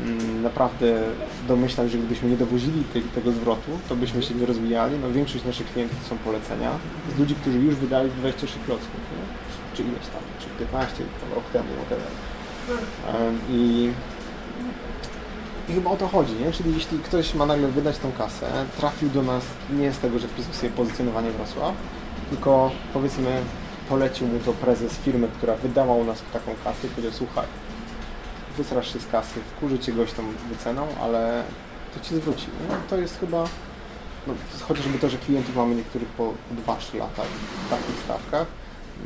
mm, naprawdę domyślam, że gdybyśmy nie dowozili tego zwrotu, to byśmy się nie rozwijali. No, większość naszych klientów są polecenia z ludzi, którzy już wydali 26 klocków, nie? czy ileś tam, czy 15 tam, rok temu, whatever. I, I chyba o to chodzi, nie? Czyli jeśli ktoś ma nagle wydać tą kasę, trafił do nas nie z tego, że wpisał sobie pozycjonowanie Wrocław, tylko powiedzmy polecił mu to prezes firmy, która wydała u nas taką kasę i powiedział, słuchaj, wysrasz się z kasy, wkurzy cię goś tą wyceną, ale to ci zwróci. Nie? To jest chyba, no, chociażby to, że klientów mamy niektórych po 2-3 lata w takich stawkach.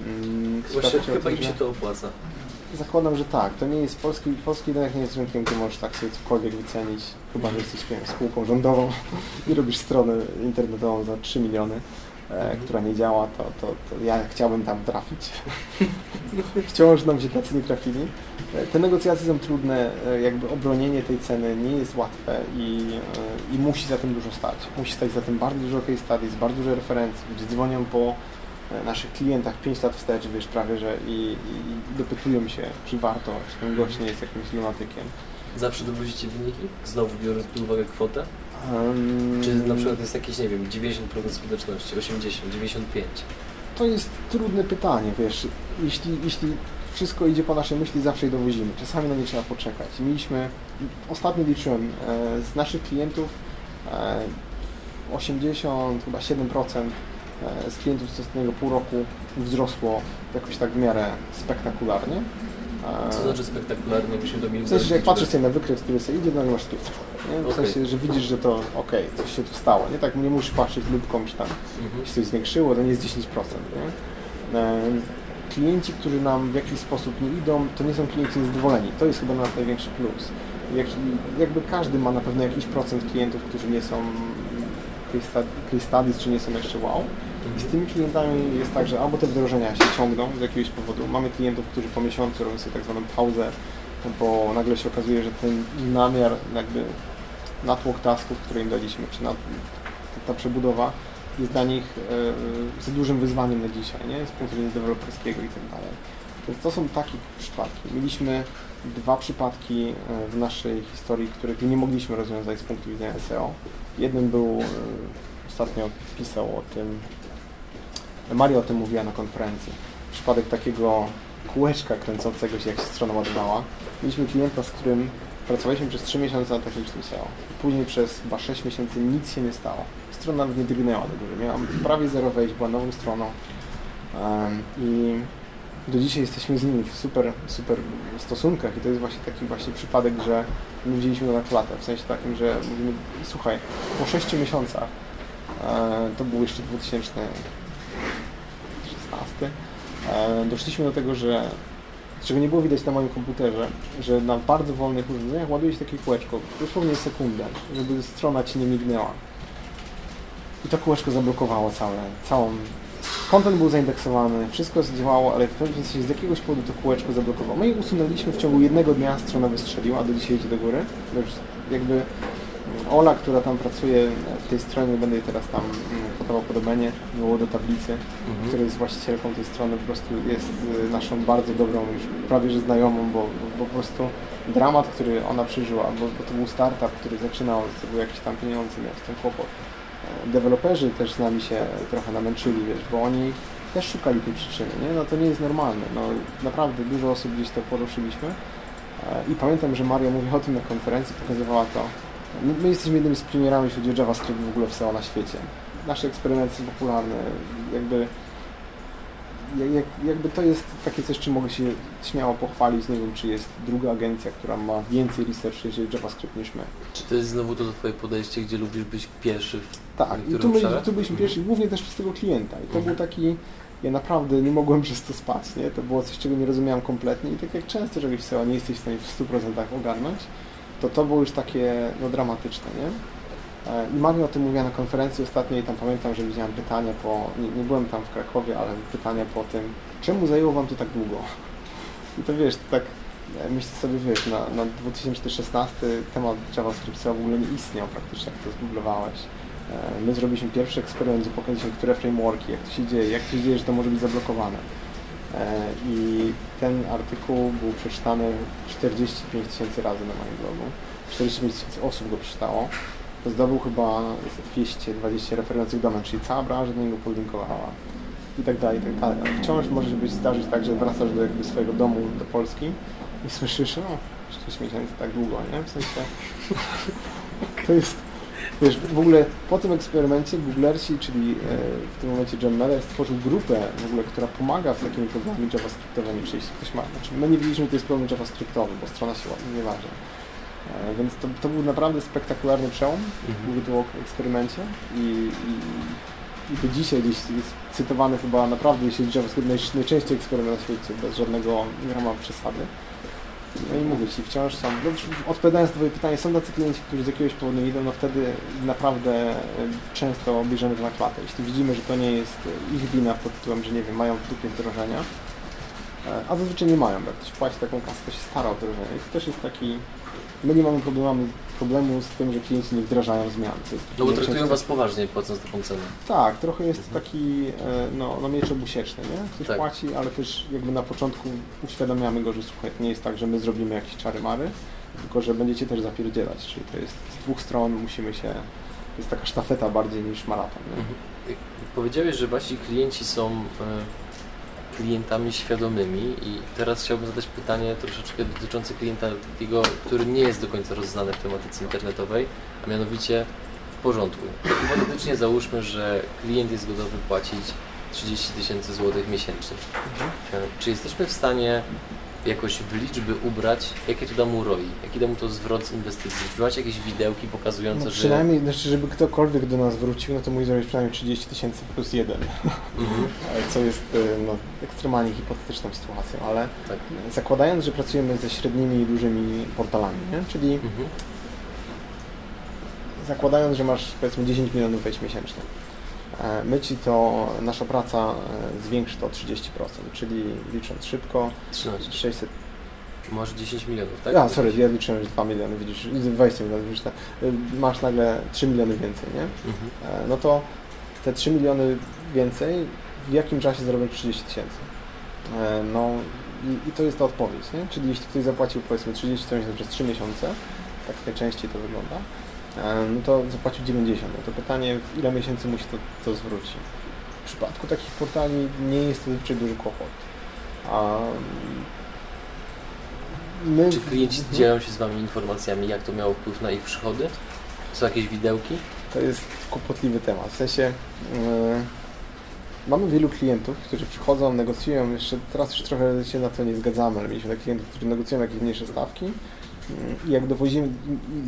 mm, Właśnie chyba tym, im się to opłaca. Zakładam, że tak. To nie jest polski, polski rynek nie jest rynkiem, gdzie możesz tak sobie cokolwiek wycenić, chyba że jesteś wiem, spółką rządową i robisz stronę internetową za 3 miliony, e, która nie działa, to, to, to ja chciałbym tam trafić. Wciąż nam się tacy nie trafili. E, Te negocjacje są trudne, e, jakby obronienie tej ceny nie jest łatwe i, e, i musi za tym dużo stać. Musi stać za tym bardzo dużo case studies, bardzo dużo referencji, ludzie dzwonią po naszych klientach 5 lat wstecz, wiesz, prawie, że i, i, dopytują się, czy warto, czy ten gość nie jest jakimś lunatykiem. Zawsze dowozicie wyniki? Znowu biorąc pod uwagę kwotę? Um, Czy na przykład jest jakieś, nie wiem, 90% skuteczności, 80, 95? To jest trudne pytanie, wiesz, jeśli, jeśli wszystko idzie po naszej myśli, zawsze je dowozimy. Czasami na nie trzeba poczekać. Mieliśmy, ostatnio liczyłem, e, z naszych klientów e, 80, chyba 7% e, z klientów z ostatniego pół roku wzrosło jakoś tak w miarę spektakularnie. E, Co znaczy spektakularnie, byśmy to mieli W sensie, że jak patrzysz sobie na wykres, który sobie idzie, no masz takie, nie? w Okej. sensie, że widzisz, że to okej, coś się tu stało, nie? Tak nie musisz patrzeć lubką, czy tam Mhm. się coś zwiększyło, to nie jest 10%, nie? Em, Klienci, którzy nam w jakiś sposób nie idą, to nie są klienci niezadowoleni. To jest chyba nasz największy plus. Jak, jakby każdy ma na pewno jakiś procent klientów, którzy nie są case studies, czy nie są jeszcze wow. Z tymi klientami jest tak, że albo te wdrożenia się ciągną z jakiegoś powodu. Mamy klientów, którzy po miesiącu robią sobie tak zwaną pauzę, bo nagle się okazuje, że ten namiar, jakby natłok tasków, które im daliśmy, czy na, ta przebudowa jest dla nich e, za dużym wyzwaniem na dzisiaj, nie? z punktu widzenia deweloperskiego i tak dalej. Więc to są takie przypadki. Mieliśmy dwa przypadki e, w naszej historii, których nie mogliśmy rozwiązać z punktu widzenia SEO. Jeden był, e, ostatnio pisał o tym, Maria o tym mówiła na konferencji. Przypadek takiego kółeczka kręcącego się, jak się strona ładowała. Mieliśmy klienta, z którym pracowaliśmy przez 3 miesiące nad technicznym SEO. Później przez chyba 6 miesięcy nic się nie stało. Strona nie drgnęła do góry. Miałam prawie zero wejść, była nową stroną. I do dzisiaj jesteśmy z nimi w super, super stosunkach i to jest właśnie taki właśnie przypadek, że my wzięliśmy go na klatę, w sensie takim, że mówimy, słuchaj, po 6 miesiącach, e, to był jeszcze 2016, e, doszliśmy do tego, że czego nie było widać na moim komputerze, że na bardzo wolnych urządzeniach ładuje się takie kółeczko, dosłownie sekundę, żeby strona Ci nie mignęła. I to kółeczko zablokowało całe, całą... Kontent był zaindeksowany, wszystko działało, ale w pewnym sensie z jakiegoś powodu to kółeczko zablokowało. My je usunęliśmy w ciągu jednego dnia, strona wystrzeliła, a do dzisiaj idzie do góry. Już jakby Ola, która tam pracuje w tej stronie, będę jej teraz tam mm, podawał podobanie, było do tablicy, Mhm. która jest właścicielką tej strony, po prostu jest y, naszą bardzo dobrą, już prawie że znajomą, bo, bo po prostu dramat, który ona przeżyła, bo, bo to był startup, który zaczynał, to były jakieś tam pieniądze, miał z tym kłopot. E, Deweloperzy też z nami się trochę namęczyli, wiesz, bo oni też szukali tej przyczyny, nie? No to nie jest normalne, no naprawdę dużo osób gdzieś to poruszyliśmy E, i pamiętam, że Maria mówiła o tym na konferencji, pokazywała to. My, my jesteśmy jednymi z pionierami, jeśli chodzi o JavaScript w ogóle w SEO na świecie. Nasze eksperymenty są popularne, jakby jak- jak, jakby to jest takie coś, czym mogę się śmiało pochwalić. Nie wiem, czy jest druga agencja, która ma więcej research, jeżeli JavaScript niż my. Czy to jest znowu to twoje podejście, gdzie lubisz być pierwszy w Tak, i tu, my, tu byliśmy pierwsi, głównie też przez tego klienta. I to Mhm. był taki, ja naprawdę nie mogłem przez to spać, nie? To było coś, czego nie rozumiałem kompletnie i tak jak często czegoś w SEO nie jesteś w stanie w 100% ogarnąć, to to było już takie, no, dramatyczne, nie? E, I Magna o tym mówiła na konferencji ostatniej tam pamiętam, że widziałem pytania po, nie, nie byłem tam w Krakowie, ale pytania po tym, czemu zajęło Wam to tak długo? I to wiesz, to tak, e, myślę sobie, wiesz, na, na 2016 temat JavaScript SEO w ogóle nie istniał praktycznie, jak to zgooglowałeś. E, My zrobiliśmy pierwszy eksperyment, gdzie pokazaliśmy, które frameworki, jak to się dzieje, jak to się dzieje, że to może być zablokowane. E, I ten artykuł był przeczytany 45 tysięcy razy na moim blogu. 45 tysięcy osób go przeczytało. Zdobył chyba 220 referujących domen, czyli cała branża do niego podlinkowała. I tak dalej, i tak dalej. Ale wciąż może być zdarzyć tak, że wracasz do jakby swojego domu, do Polski i słyszysz, no, 6 miesięcy tak długo, nie? W sensie, to jest, wiesz, w ogóle po tym eksperymencie Googlersi, czyli e, w tym momencie John stworzył grupę w ogóle, która pomaga z takimi problemami javascriptowymi, czyli jeśli ktoś ma, znaczy my nie wiedzieliśmy, że to jest problem javascriptowy, bo strona się nie waży. E, Więc to, to był naprawdę spektakularny przełom, Mhm. mówię tu o eksperymencie i, i, i do dzisiaj gdzieś jest cytowany chyba naprawdę, jeśli JavaScript, naj, najczęściej eksperyment na świecie, bez żadnego grama przesady. No i mówię Ci, wciąż są, no, odpowiadając na Twoje pytanie, są tacy klienci, którzy z jakiegoś powodu nie idą, no wtedy naprawdę często bierzemy to na klatę. Jeśli widzimy, że to nie jest e, ich wina pod tytułem, że nie wiem, mają w dupie wdrożenia, e, a zazwyczaj nie mają, jak ktoś płaci taką kasę, to się stara o wdrożenie. I to też jest taki, my nie mamy problemu, problemu z tym, że klienci nie wdrażają zmian. No bo traktują was poważnie, płacąc taką cenę. tak, trochę jest Mhm. taki e, no, no miecz obusieczny, nie? Ktoś Tak. płaci, ale też jakby na początku uświadamiamy go, że słuchaj, nie jest tak, że my zrobimy jakieś czary-mary, tylko że będziecie też zapierdzielać, czyli to jest z dwóch stron, musimy się, to jest taka sztafeta bardziej niż maraton, nie? Mhm. Powiedziałeś, że wasi klienci są e, klientami świadomymi i teraz chciałbym zadać pytanie troszeczkę dotyczące klienta takiego, który nie jest do końca rozeznany w tematyce internetowej, a mianowicie w porządku. Hipotetycznie załóżmy, że klient jest gotowy płacić 30 tysięcy złotych miesięcznie. E, Czy jesteśmy w stanie jakoś w liczby ubrać, jakie to da mu ROI, jaki da mu to zwrot z inwestycji? Czy macie jakieś widełki pokazujące, No, że... przynajmniej, znaczy, żeby ktokolwiek do nas wrócił, no to musi zrobić przynajmniej 30 tysięcy plus jeden, Mhm, co jest e, no, ekstremalnie hipotetyczną sytuacją, ale tak. zakładając, że pracujemy ze średnimi i dużymi portalami, nie? czyli Mhm. zakładając, że masz powiedzmy 10 milionów wejść miesięcznie, my Ci to, nasza praca e, zwiększy to o 30%, czyli licząc szybko, 13. 600, Masz 10 milionów, tak? a sorry, ja liczyłem, że 2 miliony, widzisz, 20 milionów, widzisz, tak, e, masz nagle 3 miliony więcej, nie? Mhm. E, No to te 3 miliony więcej, w jakim czasie zarobisz 30 tysięcy? E, No i, i to jest ta odpowiedź, nie? Czyli jeśli ktoś zapłacił powiedzmy 30 tysięcy przez 3 miesiące, tak najczęściej to wygląda, e, no to zapłacił 90. No to pytanie, w ile miesięcy musi to, to zwrócić? W przypadku takich portali nie jest to zazwyczaj duży kłopot. A, My, Czy klienci dzielą się z Wami informacjami, jak to miało wpływ na ich przychody? Są jakieś widełki? To jest kłopotliwy temat. W sensie yy, mamy wielu klientów, którzy przychodzą, negocjują, jeszcze teraz już trochę się na to nie zgadzamy, ale mieliśmy takich klientów, którzy negocjują jakieś mniejsze stawki jak dowozimy,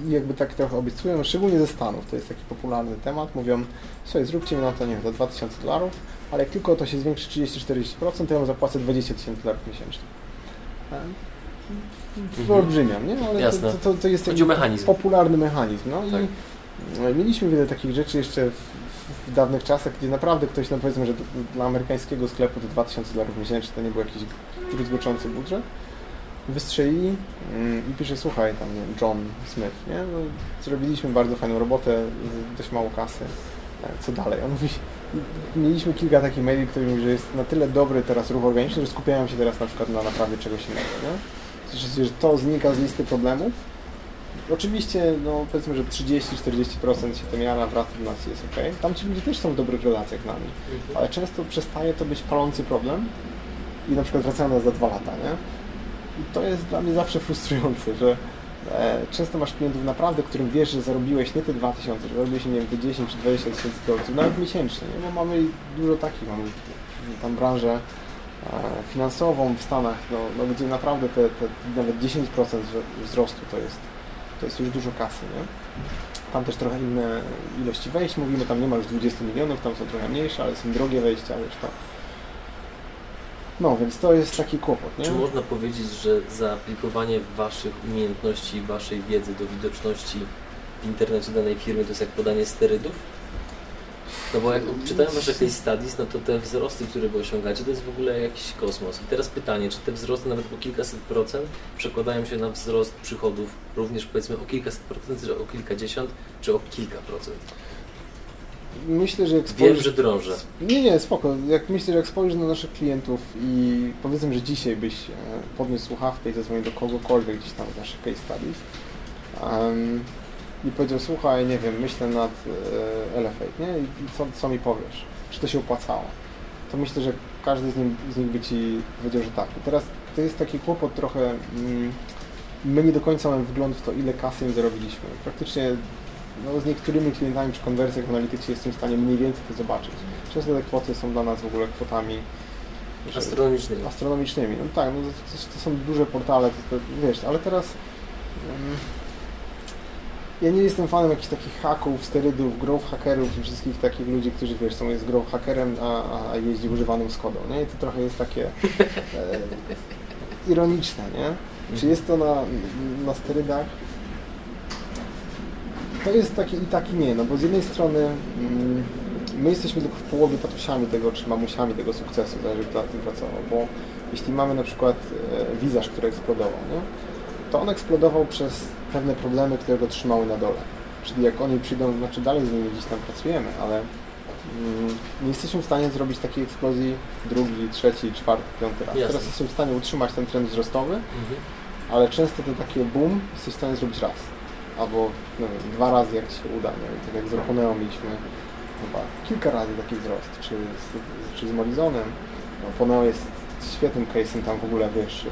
i jakby tak trochę obiecują, szczególnie ze Stanów, to jest taki popularny temat, mówią, słuchaj, zróbcie mi na to, nie wiem, za 2000 dolarów, ale jak tylko to się zwiększy 30-40%, to ja wam zapłacę 20 tysięcy dolarów miesięcznie. E, Wyolbrzymiam, nie? Ale Jasne. to, to, to jest taki mechanizm. popularny mechanizm. No Tak. i mieliśmy wiele takich rzeczy jeszcze w, w dawnych czasach, gdzie naprawdę ktoś, no powiedzmy, że dla amerykańskiego sklepu to 2000 dolarów miesięcznie to nie był jakiś druzgoczący budżet. Wystrzelili mm, i pisze, słuchaj, tam nie, John Smith, nie? No, zrobiliśmy bardzo fajną robotę, dość mało kasy. E, Co dalej? On mówi, mieliśmy kilka takich maili, które mówi, że jest na tyle dobry teraz ruch organiczny, że skupiają się teraz na przykład na naprawie czegoś innego, nie? Że, że to znika z listy problemów, Oczywiście, no powiedzmy, że 30-40% się to miara, wraca do nas jest ok. Tam ci ludzie też są w dobrych relacjach z nami, ale często przestaje to być palący problem i na przykład wracają do nas za dwa lata, nie? I to jest dla mnie zawsze frustrujące, że e, często masz klientów naprawdę, którym wiesz, że zarobiłeś nie te 2000, że zarobiłeś, nie wiem, te 10 czy 20 tysięcy dolców, nawet miesięcznie, nie? Bo mamy dużo takich, mamy tam branżę e, finansową w Stanach, no, no, gdzie naprawdę te, te nawet 10% wzro- wzrostu to jest to jest już dużo kasy, nie? Tam też trochę inne ilości wejść, mówimy, tam nie ma już 20 milionów, tam są trochę mniejsze, ale są drogie wejścia, wiesz to. No, więc to jest taki kłopot, nie? Czy można powiedzieć, że zaaplikowanie Waszych umiejętności, Waszej wiedzy do widoczności w internecie danej firmy to jest jak podanie sterydów? No bo jak czytałem Wasze case studies, no to te wzrosty, które Wy osiągacie, to jest w ogóle jakiś kosmos. I teraz pytanie, czy te wzrosty nawet o kilkaset procent przekładają się na wzrost przychodów również powiedzmy o kilkaset procent, czy o kilkadziesiąt, czy o kilka procent? Myślę, że jak Wiem, spojrzysz... że drążę. Nie, nie, spoko. Jak myślę, że jak spojrzysz na naszych klientów i powiedzmy, że dzisiaj byś e, podniósł słuchawkę i zadzwonił do kogokolwiek gdzieś tam w naszych case studies em, i powiedział, słuchaj, nie wiem, myślę nad e, Elefate, nie? I co, co mi powiesz? Czy to się opłacało? To myślę, że każdy z, nim, z nich by Ci powiedział, że tak. I teraz to jest taki kłopot trochę, mm, my nie do końca mamy wgląd w to, ile kasy im zarobiliśmy. Praktycznie no, z niektórymi klientami przy konwersjach w analityce jestem w stanie mniej więcej to zobaczyć. Często te kwoty są dla nas w ogóle kwotami Astronomicznymi. astronomicznymi. No tak, no to, to, są duże portale, to, to, wiesz, ale teraz mm, ja nie jestem fanem jakichś takich haków, sterydów, growth hackerów i wszystkich takich ludzi, którzy wiesz, są jest growth hackerem, a, a jeździ używanym Skodą, nie? I to trochę jest takie e, ironiczne, nie? Czy jest to na, na sterydach? To jest taki i tak i nie, no bo z jednej strony mm, my jesteśmy tylko w połowie tatusiami tego, czy mamusiami tego sukcesu, zależy kto na tym pracował, bo jeśli mamy na przykład e, wizerz, który eksplodował, nie? to on eksplodował przez pewne problemy, które go trzymały na dole. Czyli jak oni przyjdą, znaczy dalej z nimi gdzieś tam pracujemy, ale mm, nie jesteśmy w stanie zrobić takiej eksplozji drugi, trzeci, czwarty, piąty raz. Jasne. Teraz jesteśmy w stanie utrzymać ten trend wzrostowy, Mhm. ale często to takie boom jesteś w stanie zrobić raz. Albo wiem, dwa razy jak się uda. Nie tak jak z Roponeo mieliśmy chyba kilka razy taki wzrost. Czy z, czy z Morizonem. No, Poneo jest świetnym case'em tam w ogóle, wiesz,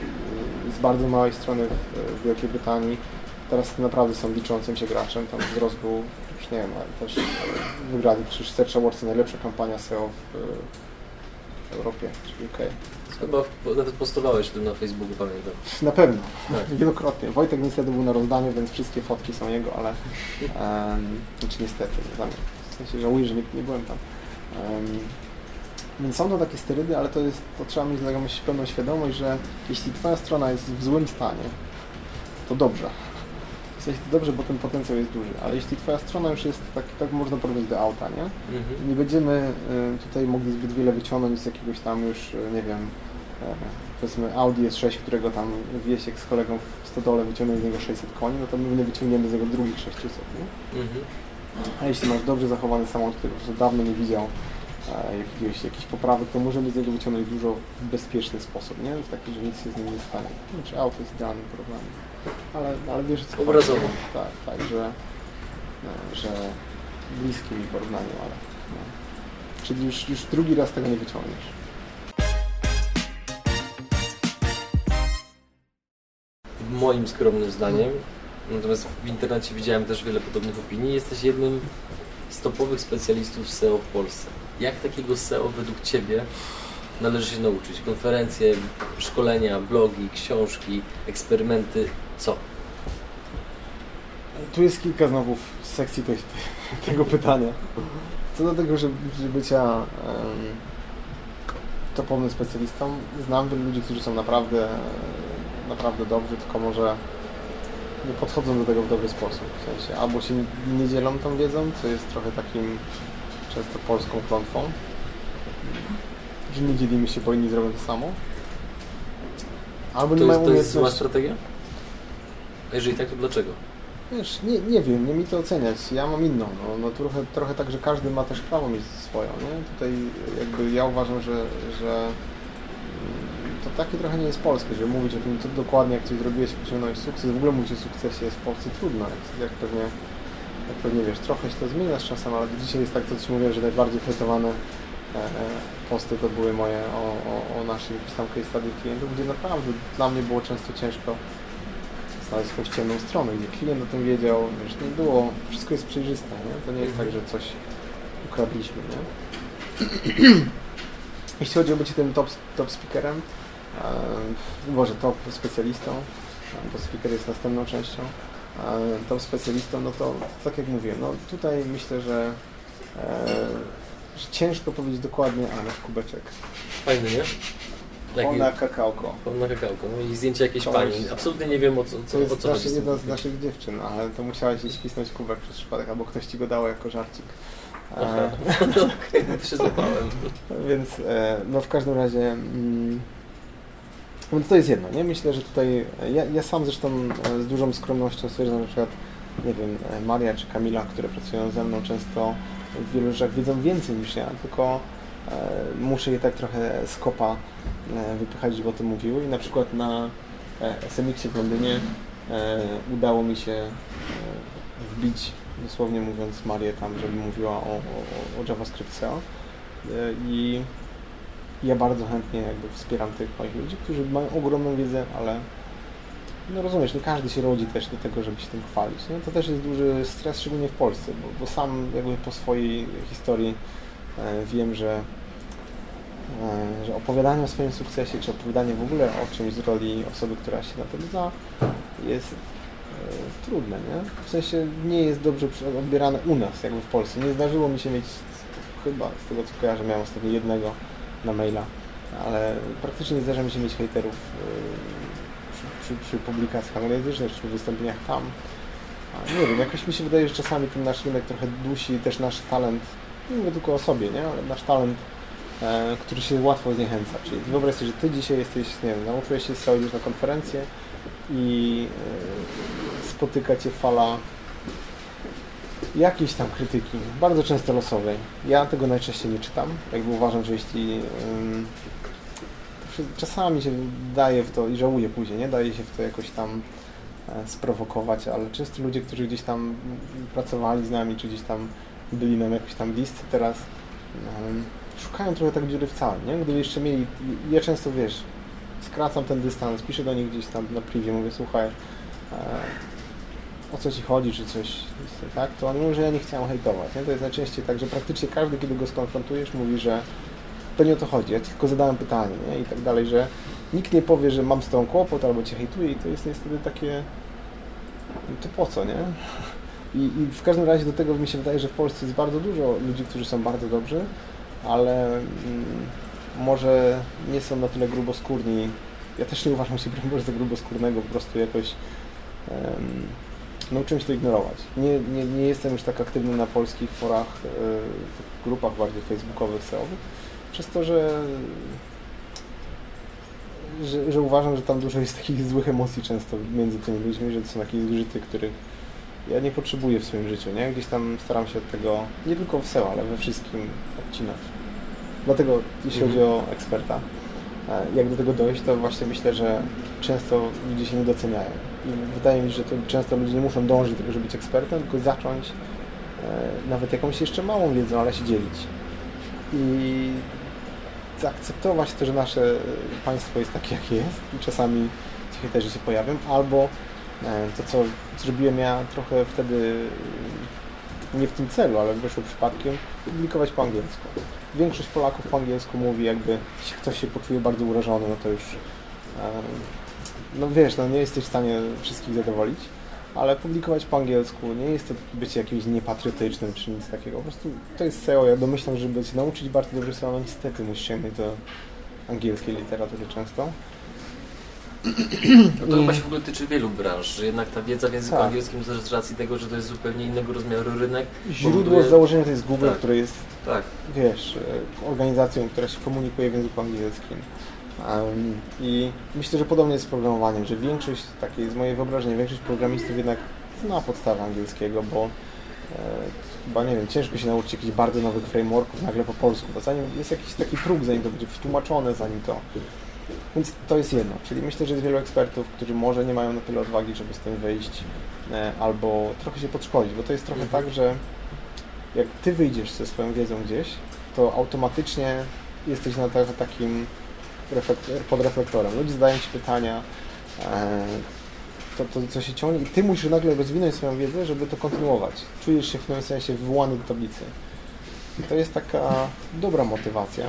z bardzo małej strony w, w Wielkiej Brytanii. Teraz naprawdę są liczącym się graczem. Tam wzrost był, już nie wiem, ale też wygrali przecież Search Awards, najlepsza kampania SEO w, w Europie, czy UK. Chyba nawet postowałeś tym na Facebooku, pamiętam. Na pewno, Tak. wielokrotnie. Wojtek niestety był na rozdaniu, więc wszystkie fotki są jego, ale um, znaczy niestety, nie. W sensie żałuję, że nie, nie byłem tam. Em, więc są to takie sterydy, ale to jest, to trzeba mieć taką pełną świadomość, że jeśli Twoja strona jest w złym stanie, to dobrze. W sensie to dobrze, bo ten potencjał jest duży, ale jeśli Twoja strona już jest, tak, tak można porównać do auta, nie? Mhm. Nie będziemy y, tutaj mogli zbyt wiele wyciągnąć z jakiegoś tam już, y, nie wiem, powiedzmy Audi S6, którego tam Wiesiek z kolegą w stodole wyciągnął z niego 600 koni, no to my nie wyciągniemy z niego drugich 600, nie? Mhm. A jeśli masz dobrze zachowany samochód, który prostu dawno nie widział e, jakiegoś, jakichś poprawek, to możemy z niego wyciągnąć dużo w bezpieczny sposób, nie? W taki, że nic się z nim nie stanie. Znaczy auto jest idealnym programem. Ale, ale wiesz, co chodzi. Obrazowo. Tak, tak, że, e, że bliskie mi porównaniu, ale no. Czyli już, już drugi raz tego nie wyciągniesz. Moim skromnym zdaniem, natomiast w internecie widziałem też wiele podobnych opinii, jesteś jednym z topowych specjalistów SEO w Polsce. Jak takiego SEO według Ciebie należy się nauczyć? Konferencje, szkolenia, blogi, książki, eksperymenty, co? Tu jest kilka znowu sekcji tej, tego pytania. Co do tego, że, że bycia um, topowym specjalistą, znam wielu ludzi, którzy są naprawdę, naprawdę dobrzy, tylko może nie podchodzą do tego w dobry sposób. W sensie albo się nie dzielą tą wiedzą, co jest trochę takim często polską klątwą, że nie dzielimy się, bo inni zrobią to samo. Albo nie To mają jest, to jest zła strategia? A jeżeli tak, to dlaczego? Wiesz, nie, nie wiem, nie mi to oceniać. Ja mam inną. No, no trochę, trochę tak, że każdy ma też prawo mieć swoją, nie? Tutaj jakby ja uważam, że, że to takie trochę nie jest polskie, żeby mówić o tym co dokładnie, jak coś zrobiłeś, jak osiągnąłeś sukces. W ogóle mówić o sukcesie jest w Polsce trudno, jak, jak pewnie jak pewnie wiesz, trochę się to zmienia z czasem, ale dzisiaj jest tak, co Ci mówiłem, że najbardziej hejtowane e, e, posty to były moje o, o, o naszych jakichś tam case study klientów, gdzie naprawdę dla mnie było często ciężko znaleźć jakąś ciemną stronę, gdzie klient o tym wiedział, wiesz, nie było, wszystko jest przejrzyste, nie? To nie jest tak, że coś ukradliśmy, nie? Jeśli chodzi o bycie tym top, top speakerem, może top specjalistą, e, bo speaker jest następną częścią, e, top specjalistą, no to tak jak mówiłem, no tutaj myślę, że, e, że ciężko powiedzieć dokładnie, a nasz kubeczek, Fajny, nie? Taki- ona kakałko. Pełna kakałko. No i zdjęcie jakiejś To pani. Absolutnie nie wiem o co, To co, o jest co chodzi. nasze, jedna z naszych dziewczyn, ale to musiałaś jej świsnąć kubek przez przypadek, albo ktoś ci go dał jako żarcik. Aha. E, Okej, no to się złapałem. więc e, no w każdym razie mm, więc to jest jedno, nie? Myślę, że tutaj ja, ja sam zresztą e, z dużą skromnością stwierdzam, że na przykład nie wiem, e, Maria czy Kamila, które pracują ze mną często w wielu rzeczach wiedzą więcej niż ja, tylko e, muszę je tak trochę z kopa e, wypychać, żeby o tym mówiły i na przykład na e, SMX w Londynie e, udało mi się e, wbić, dosłownie mówiąc, Marię tam, żeby mówiła o, o, o JavaScript SEO E, i ja bardzo chętnie jakby wspieram tych moich ludzi, którzy mają ogromną wiedzę, ale no rozumiesz, nie każdy się rodzi też do tego, żeby się tym chwalić. Nie? To też jest duży stres, szczególnie w Polsce, bo, bo sam jakby po swojej historii e, wiem, że, e, że opowiadanie o swoim sukcesie, czy opowiadanie w ogóle o czymś z roli osoby, która się na tym zna, jest e, trudne, nie? W sensie nie jest dobrze odbierane u nas, jakby w Polsce. Nie zdarzyło mi się mieć, chyba z tego co kojarzę, miałem ostatnio jednego na maila, ale praktycznie nie zdarza mi się mieć hejterów e, przy, przy, przy publikacjach anglojęzycznych, czy wystąpieniach tam. Nie wiem, jakoś mi się wydaje, że czasami ten nasz rynek trochę dusi też nasz talent, nie mówię tylko o sobie, nie? ale nasz talent, e, który się łatwo zniechęca. Czyli wyobraź sobie, że ty dzisiaj jesteś, nie wiem, nauczyłeś się już na konferencję i e, spotyka cię fala jakiejś tam krytyki, bardzo często losowej. Ja tego najczęściej nie czytam, jakby uważam, że jeśli przy- czasami się daje w to i żałuję później, nie? Daje się w to jakoś tam e, sprowokować, ale często ludzie, którzy gdzieś tam pracowali z nami, czy gdzieś tam byli nam jakoś tam bliscy teraz, ym, szukają trochę tak dziury w całym, nie? Gdyby jeszcze mieli, ja często, wiesz, skracam ten dystans, piszę do nich gdzieś tam na privie, mówię, słuchaj, e, o co ci chodzi, czy coś, tak, to oni mówią, że ja nie chciałem hejtować. Nie? To jest najczęściej tak, że praktycznie każdy, kiedy go skonfrontujesz, mówi, że to nie o to chodzi, ja tylko zadałem pytanie nie? i tak dalej, że nikt nie powie, że mam z tą kłopot albo cię hejtuję i to jest niestety takie, no to po co, nie? I, I w każdym razie do tego mi się wydaje, że w Polsce jest bardzo dużo ludzi, którzy są bardzo dobrzy, ale mm, może nie są na tyle gruboskórni. Ja też nie uważam się broń Boże za gruboskórnego, po prostu jakoś em, nauczyłem się to ignorować. Nie, nie, nie jestem już tak aktywny na polskich forach, e, grupach bardziej facebookowych, SEO-owych, przez to, że, że, że uważam, że tam dużo jest takich złych emocji często między tymi ludźmi, że to są jakieś zgrzyty, których ja nie potrzebuję w swoim życiu, nie? Gdzieś tam staram się od tego, nie tylko w SEO, ale we wszystkim odcinać. Dlatego, jeśli Mhm. chodzi o eksperta, e, jak do tego dojść, to właśnie myślę, że często ludzie się nie doceniają. Wydaje mi się, że to często ludzie nie muszą dążyć do tego, żeby być ekspertem, tylko zacząć e, nawet jakąś jeszcze małą wiedzą, ale się dzielić. I zaakceptować to, że nasze państwo jest takie, jakie jest i czasami hejterzy się pojawią, albo e, to, co zrobiłem ja trochę wtedy e, nie w tym celu, ale wyszło przypadkiem, publikować po angielsku. Większość Polaków po angielsku mówi, jakby jeśli ktoś się poczuje bardzo urażony, no to już e, no wiesz, no nie jesteś w stanie wszystkich zadowolić, ale publikować po angielsku nie jest to bycie jakimś niepatriotycznym czy nic takiego. Po prostu to jest SEO. Ja domyślam, że żeby się nauczyć bardzo dobrze SEO, no niestety musisz sięgnąć do angielskiej literatury często. No to chyba się w ogóle tyczy wielu branż, że jednak ta wiedza w języku Tak. angielskim z racji tego, że to jest zupełnie innego rozmiaru rynek. Źródło powoduje- z założenia to jest Google, Tak. które jest, Tak. wiesz, organizacją, która się komunikuje w języku angielskim. I myślę, że podobnie jest z programowaniem, że większość, takie jest moje wyobrażenie, większość programistów jednak zna podstawę angielskiego, bo e, chyba, nie wiem, ciężko się nauczyć jakichś bardzo nowych frameworków nagle po polsku, bo zanim jest jakiś taki próg, zanim to będzie przetłumaczone, zanim to... Więc to jest jedno, czyli myślę, że jest wielu ekspertów, którzy może nie mają na tyle odwagi, żeby z tym wyjść, e, albo trochę się podszkolić, bo to jest trochę Mhm. tak, że jak ty wyjdziesz ze swoją wiedzą gdzieś, to automatycznie jesteś na takim reflek- pod reflektorem. Ludzie zadają ci pytania, e, to, to co się ciągnie i ty musisz nagle rozwinąć swoją wiedzę, żeby to kontynuować. Czujesz się w pewnym sensie wywołany do tablicy. I to jest taka dobra motywacja.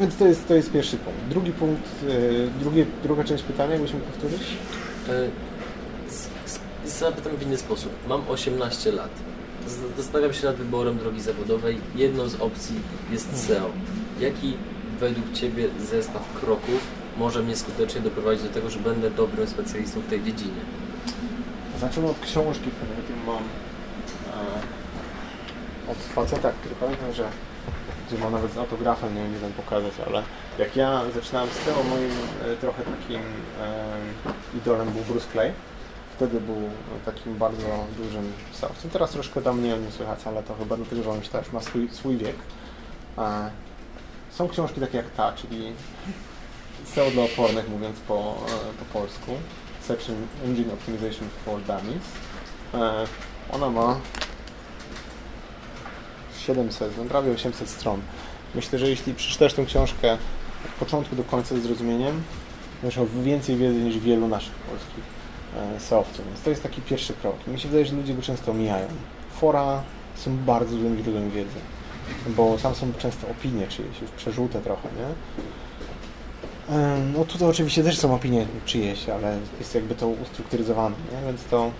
Więc to jest, to jest pierwszy punkt. Drugi punkt, y, drugie, druga część pytania, jakbyśmy powtórzyć? E, Zapytam w inny sposób. Mam 18 lat. Zastanawiam się nad wyborem drogi zawodowej. Jedną z opcji jest SEO. Jaki według Ciebie zestaw kroków może mnie skutecznie doprowadzić do tego, że będę dobrym specjalistą w tej dziedzinie? Zacznę od książki, którą mam e, od faceta, który pamiętam, że gdzie mam nawet z autografem, nie wiem, wiem pokazać, ale jak ja zaczynałem z SEO, moim e, trochę takim e, idolem był Bruce Clay. Wtedy był takim bardzo dużym SEO-wcem. Teraz troszkę tam mniej o nim słychać, ale to chyba dlatego, że on już też ma swój, swój wiek. E, są książki takie jak ta, czyli SEO dla opornych, mówiąc po, e, po polsku. Search Engine Optimization for Dummies. E, Ona ma 700, no prawie 800 stron. Myślę, że jeśli przeczytasz tę książkę od początku do końca ze zrozumieniem, będziesz miał więcej wiedzy niż wielu naszych polskich e, SEOwców. Więc to jest taki pierwszy krok. Mi się wydaje, że ludzie go często omijają. Fora są bardzo dużym źródłem wiedzy, bo tam są często opinie czyjeś, już przerzute trochę, nie? No tutaj oczywiście też są opinie czyjeś, ale jest jakby to ustrukturyzowane, nie? więc to,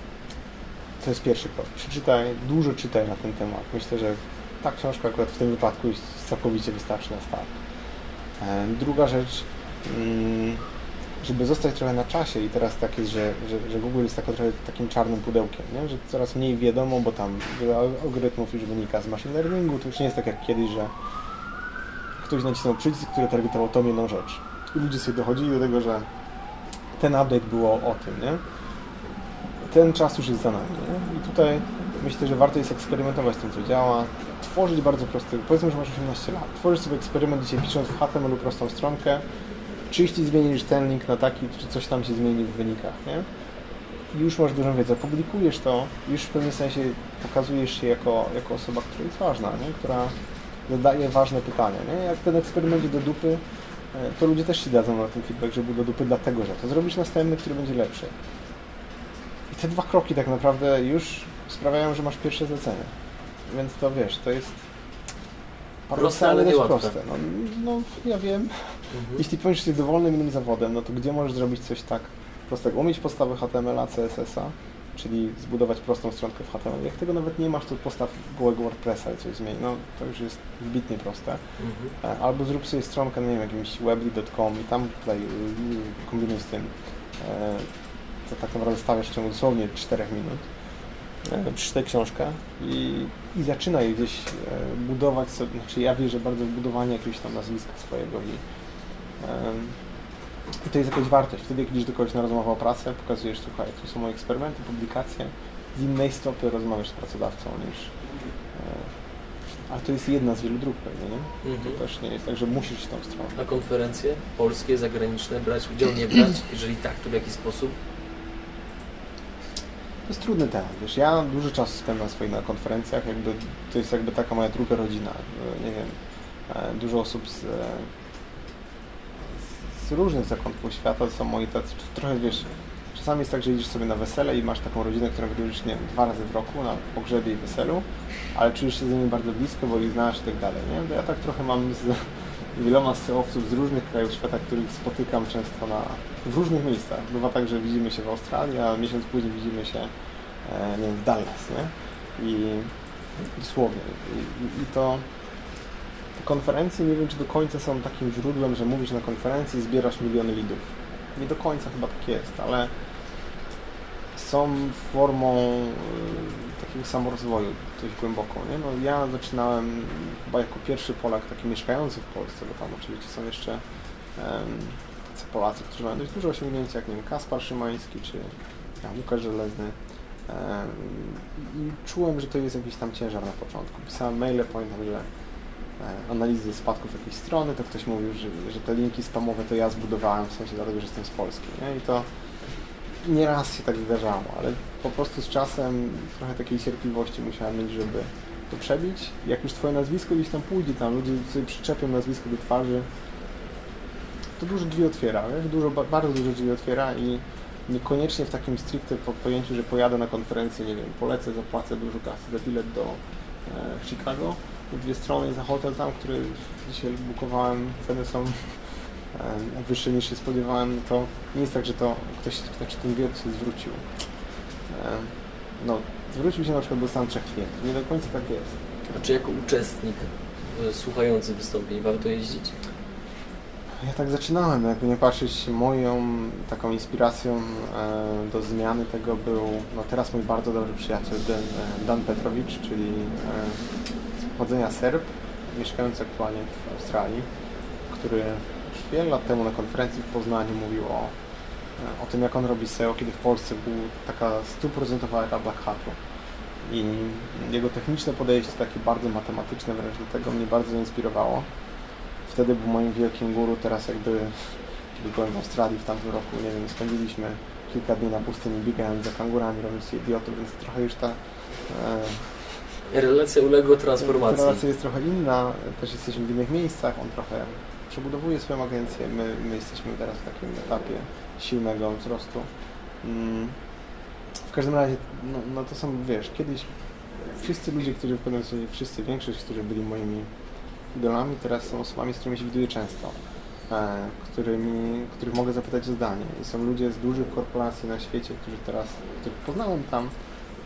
to jest pierwszy krok. Przeczytaj, dużo czytaj na ten temat. Myślę, że ta książka akurat w tym wypadku jest całkowicie wystarczy na start. Druga rzecz, mm, żeby zostać trochę na czasie i teraz tak jest, że, że, że Google jest tako, trochę takim czarnym pudełkiem, nie? że coraz mniej wiadomo, bo tam wiele algorytmów już wynika z machine learningu, to już nie jest tak jak kiedyś, że ktoś nacisnął przycisk, który targetował tą jedną rzecz. I ludzie sobie dochodzili do tego, że ten update było o tym, nie? Ten czas już jest za nami, nie? I tutaj myślę, że warto jest eksperymentować z tym, co działa, tworzyć bardzo prosty, powiedzmy, że masz 18 lat, tworzysz sobie eksperyment dzisiaj pisząc w HTML prostą stronkę, czy jeśli zmienisz ten link na taki, czy coś tam się zmieni w wynikach, nie? I już masz dużą wiedzę, publikujesz to, już w pewnym sensie pokazujesz się jako, jako osoba, która jest ważna, nie? Która zadaje ważne pytania, nie? Jak ten eksperyment do dupy, e, to ludzie też Ci dadzą na ten feedback, że był do dupy dlatego, że to zrobisz następny, który będzie lepszy. I te dwa kroki tak naprawdę już sprawiają, że masz pierwsze zlecenie. Więc to wiesz, to jest Proste, ale niełatwe. proste. No, no ja wiem. Mhm. Jeśli powiesz, jesteś dowolnym innym zawodem, no to gdzie możesz zrobić coś tak prostego? Umieć podstawy HTML-a, CSS-a, czyli zbudować prostą stronkę w HTML. Jak tego nawet nie masz, to postaw gołego WordPressa i coś zmień. No to już jest wybitnie proste. Mhm. E, Albo zrób sobie stronkę, no nie wiem, jakimś webly.com i tam tutaj y, kombinuj z tym. E, To tak naprawdę stawiasz w ciągu dosłownie 4 minut. E, Przeczytaj książkę i, i zaczynaj gdzieś budować sobie, znaczy ja wierzę bardzo w budowanie jakiegoś tam nazwiska swojego i, i to jest jakaś wartość. Wtedy jak idziesz do kogoś na rozmowę o pracę, pokazujesz, słuchaj, tu są moje eksperymenty, publikacje, z innej stopy rozmawiasz z pracodawcą niż... e, A to jest jedna z wielu dróg pewnie, nie? Mhm. To też nie jest tak, że musisz iść tą stronę. A konferencje polskie, zagraniczne, brać udział, nie brać? Jeżeli tak, to w jaki sposób? To jest trudny temat, wiesz, ja dużo czasu spędzam swoich na konferencjach, jakby to jest jakby taka moja druga rodzina, e, nie wiem, e, dużo osób z, różnych zakątków świata, są moi tacy, trochę wiesz, czasami jest tak, że idziesz sobie na wesele i masz taką rodzinę, którą widzisz, nie wiem, dwa razy w roku na pogrzebie i weselu, ale czujesz się z nimi bardzo blisko, bo ich znasz i tak dalej, nie? Ja tak trochę mam z wieloma sceowców z różnych krajów świata, których spotykam często na, w różnych miejscach. Bywa tak, że widzimy się w Australii, a miesiąc później widzimy się e, nie wiem, w Dallas, nie? I dosłownie. I, i, to konferencje nie wiem, czy do końca są takim źródłem, że mówisz na konferencji i zbierasz miliony lidów. Nie do końca chyba tak jest, ale są formą y, takiego samorozwoju dość głęboką. Nie? No, ja zaczynałem chyba jako pierwszy Polak taki mieszkający w Polsce, bo tam oczywiście są jeszcze tacy Polacy, którzy mają dość duże osiągnięcia, jak nie wiem, Kaspar Szymański czy Łukasz Żelezny. I czułem, że to jest jakiś tam ciężar na początku. Pisałem maile, pamiętam, że analizy spadków jakiejś strony, to ktoś mówił, że, że te linki spamowe to ja zbudowałem, w sensie dlatego, że jestem z Polski. Nie? I to nieraz się tak zdarzało, ale po prostu z czasem trochę takiej cierpliwości musiałem mieć, żeby to przebić. Jak już Twoje nazwisko gdzieś tam pójdzie, tam ludzie sobie przyczepią nazwisko do twarzy, to dużo drzwi otwiera? Dużo, bardzo dużo drzwi otwiera i niekoniecznie w takim stricte pojęciu, że pojadę na konferencję, nie wiem, polecę, zapłacę dużo kasy za bilet do e, Chicago, dwie strony za hotel tam, który dzisiaj bukowałem, ceny są E, wyższe niż się spodziewałem, to nie jest tak, że to ktoś, znaczy ten wiatr się zwrócił. E, no, zwrócił się na przykład do soundtrack klientów. Nie do końca tak jest. A czy jako uczestnik e, słuchający wystąpień warto jeździć? Ja tak zaczynałem, jakby nie patrzeć, moją taką inspiracją do zmiany tego był, no teraz mój bardzo dobry przyjaciel Dan, Dan Petrowicz, czyli pochodzenia Serb, mieszkający aktualnie w Australii, który wiele lat temu na konferencji w Poznaniu mówił o, o tym, jak on robi SEO, kiedy w Polsce był taka stuprocentowa era Black Hatu. I jego techniczne podejście, takie bardzo matematyczne wręcz do tego mnie bardzo inspirowało. Wtedy był moim wielkim guru, teraz jakby, kiedy byłem w Australii w tamtym roku, nie wiem, spędziliśmy kilka dni na pustyni biegając za kangurami, robiąc się idiotów, więc trochę już ta e, Relacja uległa transformacji. Relacja jest trochę inna, też jesteśmy w innych miejscach, on trochę przebudowuje swoją agencję. My, my jesteśmy teraz w takim etapie silnego wzrostu. Mm. W każdym razie, no, no, to są, wiesz, kiedyś wszyscy ludzie, którzy w pewnym sensie, wszyscy, większość, którzy byli moimi idolami, teraz są osobami, z którymi się widuję często, e, którymi, których mogę zapytać o zdanie. I są ludzie z dużych korporacji na świecie, którzy teraz, których poznałem tam,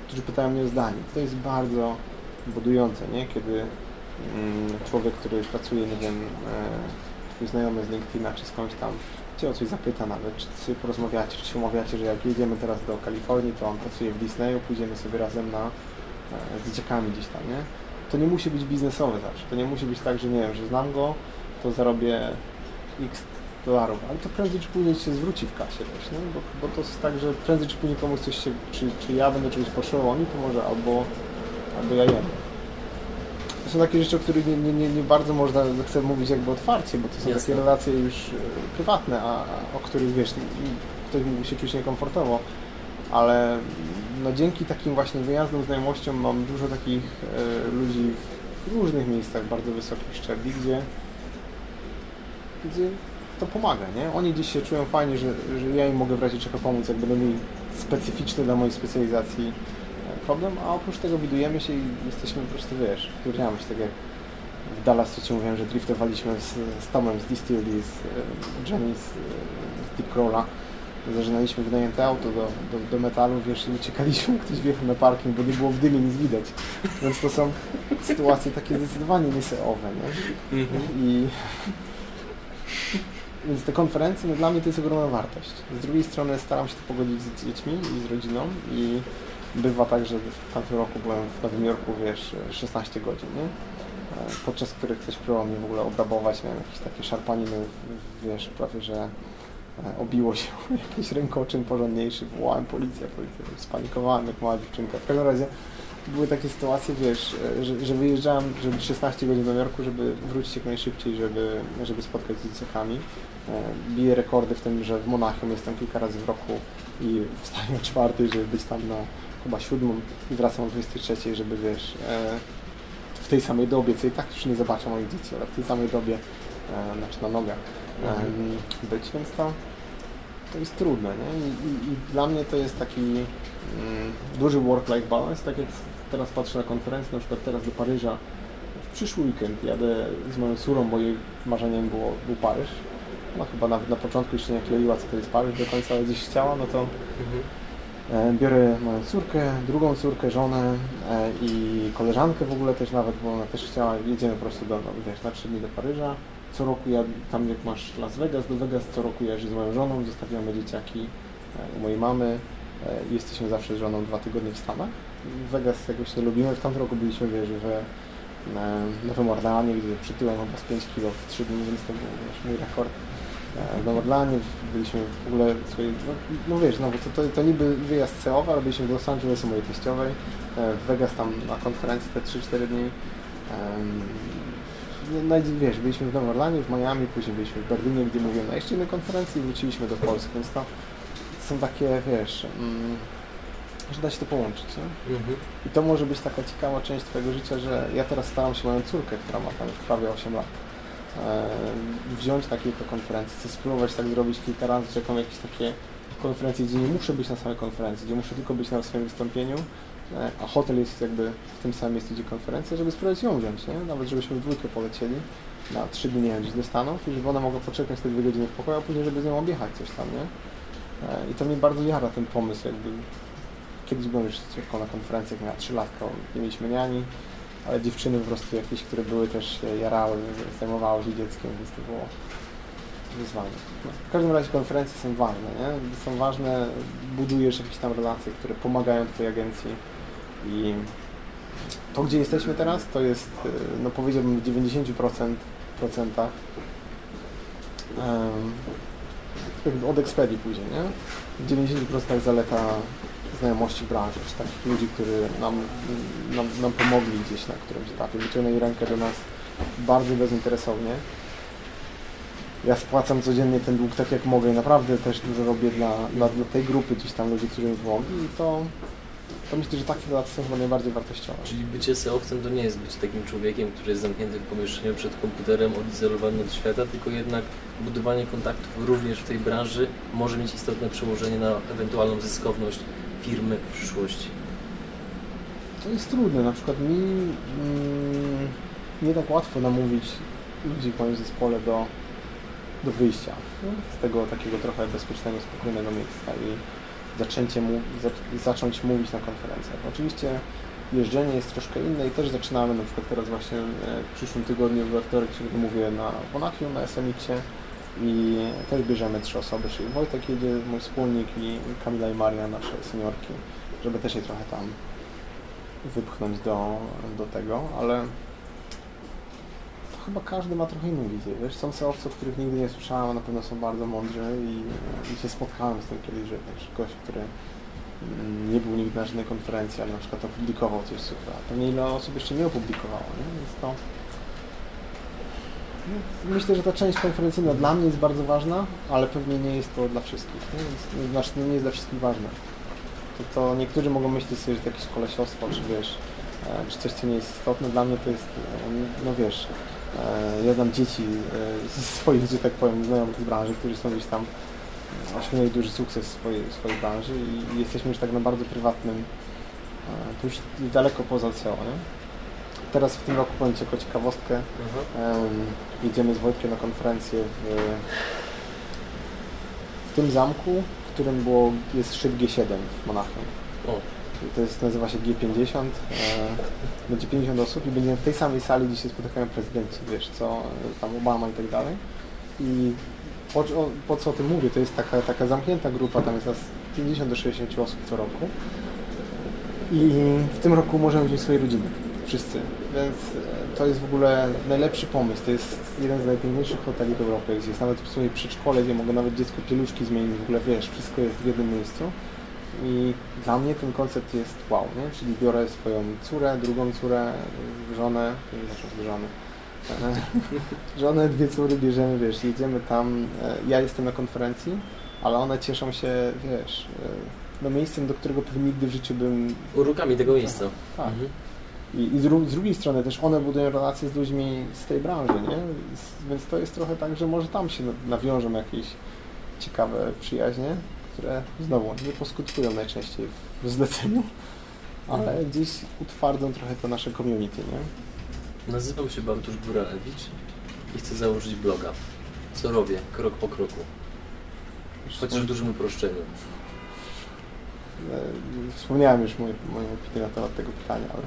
którzy pytają mnie o zdanie. To jest bardzo budujące, nie? Kiedy mm, człowiek, który pracuje, nie wiem, e, twój znajomy z LinkedIna czy skądś tam cię o coś zapyta nawet, czy sobie porozmawiacie, czy się umawiacie, że jak jedziemy teraz do Kalifornii, to on pracuje w Disneyu, pójdziemy sobie razem na, e, z dzieciakami gdzieś tam, nie? To nie musi być biznesowe zawsze, to nie musi być tak, że nie wiem, że znam go, to zarobię x dolarów, ale to prędzej czy później się zwróci w kasie też, nie? Bo, bo to jest tak, że prędzej czy później komuś coś się, czy, czy ja będę czegoś potrzebował, mi pomoże, albo, albo ja jem. To są takie rzeczy, o których nie, nie, nie bardzo można, chcę mówić jakby otwarcie, bo to są Jasne. takie relacje już e, prywatne, a, o których wiesz, ktoś mógł się czuć niekomfortowo, ale no dzięki takim właśnie wyjazdom, znajomościom mam dużo takich e, ludzi w różnych miejscach bardzo wysokich szczebli, gdzie, gdzie to pomaga, nie? Oni gdzieś się czują fajnie, że, że ja im mogę w razie czego pomóc, jak będą mieli specyficzny dla mojej specjalizacji problem, a oprócz tego widujemy się i jesteśmy po prostu, wiesz, wkurwiamy się tak jak w Dallas, Ci mówiłem, że driftowaliśmy z, z Tomem z Distillery, z e, Jenny z, z Deep Crawla. Zażynaliśmy wynajęte auto do, do, do metalu, wiesz, i uciekaliśmy, ktoś wjechał na parking, bo nie było w dymie nic widać. Więc to są sytuacje takie zdecydowanie nieseowe, nie? Mhm. I więc te konferencje, no dla mnie to jest ogromna wartość. Z drugiej strony staram się to pogodzić z dziećmi i z rodziną i bywa tak, że w tamtym roku byłem w Nowym Jorku, wiesz, 16 godzin, nie? E, podczas których ktoś próbował mnie w ogóle obrabować, miałem jakieś takie szarpaniny, wiesz, prawie, że e, obiło się jakiś rękoczyn porządniejszy, wołałem policję, policję, spanikowałem jak mała dziewczynka. W każdym razie były takie sytuacje, wiesz, e, że, że wyjeżdżałem żeby 16 godzin do Jorku, żeby wrócić jak najszybciej, żeby, żeby spotkać z dzieciakami. Biję rekordy w tym, że w Monachium jestem kilka razy w roku i wstaję o czwartej, żeby być tam na chyba siódmą i wracam o 23, żeby wiesz, e, w tej samej dobie, co i tak już nie zobaczę moich dzieci, ale w tej samej dobie e, znaczy na nogach Mhm. em, być, więc to, to jest trudne, nie? I, i, I dla mnie to jest taki mm, duży work-life balance, tak jak teraz patrzę na konferencję, na przykład teraz do Paryża, w przyszły weekend jadę z moją córą, bo jej marzeniem było, był Paryż. Ona chyba nawet na początku jeszcze nie kleiła, co to jest Paryż do końca, ale gdzieś chciała, no to Mhm. E, Biorę moją córkę, drugą córkę, żonę e, i koleżankę w ogóle też nawet, bo ona też chciała, jedziemy po prostu do, no, wiesz, na trzy dni do Paryża. Co roku ja, tam jak masz Las Vegas, do Vegas co roku jeżdżę z moją żoną, zostawiamy dzieciaki e, u mojej mamy. I Jesteśmy zawsze z żoną dwa tygodnie w Stanach. W Vegas jakoś nie lubimy, w tamtym roku byliśmy, wiesz, w e, Nowym Orleanie, gdzie przytyłem chyba z 5 kg w 3 dni, więc to był wiesz, mój rekord. E, W Nowym Orleanie byliśmy w ogóle, słuchaj, no, no wiesz, no bo to, to, to niby wyjazd celowy, ale byliśmy w Los Angeles u mojej teściowej, e, w Vegas tam na konferencji te 3-4 dni. No, no wiesz, byliśmy w Nowym Orlanie, w Miami, później byliśmy w Berlinie, gdzie mówiłem na jeszcze innej konferencji i wróciliśmy do Polski, więc to są takie, wiesz, mm, że da się to połączyć, nie? Mhm. I to może być taka ciekawa część Twojego życia, że ja teraz staram się moją córkę, która ma tam już prawie 8 lat, wziąć na kilka konferencji, chcę spróbować tak zrobić kilka razy, czekam jakieś takie konferencje, gdzie nie muszę być na samej konferencji, gdzie muszę tylko być na swoim wystąpieniu, e, a hotel jest jakby w tym samym miejscu, gdzie konferencja, żeby spróbować ją wziąć, nie? Nawet żebyśmy w dwójkę polecieli na trzy dni, nie gdzieś do Stanów i żeby ona mogła poczekać te dwie godziny w pokoju, a później żeby z nią objechać coś tam, nie? E, I to mnie bardzo jara ten pomysł, jakby kiedyś byłem już na konferencjach, miała 3 latka, nie mieliśmy niani, ale dziewczyny po prostu jakieś, które były też się jarały, zajmowały się dzieckiem, więc to było wyzwanie. No, w każdym razie konferencje są ważne, nie? Są ważne, budujesz jakieś tam relacje, które pomagają Twojej agencji i to, gdzie jesteśmy teraz, to jest, y, no powiedziałbym w 90% procentach jakby od Expedii później, nie? W 90% zaleta znajomości branży, czy takich ludzi, którzy nam, nam, nam pomogli gdzieś na którymś etapie, wyciągnęli rękę do nas bardzo bezinteresownie. Ja spłacam codziennie ten dług tak jak mogę i naprawdę też dużo robię dla, dla, dla tej grupy gdzieś tam ludzi, którzy mi pomogli i to, to myślę, że takie relacje są chyba najbardziej wartościowe. Czyli bycie seowcem to nie jest być takim człowiekiem, który jest zamknięty w pomieszczeniu przed komputerem, odizolowany od świata, tylko jednak budowanie kontaktów również w tej branży może mieć istotne przełożenie na ewentualną zyskowność firmy w przyszłości. To jest trudne, na przykład mi mm, nie tak łatwo namówić ludzi w moim zespole do, do wyjścia z tego takiego trochę bezpiecznego, spokojnego miejsca i zaczęcie mu, za, zacząć mówić na konferencjach. Oczywiście jeżdżenie jest troszkę inne i też zaczynamy na przykład teraz właśnie e, w przyszłym tygodniu we wtorek, kiedy mówię na Monachium, na SMX-ie i też bierzemy trzy osoby, czyli Wojtek jedzie, mój wspólnik i Kamila i Maria, nasze seniorki, żeby też je trochę tam wypchnąć do, do tego, ale chyba każdy ma trochę inną wizję, wiesz, są seowcy, o których nigdy nie słyszałem, a na pewno są bardzo mądrzy i, i się spotkałem z tym kiedyś, że wiesz, gość, który mm, nie był nigdy na żadnej konferencji, ale na przykład opublikował coś super, a pewnie ile osób jeszcze nie opublikowało, nie? więc to Myślę, że ta część konferencyjna dla mnie jest bardzo ważna, ale pewnie nie jest to dla wszystkich. Nie, znaczy, nie jest dla wszystkich ważne. To, to niektórzy mogą myśleć sobie, że to jakieś kolesiostwo, czy wiesz, e, czy coś, co nie jest istotne. Dla mnie to jest, e, no wiesz, ja znam dzieci e, ze swoich, że tak powiem, znajomych z branży, którzy są gdzieś tam e, osiągnęli duży sukces w swojej, w swojej branży i, jesteśmy już tak na bardzo prywatnym, e, to już daleko poza CEO, nie? Teraz w tym roku powiem Ci jako ciekawostkę, Em, jedziemy z Wojtkiem na konferencję w, w tym zamku, w którym było, jest szczyt G7 w Monachium. O, To jest, nazywa się G50. E, będzie 50 osób i będziemy w tej samej sali, gdzie się spotykają prezydenci, wiesz, co tam Obama i tak dalej. I po, po co o tym mówię? To jest taka, taka zamknięta grupa, tam jest nas 50 do 60 osób co roku. I w tym roku możemy wziąć swoje rodziny, wszyscy. Więc e, to jest w ogóle najlepszy pomysł. To jest jeden z najpiękniejszych hoteli w Europie, gdzie jest nawet w sumie przedszkole, gdzie mogę nawet dziecku pieluszki zmienić. W ogóle wiesz, wszystko jest w jednym miejscu. I dla mnie ten koncept jest wow, nie? Czyli biorę swoją córę, drugą córę, żonę, znaczy żony. Żonę, dwie córy bierzemy, wiesz, jedziemy tam. e, Ja jestem na konferencji, ale one cieszą się, wiesz, e, no miejscem, do którego pewnie nigdy w życiu bym urokami tego miejsca. tak, Mhm. I, i z, z drugiej strony też one budują relacje z ludźmi z tej branży, nie? Więc to jest trochę tak, że może tam się na- nawiążą jakieś ciekawe przyjaźnie, które znowu nie poskutkują najczęściej w zleceniu, ale gdzieś utwardzą trochę to nasze community, nie? Nazywam się Bartusz Góralewicz i chcę założyć bloga. Co robię? Krok po kroku. Chociaż w dużym uproszczeniu. E, Wspomniałem już moje, moją opinię na temat tego pytania, ale...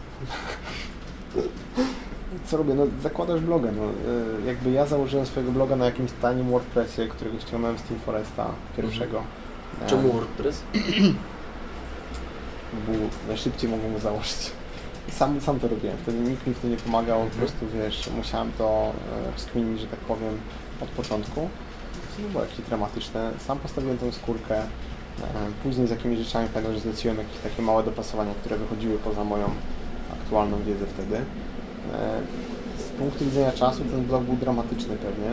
Co robię? No zakładasz bloga. No, e, jakby ja założyłem swojego bloga na jakimś tanim WordPressie, którego ściągnąłem z Team Foresta pierwszego. E, Czemu WordPress? Był, najszybciej mogłem go założyć. Sam, sam to robiłem, wtedy nikt mi w tym nie pomagał, po Mhm. prostu wiesz, musiałem to e, że tak powiem, od początku. To nie było jakieś dramatyczne. Sam postawiłem tą skórkę, e, później z jakimiś rzeczami pamiętam, że zleciłem jakieś takie małe dopasowania, które wychodziły poza moją aktualną wiedzę wtedy. E, Z punktu widzenia czasu ten blog był dramatyczny pewnie,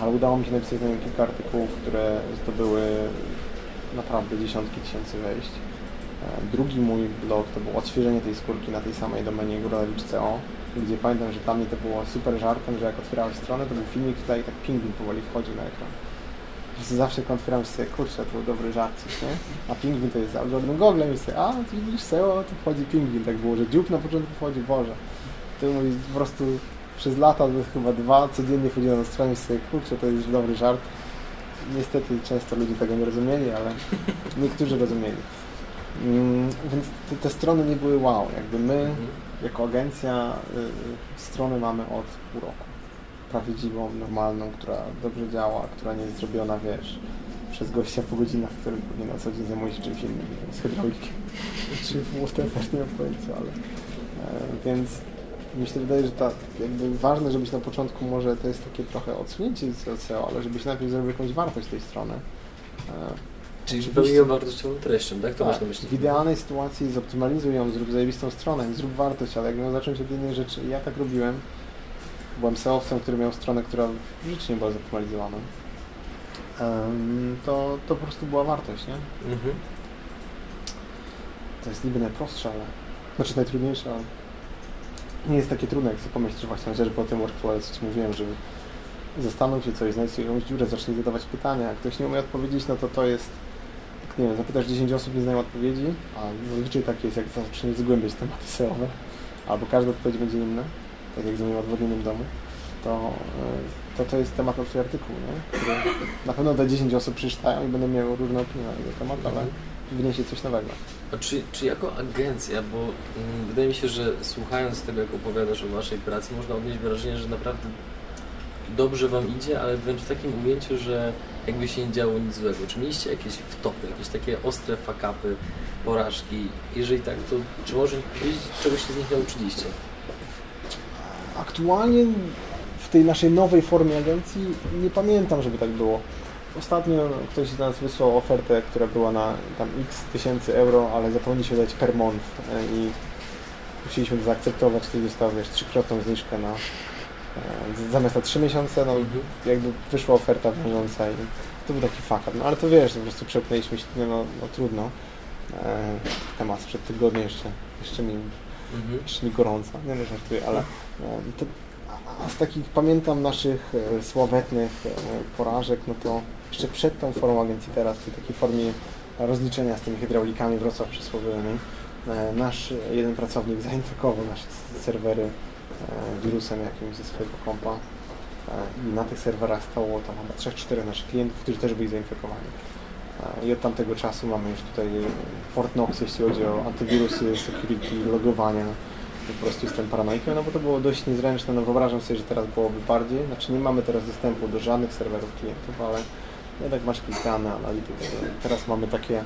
ale udało mi się napisać na nim kilka artykułów, które zdobyły naprawdę dziesiątki tysięcy wejść. E, Drugi mój blog to było odświeżenie tej skórki na tej samej domenie Góralewicz.co, gdzie pamiętam, że dla mnie to było super żartem, że jak otwierałeś stronę, to był filmik tutaj tak pingwin powoli wchodził na ekran. Zawsze jak otwieram sobie, kurczę, to był dobry żart, nie? A pingwin to jest algorytm Google i sobie, a, widzisz SEO, to wchodzi pingwin. Tak było, że dziób na początku wchodzi, Boże. To mówi po prostu przez lata, chyba dwa, codziennie wchodziłem na stronę i sobie, kurczę, to jest dobry żart. Niestety często ludzie tego nie rozumieli, ale niektórzy rozumieli. Mm, Więc te, te strony nie były wow. Jakby my, Mhm. jako agencja, y, y, stronę mamy od pół roku. Prawdziwą, normalną, która dobrze działa, która nie jest zrobiona, wiesz, przez gościa po godzinach, który pewnie na co dzień zajmuje się czymś innym, nie wiem, z hydraulikiem, czy whatever, nie mam pojęcia, ale... E, więc mi się wydaje, że ta, jakby ważne, żebyś na początku może, to jest takie trochę odsunięcie z SEO, ale żebyś najpierw zrobił jakąś wartość tej strony. E, Czyli wypełnić ją wartościową treścią, tak? To masz tak, na myśli. w idealnej sytuacji zoptymalizuj ją, zrób zajebistą stronę i zrób wartość, ale jak miał zacząć od jednej rzeczy, ja tak robiłem, byłem SEO-owcem, który miał stronę, która w życiu nie była zoptymalizowana, to, to po prostu była wartość, nie? Mhm. To jest niby najprostsze, ale... Znaczy najtrudniejsze, ale... Nie jest takie trudne, jak sobie pomyślisz właśnie chociażby o tym workflow, co Ci mówiłem, żeby zastanów się coś, znajdź jakąś dziurę, zacznij zadawać pytania. Jak ktoś nie umie odpowiedzieć, no to to jest... jak Nie wiem, zapytasz 10 osób, nie znają odpowiedzi, a zazwyczaj tak jest, jak zaczniesz zgłębiać tematy SEO-owe, albo każda odpowiedź będzie inna, tak jak z moim odwodnieniem domu, to, y, to to jest temat na twój artykuł, nie? który na pewno te 10 osób przeczytają i będą miały różne opinie na jego temat, ale wyniesie coś nowego. A czy, czy jako agencja, bo mm, wydaje mi się, że słuchając tego, jak opowiadasz o Waszej pracy, można odnieść wrażenie, że naprawdę dobrze Wam idzie, ale wręcz w takim ujęciu, że jakby się nie działo nic złego. Czy mieliście jakieś wtopy, jakieś takie ostre fakapy, porażki? Jeżeli tak, to czy może powiedzieć, czegoś się z nich nauczyliście? Aktualnie w tej naszej nowej formie agencji nie pamiętam, żeby tak było. Ostatnio ktoś z nas wysłał ofertę, która była na tam x tysięcy euro, ale zapomnieliśmy dać per month e, i musieliśmy to zaakceptować, to dostał wiesz, trzykrotną zniżkę na e, zamiast na 3 miesiące, no Mhm. jakby wyszła oferta wiążąca i to był taki fuck up. No ale to wiesz, po prostu przepnęliśmy się, no, no, no trudno. E, temat sprzed tygodnia jeszcze, jeszcze mi Mhm. jeszcze nie gorąca, nie no żartuję, ale e, to, a- a z takich pamiętam naszych e, sławetnych e, porażek, no to jeszcze przed tą formą agencji teraz, w tej takiej formie rozliczenia z tymi hydraulikami Wrocław przysłowiowymi, e, nasz jeden pracownik zainfekował nasze serwery e, wirusem jakimś ze swojego kompa e, i na tych serwerach stało tam chyba 3-4 naszych klientów, którzy też byli zainfekowani. I od tamtego czasu mamy już tutaj Fort Knox, jeśli chodzi o antywirusy, security, logowania. Po prostu jestem paranoikiem, no bo to było dość niezręczne. No wyobrażam sobie, że teraz byłoby bardziej. Znaczy nie mamy teraz dostępu do żadnych serwerów klientów, ale jednak masz klikane analityki. Teraz mamy takie,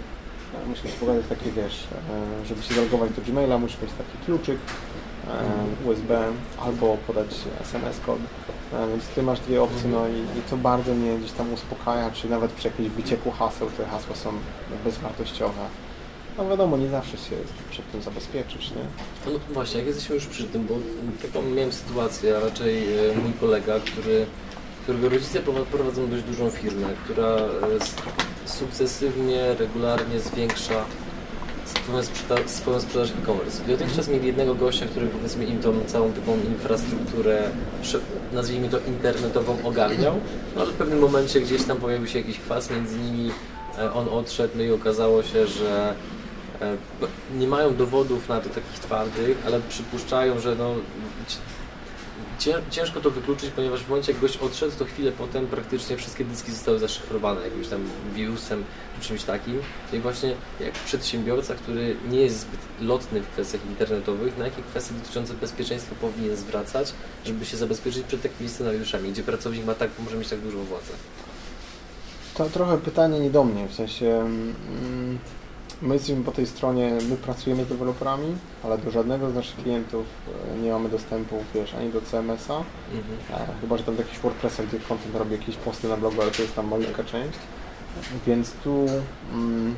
musimy pokazać takie, wiesz, e, żeby się zalogować do Gmaila, musisz mieć taki kluczyk e, USB albo podać SMS kod. E, Więc ty masz dwie opcje, no i, i to bardzo mnie gdzieś tam uspokaja, czy nawet przy jakimś wycieku haseł, te hasła są bezwartościowe. No wiadomo, nie zawsze się przed tym zabezpieczysz, nie? No właśnie, jak jesteśmy już przy tym, bo taką miałem sytuację, a raczej mój kolega, który, którego rodzice prowa- prowadzą dość dużą firmę, która e, sukcesywnie, regularnie zwiększa swoją, sprzeda- swoją sprzedaż e-commerce. Dotychczas mieli jednego gościa, który powiedzmy im tą całą taką infrastrukturę, nazwijmy to internetową, ogarniał, no ale w pewnym momencie gdzieś tam pojawił się jakiś kwas między nimi, e, on odszedł, no i okazało się, że e, p- nie mają dowodów na to takich twardych, ale przypuszczają, że no, ciężko to wykluczyć, ponieważ w momencie jak gość odszedł, to chwilę potem praktycznie wszystkie dyski zostały zaszyfrowane jakimś tam wirusem czy czymś takim. I właśnie jak przedsiębiorca, który nie jest zbyt lotny w kwestiach internetowych, na jakie kwestie dotyczące bezpieczeństwa powinien zwracać, żeby się zabezpieczyć przed takimi scenariuszami, gdzie pracownik ma tak, może mieć tak dużą władzę. To trochę pytanie nie do mnie, w sensie mm, my jesteśmy po tej stronie, my pracujemy z deweloperami, ale do żadnego z naszych klientów e, nie mamy dostępu, wiesz, ani do CMS-a, Mhm. e, chyba, że tam do jakichś WordPressa, gdzie content robi jakieś posty na blogu, ale to jest tam malutka część. Więc tu mm,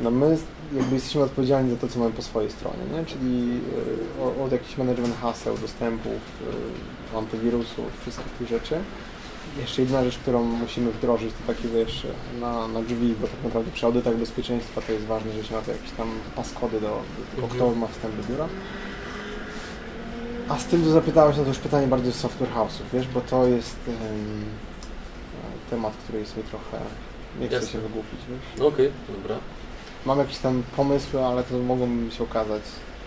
no my jakby jesteśmy odpowiedzialni za to, co mamy po swojej stronie, nie? czyli e, o- od jakichś management haseł, dostępów, antywirusów, wszystkich tych rzeczy. Jeszcze jedna rzecz, którą musimy wdrożyć, to takie wiesz, na, na drzwi, bo tak naprawdę przy audytach bezpieczeństwa to jest ważne, że się ma to jakieś tam paskody do, do Mhm. kto ma wstęp do biura. A z tym, co zapytałeś, no to już pytanie bardziej z software house'ów, wiesz, bo to jest em, temat, który jest mi trochę, nie chcę Jasne. się wygłupić, wiesz. No Okej, dobra. Mam jakieś tam pomysły, ale to mogą się okazać.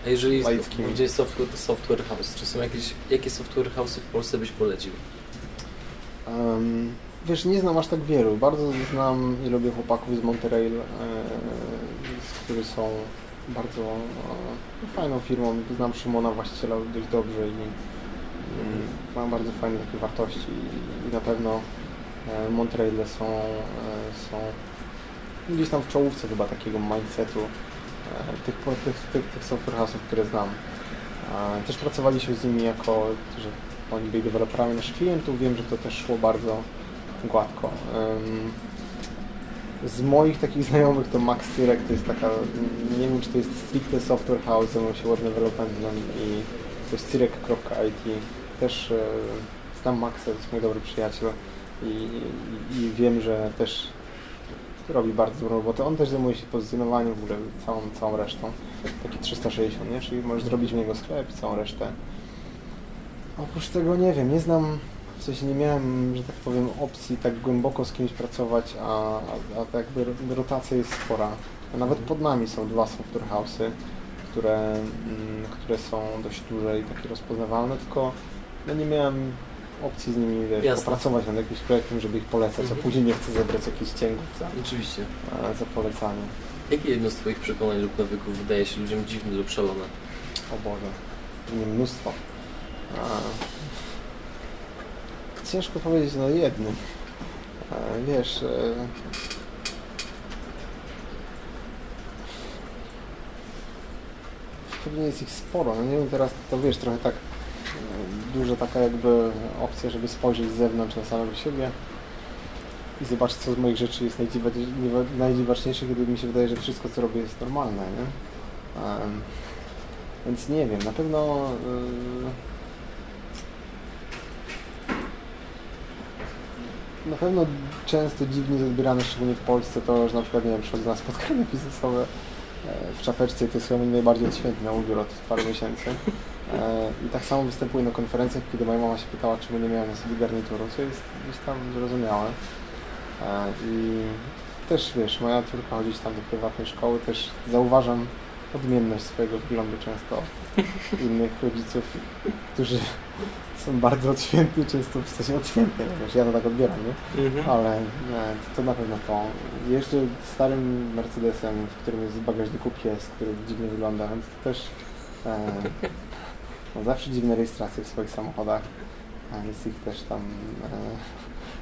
A jeżeli Laickimi. gdzieś software, software house, czy są jakieś, jakie software house'y w Polsce byś polecił? Em, wiesz, nie znam aż tak wielu. Bardzo znam i lubię chłopaków z Monterey, e, którzy są bardzo e, fajną firmą. Znam Szymona, właściciela dość dobrze i mm, mają bardzo fajne takie wartości i, i na pewno e, Monterey są, e, są gdzieś tam w czołówce chyba takiego mindsetu e, tych, tych, tych, tych software house'ów, które znam. Też pracowaliśmy z nimi jako, że oni byli deweloperami naszych klientów, wiem, że to też szło bardzo gładko. Z moich takich znajomych to Max Tyrek to jest taka, nie wiem czy to jest stricte software house, zajmują się web developmentem i to jest cyrek.it. Też e, znam Maxa, to jest mój dobry przyjaciel i, i, i wiem, że też robi bardzo dobrą robotę. On też zajmuje się pozycjonowaniem w ogóle całą, całą resztą. Taki 360, nie? Czyli możesz zrobić w niego sklep i całą resztę. Oprócz tego nie wiem, nie znam, w sensie nie miałem, że tak powiem, opcji tak głęboko z kimś pracować, a, a, a tak jakby ro- rotacja jest spora. Nawet pod nami są dwa software house'y, które, mm, które są dość duże i takie rozpoznawalne, tylko no nie miałem opcji z nimi wiesz, Jasne. popracować nad jakimś projektem, żeby ich polecać, a Mhm. później nie chcę zebrać jakichś cięgów za, Oczywiście. za polecanie. Jakie jedno z Twoich przekonań lub nawyków wydaje się ludziom dziwne lub szalone? O Boże, mnóstwo. Ciężko powiedzieć no jednym. Wiesz, e, pewnie jest ich sporo. No nie wiem, teraz to wiesz, trochę tak e, duża taka jakby opcja, żeby spojrzeć z zewnątrz na samego siebie i zobaczyć, co z moich rzeczy jest najdziwa- najdziwaczniejsze, kiedy mi się wydaje, że wszystko, co robię, jest normalne, nie? Więc nie wiem, na pewno yy, na pewno często dziwnie jest odbierane, szczególnie w Polsce, to, że na przykład, nie wiem, przychodzę na spotkania biznesowe e, w czapeczce i to jest chyba najbardziej odświętny ubiór od paru miesięcy. E, I tak samo występuję na konferencjach, kiedy moja mama się pytała, czemu nie miałem na sobie garnituru, co jest gdzieś tam zrozumiałe. E, I też, wiesz, moja córka chodzi tam do prywatnej szkoły, też zauważam odmienność swojego wyglądu często od innych rodziców, którzy są bardzo odświętni, często w sensie odświętni, no wiesz, ja to tak odbieram, nie? Ale nie, to na pewno to. Jeżdżę starym Mercedesem, w którym jest w bagażniku pies, który dziwnie wygląda, więc to też e, no zawsze dziwne rejestracje w swoich samochodach. A jest ich też tam.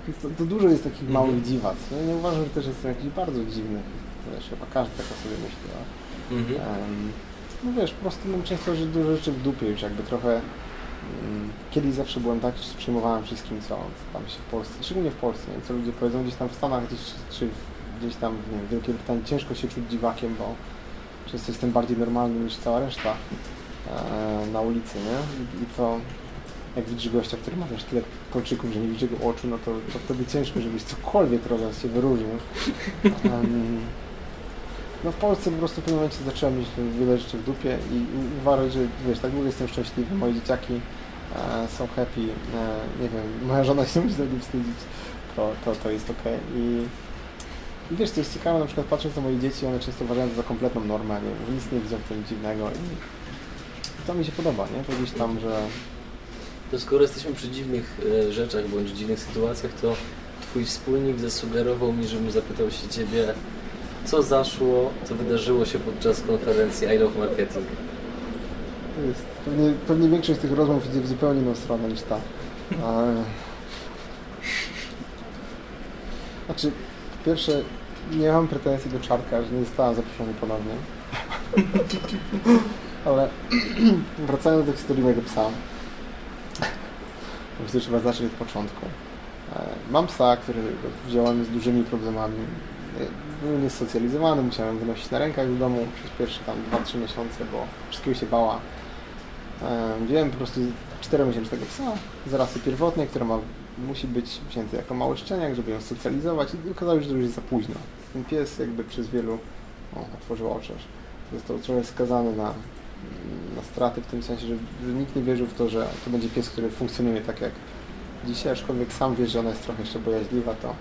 E, to, to dużo jest takich Mhm. małych dziwac. Ja nie uważam, że też jestem jakiś bardzo dziwny. Wiesz, chyba każdy tak o sobie myśli. A, Mhm. No wiesz, po prostu mam często że dużo rzeczy w dupie już jakby trochę mm, kiedyś zawsze byłem tak, że przyjmowałem wszystkim, co tam się w Polsce, szczególnie w Polsce, nie? co ludzie powiedzą gdzieś tam w Stanach gdzieś, czy gdzieś tam w Wielkiej Brytanii ciężko się czuć dziwakiem, bo często jestem bardziej normalny niż cała reszta e, na ulicy, nie? I, I to jak widzisz gościa, który ma wiesz, tyle kolczyków, że nie widzi jego oczu, no to, to wtedy ciężko, żebyś cokolwiek robiąc się wyróżnił. No w Polsce po prostu w pewnym momencie zacząłem mieć wiele rzeczy w dupie i i uważam, że wiesz, tak mówię, jestem szczęśliwy, moje dzieciaki e, są happy, e, nie wiem, moja żona się musi za nim wstydzić, to, to, to jest okej. I, I wiesz, co jest ciekawe, na przykład patrząc na moje dzieci, one często uważają to za kompletną normę, nie, nic nie widzą w tym dziwnego i to mi się podoba, nie? To gdzieś tam, że To skoro jesteśmy przy dziwnych e, rzeczach bądź dziwnych sytuacjach, to twój wspólnik zasugerował mi, żebym zapytał się ciebie, co zaszło, co wydarzyło się podczas konferencji I Love Marketing. To jest, pewnie, pewnie większość tych rozmów idzie w zupełnie inną stronę niż ta. Znaczy, po pierwsze, nie mam pretensji do Czarka, że nie zostałem zaproszony ponownie. Ale wracając do historii mojego psa, to myślę, że trzeba zacząć od początku. E, Mam psa, który wziąłem z dużymi problemami. Był niesocjalizowany, musiałem wynosić na rękach do domu przez pierwsze tam 2-3 miesiące, bo wszystkiego się bała. Wziąłem po prostu 4-miesięcznego psa z rasy pierwotnej, która ma, musi być wzięty jako mały szczeniak, żeby ją socjalizować i okazało się, że już jest za późno. Ten pies jakby przez wielu, o, otworzył oczy, został trochę skazany na, na straty w tym sensie, że, nikt nie wierzył w to, że to będzie pies, który funkcjonuje tak jak dzisiaj, aczkolwiek sam wie, że ona jest trochę jeszcze bojaźliwa, to,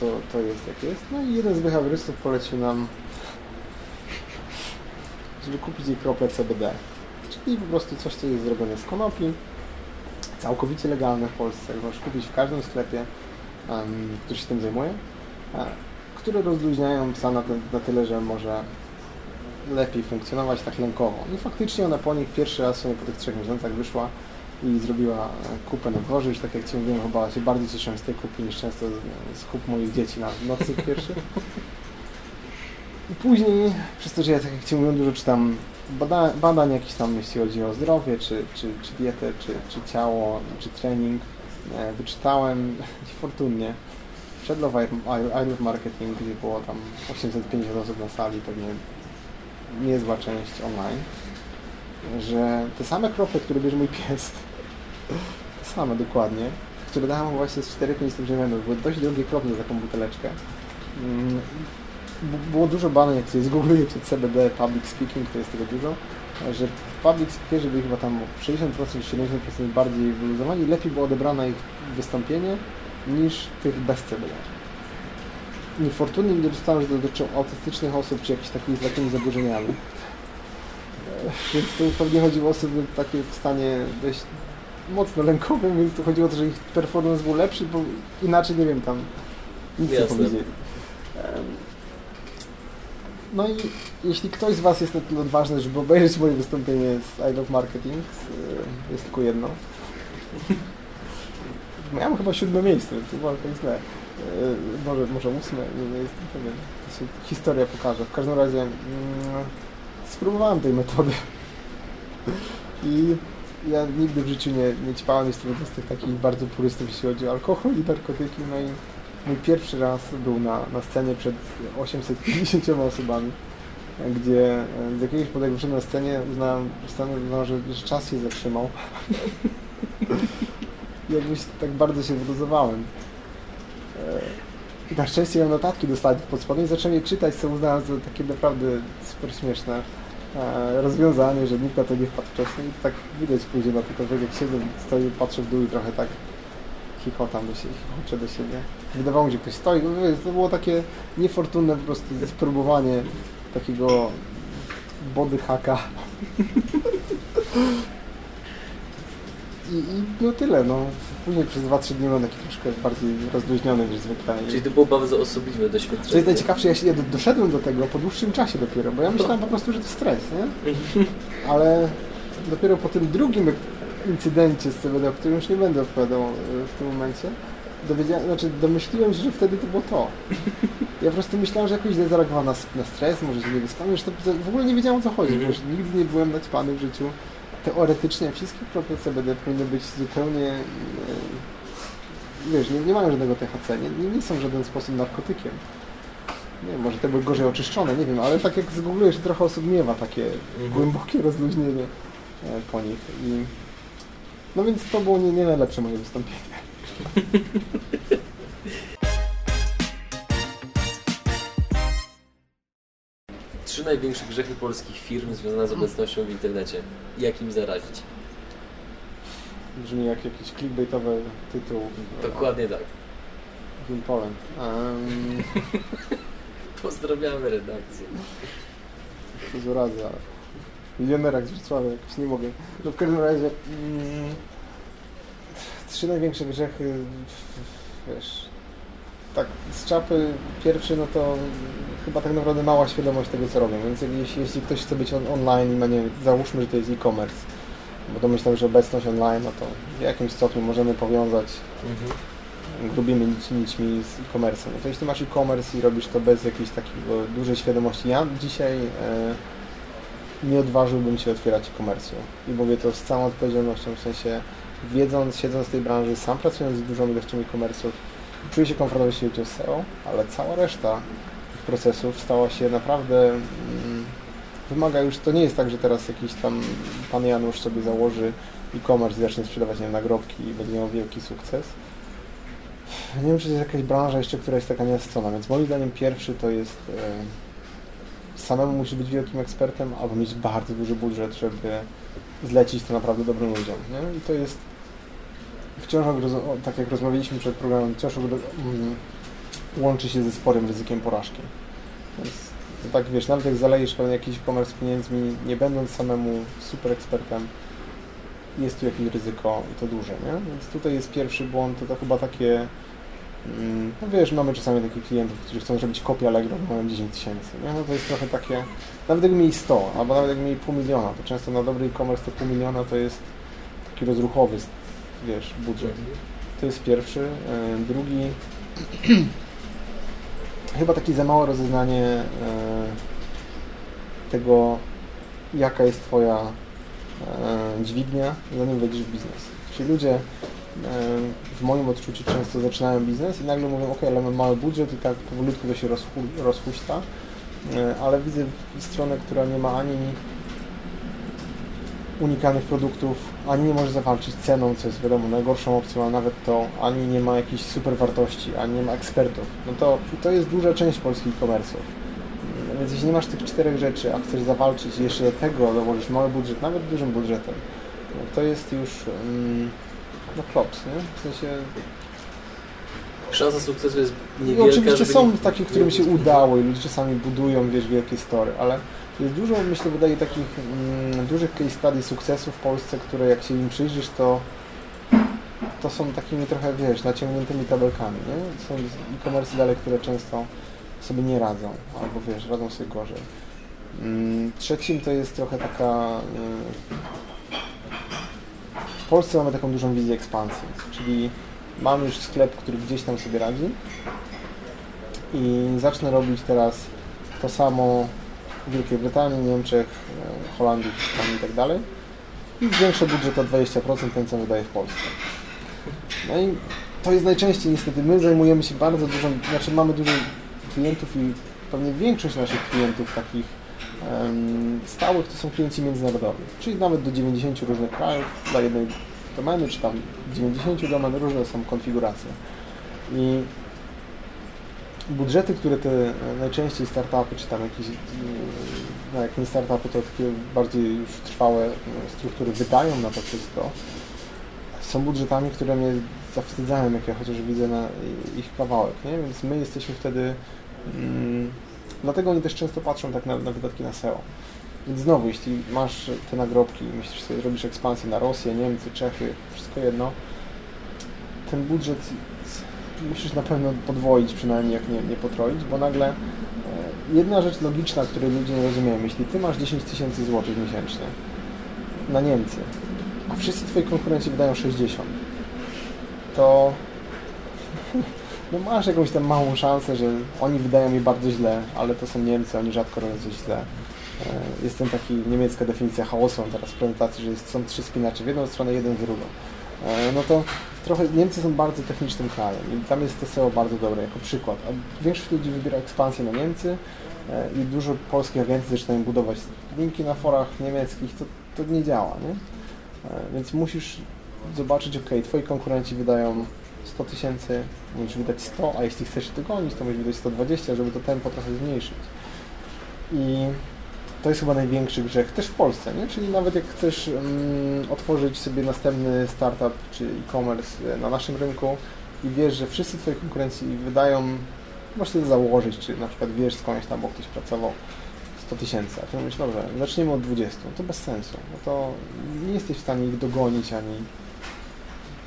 to, to jest jak jest. No i jeden z behawiorystów polecił nam, żeby kupić jej krople CBD. Czyli po prostu coś, co jest zrobione z konopi, całkowicie legalne w Polsce. Możesz kupić w każdym sklepie, em, który się tym zajmuje, e, które rozluźniają psa na, te, na tyle, że może lepiej funkcjonować tak lękowo. I faktycznie ona po nich pierwszy raz sobie po tych trzech miesiącach wyszła i zrobiła kupę na dworze. Już tak jak Ci mówiłem, chyba się bardziej cieszyłem z tej kupy niż często z, kup moich dzieci na nocy pierwszy. I później, przez to, że ja tak jak Ci mówiłem, dużo czytam bada, badań jakichś tam, jeśli chodzi o zdrowie, czy, czy, czy dietę, czy, czy ciało, czy trening, e, wyczytałem niefortunnie przed Love I Love Marketing, gdzie było tam 850 osób na sali, pewnie niezła część online, że te same krople, które bierze mój pies, te same dokładnie, które dałem właśnie z 4-5 stopni były dość drogie krople za taką buteleczkę. Mm, Było dużo badań, jak sobie zgooglujecie CBD, public speaking, to jest tego dużo, że public speakerzy byli chyba tam 60% czy 70% bardziej wyluzowani lepiej było odebrane ich wystąpienie niż tych bez CBD niefortunnie nie dostałem, że dotyczą autystycznych osób, czy jakichś takich z takimi zaburzeniami. Więc to pewnie chodziło o osoby takie w stanie dość mocno lękowym, więc to chodziło o to, że ich performance był lepszy, bo inaczej nie wiem tam nic nie powiedzieli. No i jeśli ktoś z Was jest na tyle odważny, żeby obejrzeć moje wystąpienie z I Love Marketing, e, jest tylko jedno. Miałem chyba siódme miejsce, to było tak źle. E, Może, może ósme, nie, nie jestem pewien. To się historia pokaże. W każdym razie mm, spróbowałem tej metody. I ja nigdy w życiu nie, nie ćpałem, jestem jeden z tych takich bardzo purystów, jeśli chodzi o alkohol i narkotyki. No i mój pierwszy raz był na, na scenie przed 850 osobami, gdzie e, z jakiegoś powodu, na scenie, uznałem, uznałem że, że czas się zatrzymał. Jakbyś tak bardzo się wyluzowałem. I na szczęście miałem notatki do slajdów pod spodem i zacząłem je czytać, co uznałem za takie naprawdę super śmieszne e, rozwiązanie, że nikt na to nie wpadł wcześniej. I tak widać później na tylko, jak siedzę, stoję, patrzę w dół i trochę tak chichotam do siebie, chichoczę do siebie. Wydawało mi się, że ktoś stoi. No, wiesz, To było takie niefortunne po prostu spróbowanie takiego body. I, I no tyle, no. Później przez 2-3 dni byłem taki troszkę bardziej rozluźniony niż zwykle. Czyli to było bardzo osobliwe co jest doświadczenie. najciekawsze, ja się ja doszedłem do tego po dłuższym czasie dopiero, bo ja myślałem po prostu, że to stres, nie? Ale dopiero po tym drugim incydencie z CBD, o którym już nie będę opowiadał e, w tym momencie, dowiedziałem, znaczy domyśliłem się, że wtedy to było to. Ja po prostu myślałem, że jakoś źle zareagowałem na, na stres, może się nie wyspałem, że to w ogóle nie wiedziałem o co chodzi, bo już nigdy nie byłem naćpany w życiu. Teoretycznie wszystkie krople CBD powinny być zupełnie, e, wiesz, nie, nie mają żadnego THC, nie, nie, nie są w żaden sposób narkotykiem. Nie wiem, może te były gorzej oczyszczone, nie wiem, ale tak jak zgooglujesz, trochę osób miewa takie Mhm. głębokie rozluźnienie e, po nich. I, no więc to było nie, nie najlepsze moje wystąpienie. największe grzechy polskich firm związane z obecnością w internecie. Jak im zarazić? Brzmi jak jakiś clickbaitowy tytuł. Dokładnie tak. In Poland. Um, Pozdrawiamy redakcję. to z urazy, ale milionerak z Wrocławia, jakoś nie mogę. No w każdym razie mm, trzy największe grzechy, wiesz, tak z czapy pierwszy, no to chyba tak naprawdę mała świadomość tego, co robią, więc jeśli, jeśli ktoś chce być on, online i ma, nie załóżmy, że to jest e-commerce, bo domyślam, że obecność online, no to w jakimś stopniu możemy powiązać Mhm. grubimy nić, nićmi z e-commerce. No to jeśli masz e-commerce i robisz to bez jakiejś takiego dużej świadomości, ja dzisiaj e, nie odważyłbym się otwierać e-commerce'u i mówię to z całą odpowiedzialnością, w sensie wiedząc, siedząc w tej branży, sam pracując z dużą ilością e-commerce'ów, czuję się komfortowo, jeśli chodzi o SEO, ale cała reszta tych procesów stała się naprawdę mm, wymaga już, to nie jest tak, że teraz jakiś tam pan Janusz sobie założy e-commerce i zacznie sprzedawać nie wiem, nagrobki i będzie miał wielki sukces. Nie wiem, czy jest jakaś branża jeszcze, która jest taka nienasycona, więc moim zdaniem pierwszy to jest e, samemu musisz być wielkim ekspertem albo mieć bardzo duży budżet, żeby zlecić to naprawdę dobrym ludziom. Nie? I to jest wciąż, jak tak jak rozmawialiśmy przed programem, wciąż mm, łączy się ze sporym ryzykiem porażki. Więc to tak wiesz, nawet jak zalejesz pewien jakiś e-commerce pieniędzmi, nie będąc samemu super ekspertem, jest tu jakieś ryzyko i to duże, nie? Więc tutaj jest pierwszy błąd, to, to chyba takie, mm, no wiesz, mamy czasami takich klientów, którzy chcą zrobić kopię Allegro, mają 10 tysięcy, nie? No to jest trochę takie, nawet jakby mieli 100, albo nawet jakby mieli pół miliona, to często na dobry e-commerce to pół miliona to jest taki rozruchowy, wiesz, budżet. To jest pierwszy. E, Drugi, chyba takie za małe rozeznanie e, tego, jaka jest Twoja e, dźwignia, zanim wejdziesz w biznes. Czyli ludzie w moim odczuciu często zaczynają biznes i nagle mówią, ok, ale mam mały budżet i tak powolutku to się e, ale widzę stronę, która nie ma ani unikalnych produktów, ani nie może zawalczyć ceną, co jest wiadomo najgorszą opcją, a nawet to, ani nie ma jakichś super wartości, ani nie ma ekspertów. No to, to jest duża część polskich e-commerce'ów. Mm, Więc jeśli nie masz tych czterech rzeczy, a chcesz zawalczyć jeszcze do tego dołożysz mały budżet, nawet dużym budżetem, no to jest już mm, no klops, nie? W sensie Szansa sukcesu jest no, niewielka, oczywiście żeby są nie- takie, którym się udało i ludzie czasami budują, wiesz, wielkie story, ale jest dużo, myślę, wydaje takich mm, dużych case study sukcesu w Polsce, które jak się im przyjrzysz, to to są takimi trochę, wiesz, naciągniętymi tabelkami, nie? Są e-commerce dalej, które często sobie nie radzą, albo wiesz, radzą sobie gorzej. Mm, Trzecim to jest trochę taka... y, W Polsce mamy taką dużą wizję ekspansji, czyli mam już sklep, który gdzieś tam sobie radzi i zacznę robić teraz to samo Wielkiej Brytanii, Niemczech, e, Holandii, Hiszpanii i tak dalej i zwiększę budżet o 20% ten, co wydaje w Polsce. No i to jest najczęściej niestety, my zajmujemy się bardzo dużą, znaczy mamy dużo klientów i pewnie większość naszych klientów takich em, stałych to są klienci międzynarodowi, czyli nawet do 90 różnych krajów dla jednej domeny, czy tam 90 domen, różne są konfiguracje. I budżety, które te e, najczęściej startupy, czy tam jakieś, e, no jak nie startupy, to takie bardziej już trwałe e, struktury wydają na to wszystko, są budżetami, które mnie zawstydzają, jak ja chociaż widzę na ich kawałek, nie? Więc my jesteśmy wtedy, mm, dlatego oni też często patrzą tak na, na wydatki na SEO. Więc znowu, jeśli masz te nagrobki i myślisz sobie, robisz ekspansję na Rosję, Niemcy, Czechy, wszystko jedno, ten budżet musisz na pewno podwoić przynajmniej, jak nie, nie potroić, bo nagle e, jedna rzecz logiczna, której ludzie nie rozumieją, jeśli ty masz 10 tysięcy złotych miesięcznie na Niemcy, a wszyscy twoi konkurenci wydają 60, to no masz jakąś tam małą szansę, że oni wydają mi bardzo źle, ale to są Niemcy, oni rzadko robią coś źle. E, Jest ten taki niemiecka definicja chaosu teraz w prezentacji, że jest, są trzy spinacze w jedną stronę, jeden w drugą. E, No to trochę Niemcy są bardzo technicznym krajem i tam jest to SEO bardzo dobre jako przykład. A większość ludzi wybiera ekspansję na Niemcy e, i dużo polskich agencji zaczynają budować linki na forach niemieckich, to, to nie działa, nie? E, Więc musisz zobaczyć, ok, twoi konkurenci wydają 100 tysięcy, musisz wydać 100, a jeśli chcesz się dogonić, to musisz wydać 120, żeby to tempo trochę zmniejszyć. I to jest chyba największy grzech, też w Polsce, nie? Czyli nawet jak chcesz mm, otworzyć sobie następny startup czy e-commerce e, na naszym rynku i wiesz, że wszyscy twoi konkurencji wydają, możesz sobie założyć, czy na przykład wiesz skądś tam, bo ktoś pracował 100 tysięcy, a ty mówisz, dobrze, zaczniemy od 20, to bez sensu, no to nie jesteś w stanie ich dogonić ani...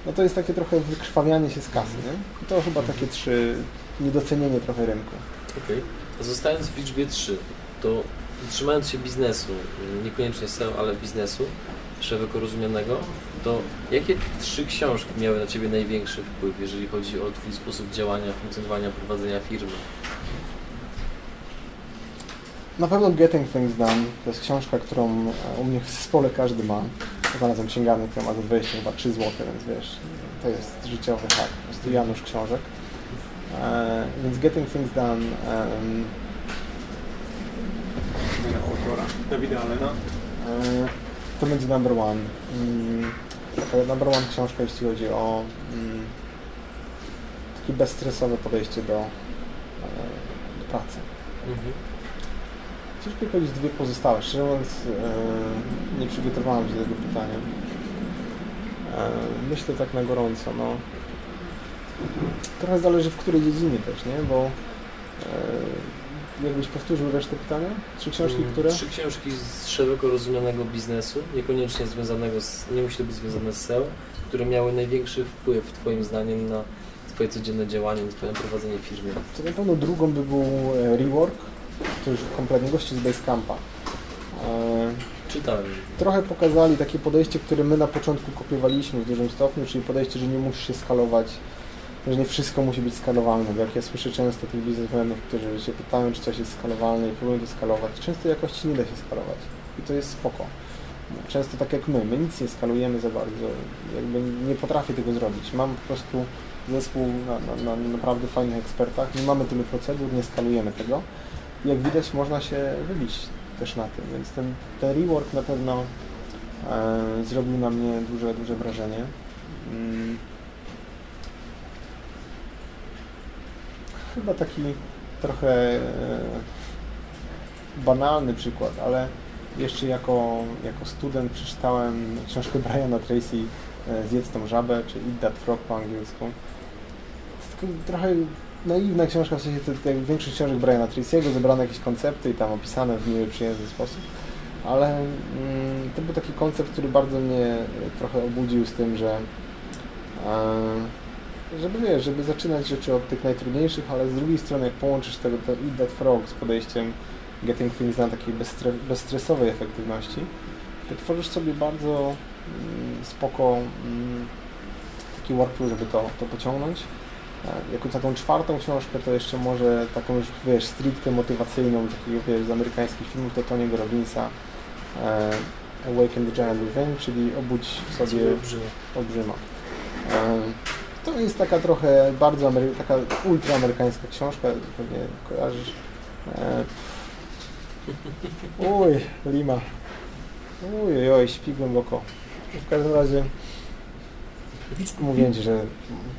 No to jest takie trochę wykrwawianie się z kasy, nie? I to chyba takie trzy, niedocenienie trochę rynku. Okej. A Zostając w liczbie 3, to trzymając się biznesu, niekoniecznie SEO, ale biznesu szeroko rozumianego, to jakie trzy książki miały na Ciebie największy wpływ, jeżeli chodzi o Twój sposób działania, funkcjonowania, prowadzenia firmy? Na pewno Getting Things Done to jest książka, którą e, u mnie w zespole każdy ma. Znalazłem księgarnię, która ma za 20 chyba 3 zł, więc wiesz, to jest życiowy hack, po prostu Janusz książek. E, więc Getting Things Done em, autora Dawida Allena. e, to będzie number one. Mm, taka number one książka, jeśli chodzi o mm, takie bezstresowe podejście do, e, do pracy. Mhm. Ciężko powiedzieć dwie pozostałe. Szczerze mówiąc, e, nie przygotowałem się do tego pytania. E, myślę tak na gorąco, no. Trochę zależy w której dziedzinie też, nie? Bo e, jakbyś powtórzył resztę pytania? Trzy książki, Mm, które? Trzy książki z szeroko rozumianego biznesu, niekoniecznie związanego z, nie musi to być związane z SEO, które miały największy wpływ Twoim zdaniem na Twoje codzienne działanie, na Twoje prowadzenie firmy. To na pewno drugą by był e, Rework, to już kompletnie gości z Basecampa. E, Czytałem. trochę pokazali takie podejście, które my na początku kopiowaliśmy w dużym stopniu, czyli podejście, że nie musisz się skalować, że nie wszystko musi być skalowalne. Bo jak ja słyszę często tych biznesmenów, którzy się pytają, czy coś jest skalowalne i próbują to skalować, często jakości nie da się skalować. I to jest spoko. Często tak jak my, my nic nie skalujemy za bardzo, jakby nie potrafię tego zrobić. Mam po prostu zespół na, na, na naprawdę fajnych ekspertach, nie mamy tylu procedur, nie skalujemy tego. I jak widać, można się wybić też na tym, więc ten, ten rework na pewno e, zrobił na mnie duże, duże wrażenie. Mm. Chyba taki trochę e, banalny przykład, ale jeszcze jako, jako student przeczytałem książkę Briana Tracy e, Zjedz tą żabę, czy Eat That Frog po angielsku. Trochę naiwna książka, w sensie jak większość książek Briana Tracy'ego, zebrane jakieś koncepty i tam opisane w miły, przyjemny sposób. Ale mm, to był taki koncept, który bardzo mnie e, trochę obudził z tym, że żeby wiesz, żeby zaczynać rzeczy od tych najtrudniejszych, ale z drugiej strony jak połączysz tego to Eat That Frog z podejściem Getting Things na takiej bezstre, bezstresowej efektywności, to tworzysz sobie bardzo mm, spoko mm, taki workflow, żeby to, to pociągnąć. E, Jako taką czwartą książkę to jeszcze może taką już, wiesz, stricte motywacyjną, takiego, wiesz, z amerykańskich filmów, to Tony'ego Robbinsa e, Awaken the Giant Within, czyli obudź w sobie olbrzyma. E, To jest taka trochę bardzo amery- taka ultraamerykańska książka, pewnie kojarzysz. E, Uj, Lima. Uj, oj, śpi głęboko. W każdym razie mówiłem Ci, że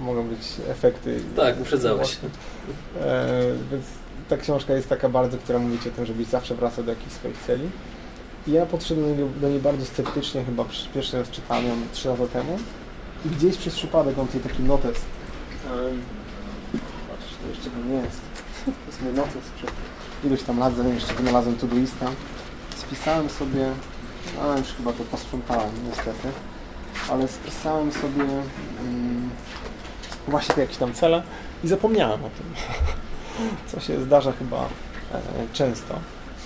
mogą być efekty. Tak, uprzedzałeś. E, więc ta książka jest taka bardzo, która mówi o tym, żebyś zawsze wracał do jakichś swoich celi. I ja podszedłem do niej, do niej bardzo sceptycznie, chyba pierwszy raz czytałem ją 3 lata temu. I gdzieś przez przypadek on tutaj taki notes. Um, patrz, to jeszcze go nie jest. To jest mój notes przed tam lat, zanim jeszcze wynalazłem Todoista. Spisałem sobie, no już chyba to posprzątałem niestety, ale spisałem sobie mm, właśnie te jakieś tam cele i zapomniałem o tym, co się zdarza chyba e, często.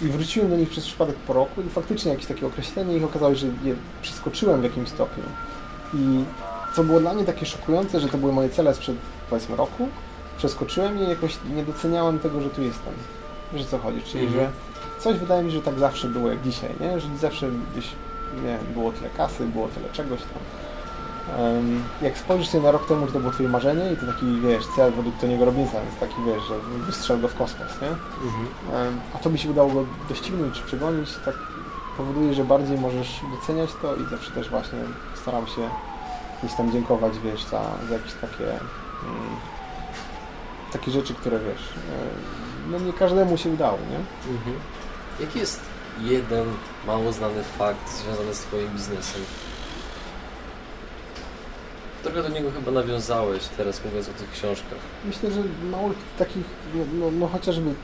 I wróciłem do nich przez przypadek po roku i faktycznie jakieś takie określenie ich okazało się, że je przeskoczyłem w jakimś stopniu. I co było dla mnie takie szokujące, że to były moje cele sprzed powiedzmy roku, przeskoczyłem je i jakoś nie doceniałem tego, że tu jestem. Wiesz co chodzi? Czyli, Mhm. że coś wydaje mi się, że tak zawsze było jak dzisiaj, nie? Że zawsze gdzieś, nie było tyle kasy, było tyle czegoś tam. Em, jak spojrzysz sobie na rok temu, że to było twoje marzenie i to taki, wiesz, cel według Tony'ego Robbinsa, więc taki, wiesz, że wystrzel go w kosmos, nie? Mhm. Em, a to by się udało go doścignąć czy przegonić, tak powoduje, że bardziej możesz doceniać to i zawsze też właśnie staram się gdzieś tam dziękować, wiesz, za, za jakieś takie mm, takie rzeczy, które wiesz, em, no nie każdemu się udało, nie? Mhm. Jaki jest jeden mało znany fakt związany z Twoim biznesem. Trochę do niego chyba nawiązałeś teraz mówiąc o tych książkach. Myślę, że mało takich, no, no, no chociażby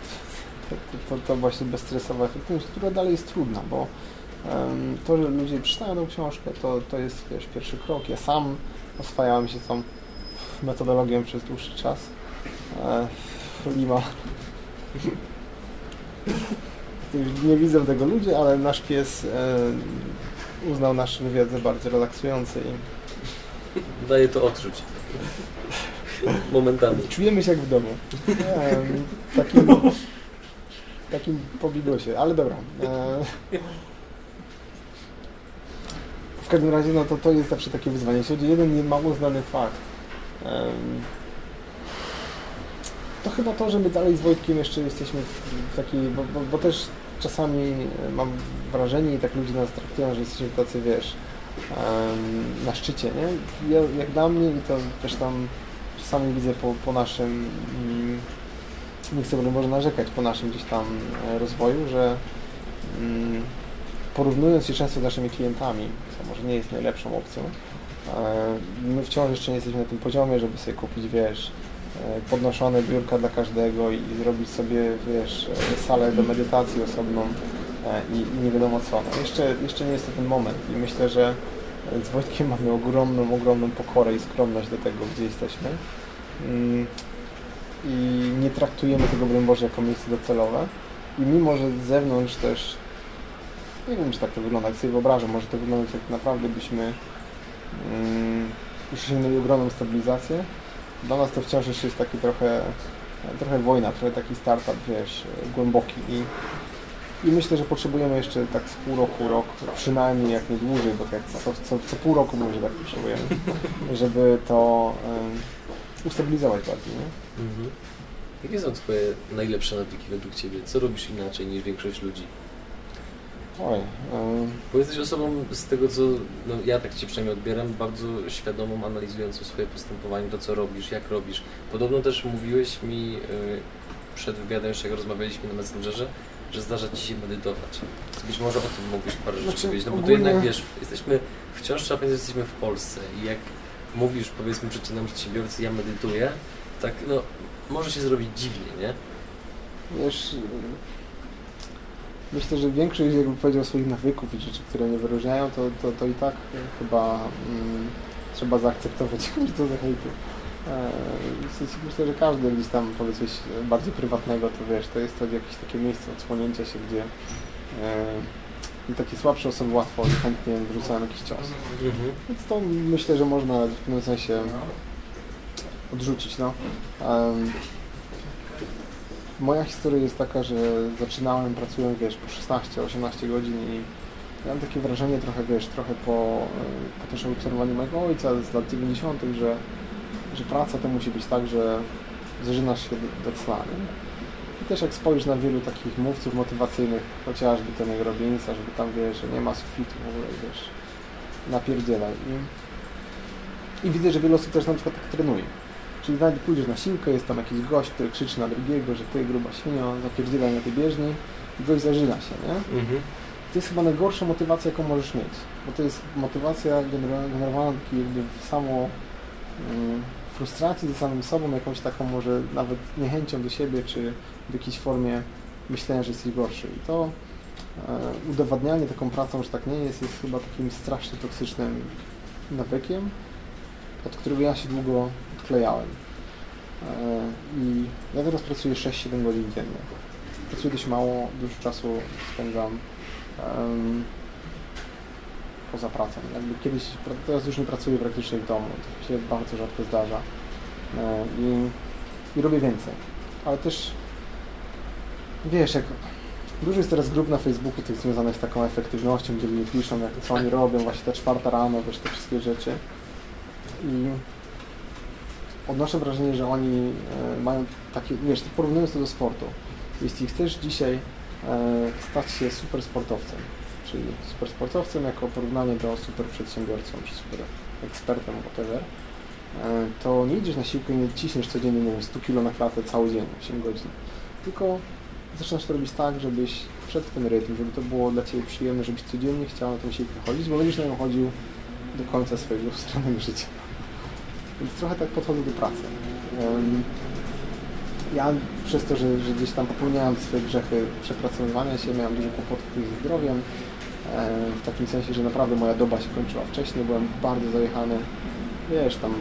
to, to, to właśnie bezstresowa efektywność, która dalej jest trudna, bo to, że ludzie czytają tą książkę, to, to jest wiesz, pierwszy krok. Ja sam oswajałem się tą metodologią przez dłuższy czas. E, Lima. Już Nie widzą tego ludzie, ale nasz pies e, uznał nasz wywiad za bardzo relaksujący i Daje to odczuć. Momentami. Czujemy się jak w domu. Takim, takim po bigosie, ale dobra. Każdym razie, no to to jest zawsze takie wyzwanie. O jeden nie mało znany fakt, to chyba to, że my dalej z Wojtkiem jeszcze jesteśmy w takiej, bo, bo, bo też czasami e, mam wrażenie i tak ludzie nas traktują, że jesteśmy tacy, wiesz, na szczycie, nie? Ja, jak dla mnie i to też tam czasami widzę po, po naszym, mm, nie chcę może narzekać, po naszym gdzieś tam e, rozwoju, że mm, porównując się często z naszymi klientami, może nie jest najlepszą opcją, e, my wciąż jeszcze nie jesteśmy na tym poziomie, żeby sobie kupić, wiesz, e, podnoszone biurka dla każdego i zrobić sobie, wiesz, e, salę do medytacji osobną i, i nie wiadomo co. No jeszcze, jeszcze nie jest to ten moment i myślę, że z Wojtkiem mamy ogromną, ogromną pokorę i skromność do tego, gdzie jesteśmy. Mm, I nie traktujemy tego, broń Boże, jako miejsce docelowe. I mimo, że z zewnątrz też, nie wiem, czy tak to wygląda, jak sobie wyobrażam, może to wyglądać jak naprawdę byśmy mm, już osiągnęli ogromną stabilizację. Dla nas to wciąż jeszcze jest taki trochę, trochę wojna, trochę taki startup, wiesz, głęboki i i myślę, że potrzebujemy jeszcze tak z pół roku, rok, przynajmniej jak nie dłużej, bo tak co, co, co pół roku mówię, że tak potrzebujemy, żeby to um, ustabilizować bardziej. Nie? Mhm. Jakie są Twoje najlepsze nawyki według Ciebie? Co robisz inaczej niż większość ludzi? Oj, um, Bo jesteś osobą z tego, co no, ja tak Cię przynajmniej odbieram, bardzo świadomą, analizującą swoje postępowanie, to co robisz, jak robisz. Podobno też mówiłeś mi y, przed wywiadem, jeszcze jak rozmawialiśmy na Messengerze, że zdarza Ci się medytować. To być może o tym mógłbyś parę rzeczy Znaczy, powiedzieć, no bo tu ogólnie- jednak wiesz, jesteśmy, wciąż trzeba pamiętać, że jesteśmy w Polsce i jak mówisz, powiedzmy, przeciętnemu przedsiębiorcy, ja medytuję, tak no, może się zrobić dziwnie, nie? wiesz, myślę, że większość, jakby powiedział, swoich nawyków i rzeczy, które mnie wyróżniają, to, to, to i tak chyba mm, trzeba zaakceptować, że to za hejtu. E, w sensie Myślę, że każdy gdzieś tam powie coś bardziej prywatnego, to wiesz, to jest to jakieś takie miejsce odsłonięcia się, gdzie e, takie słabsze osoby łatwo i chętnie wrzucają jakiś cios. Mhm. Więc to myślę, że można w pewnym sensie odrzucić. No. Em, moja historia jest taka, że zaczynałem pracując, wiesz, po 16-18 godzin i miałem takie wrażenie trochę, wiesz, trochę po, po też obserwowaniu mojego ojca z lat 90., że, że praca to musi być tak, że zażynasz się do, do cna. I też jak spojrzysz na wielu takich mówców motywacyjnych, chociażby Tony'ego Robinsa, żeby tam, wiesz, że nie ma sufitu w ogóle, wiesz, napierdzielaj. I, I widzę, że wiele osób też na przykład tak trenuje. Czyli nawet pójdziesz na siłkę, jest tam jakiś gość, który krzyczy na drugiego, że ty gruba świnio, zapierdzielaj na tej bieżni i gość zażyna się, nie? Mhm. To jest chyba najgorsza motywacja, jaką możesz mieć. Bo to jest motywacja generowana takiej jakby samo mm, frustracji ze samym sobą, jakąś taką może nawet niechęcią do siebie, czy w jakiejś formie myślenia, że jesteś gorszy. I to e, udowadnianie taką pracą, że tak nie jest, jest chyba takim strasznie toksycznym nawykiem, od którego ja się długo odklejałem. E, I ja teraz pracuję 6-7 godzin dziennie. Pracuję dość mało, dużo czasu spędzam em, poza pracą. Jakby kiedyś, teraz już nie pracuję praktycznie w domu, to się bardzo rzadko zdarza E, i, i robię więcej. Ale też wiesz, jak dużo jest teraz grup na Facebooku tych związanych z taką efektywnością, gdzie ludzie piszą, jak co oni robią, właśnie ta czwarta rano, wiesz, te wszystkie rzeczy. I odnoszę wrażenie, że oni e, mają takie, wiesz, porównując to do sportu, jeśli chcesz dzisiaj e, stać się super sportowcem, czyli super sportowcem jako porównanie do super przedsiębiorcą, czy super ekspertem, whatever, e, to nie idziesz na siłkę i nie ciśniesz codziennie, nie wiem, 100 kg na klatę cały dzień, 8 godzin, tylko zaczynasz to robić tak, żebyś wszedł w ten rytm, żeby to było dla Ciebie przyjemne, żebyś codziennie chciał na tą siłkę chodzić, bo będziesz na nią chodził do końca swojego stranego życia. Więc trochę tak podchodzę do pracy. Ja przez to, że, że gdzieś tam popełniałem swoje grzechy przepracowywania się, miałem dużo kłopotów ze zdrowiem, em, w takim sensie, że naprawdę moja doba się kończyła wcześniej, byłem bardzo zajechany, wiesz, tam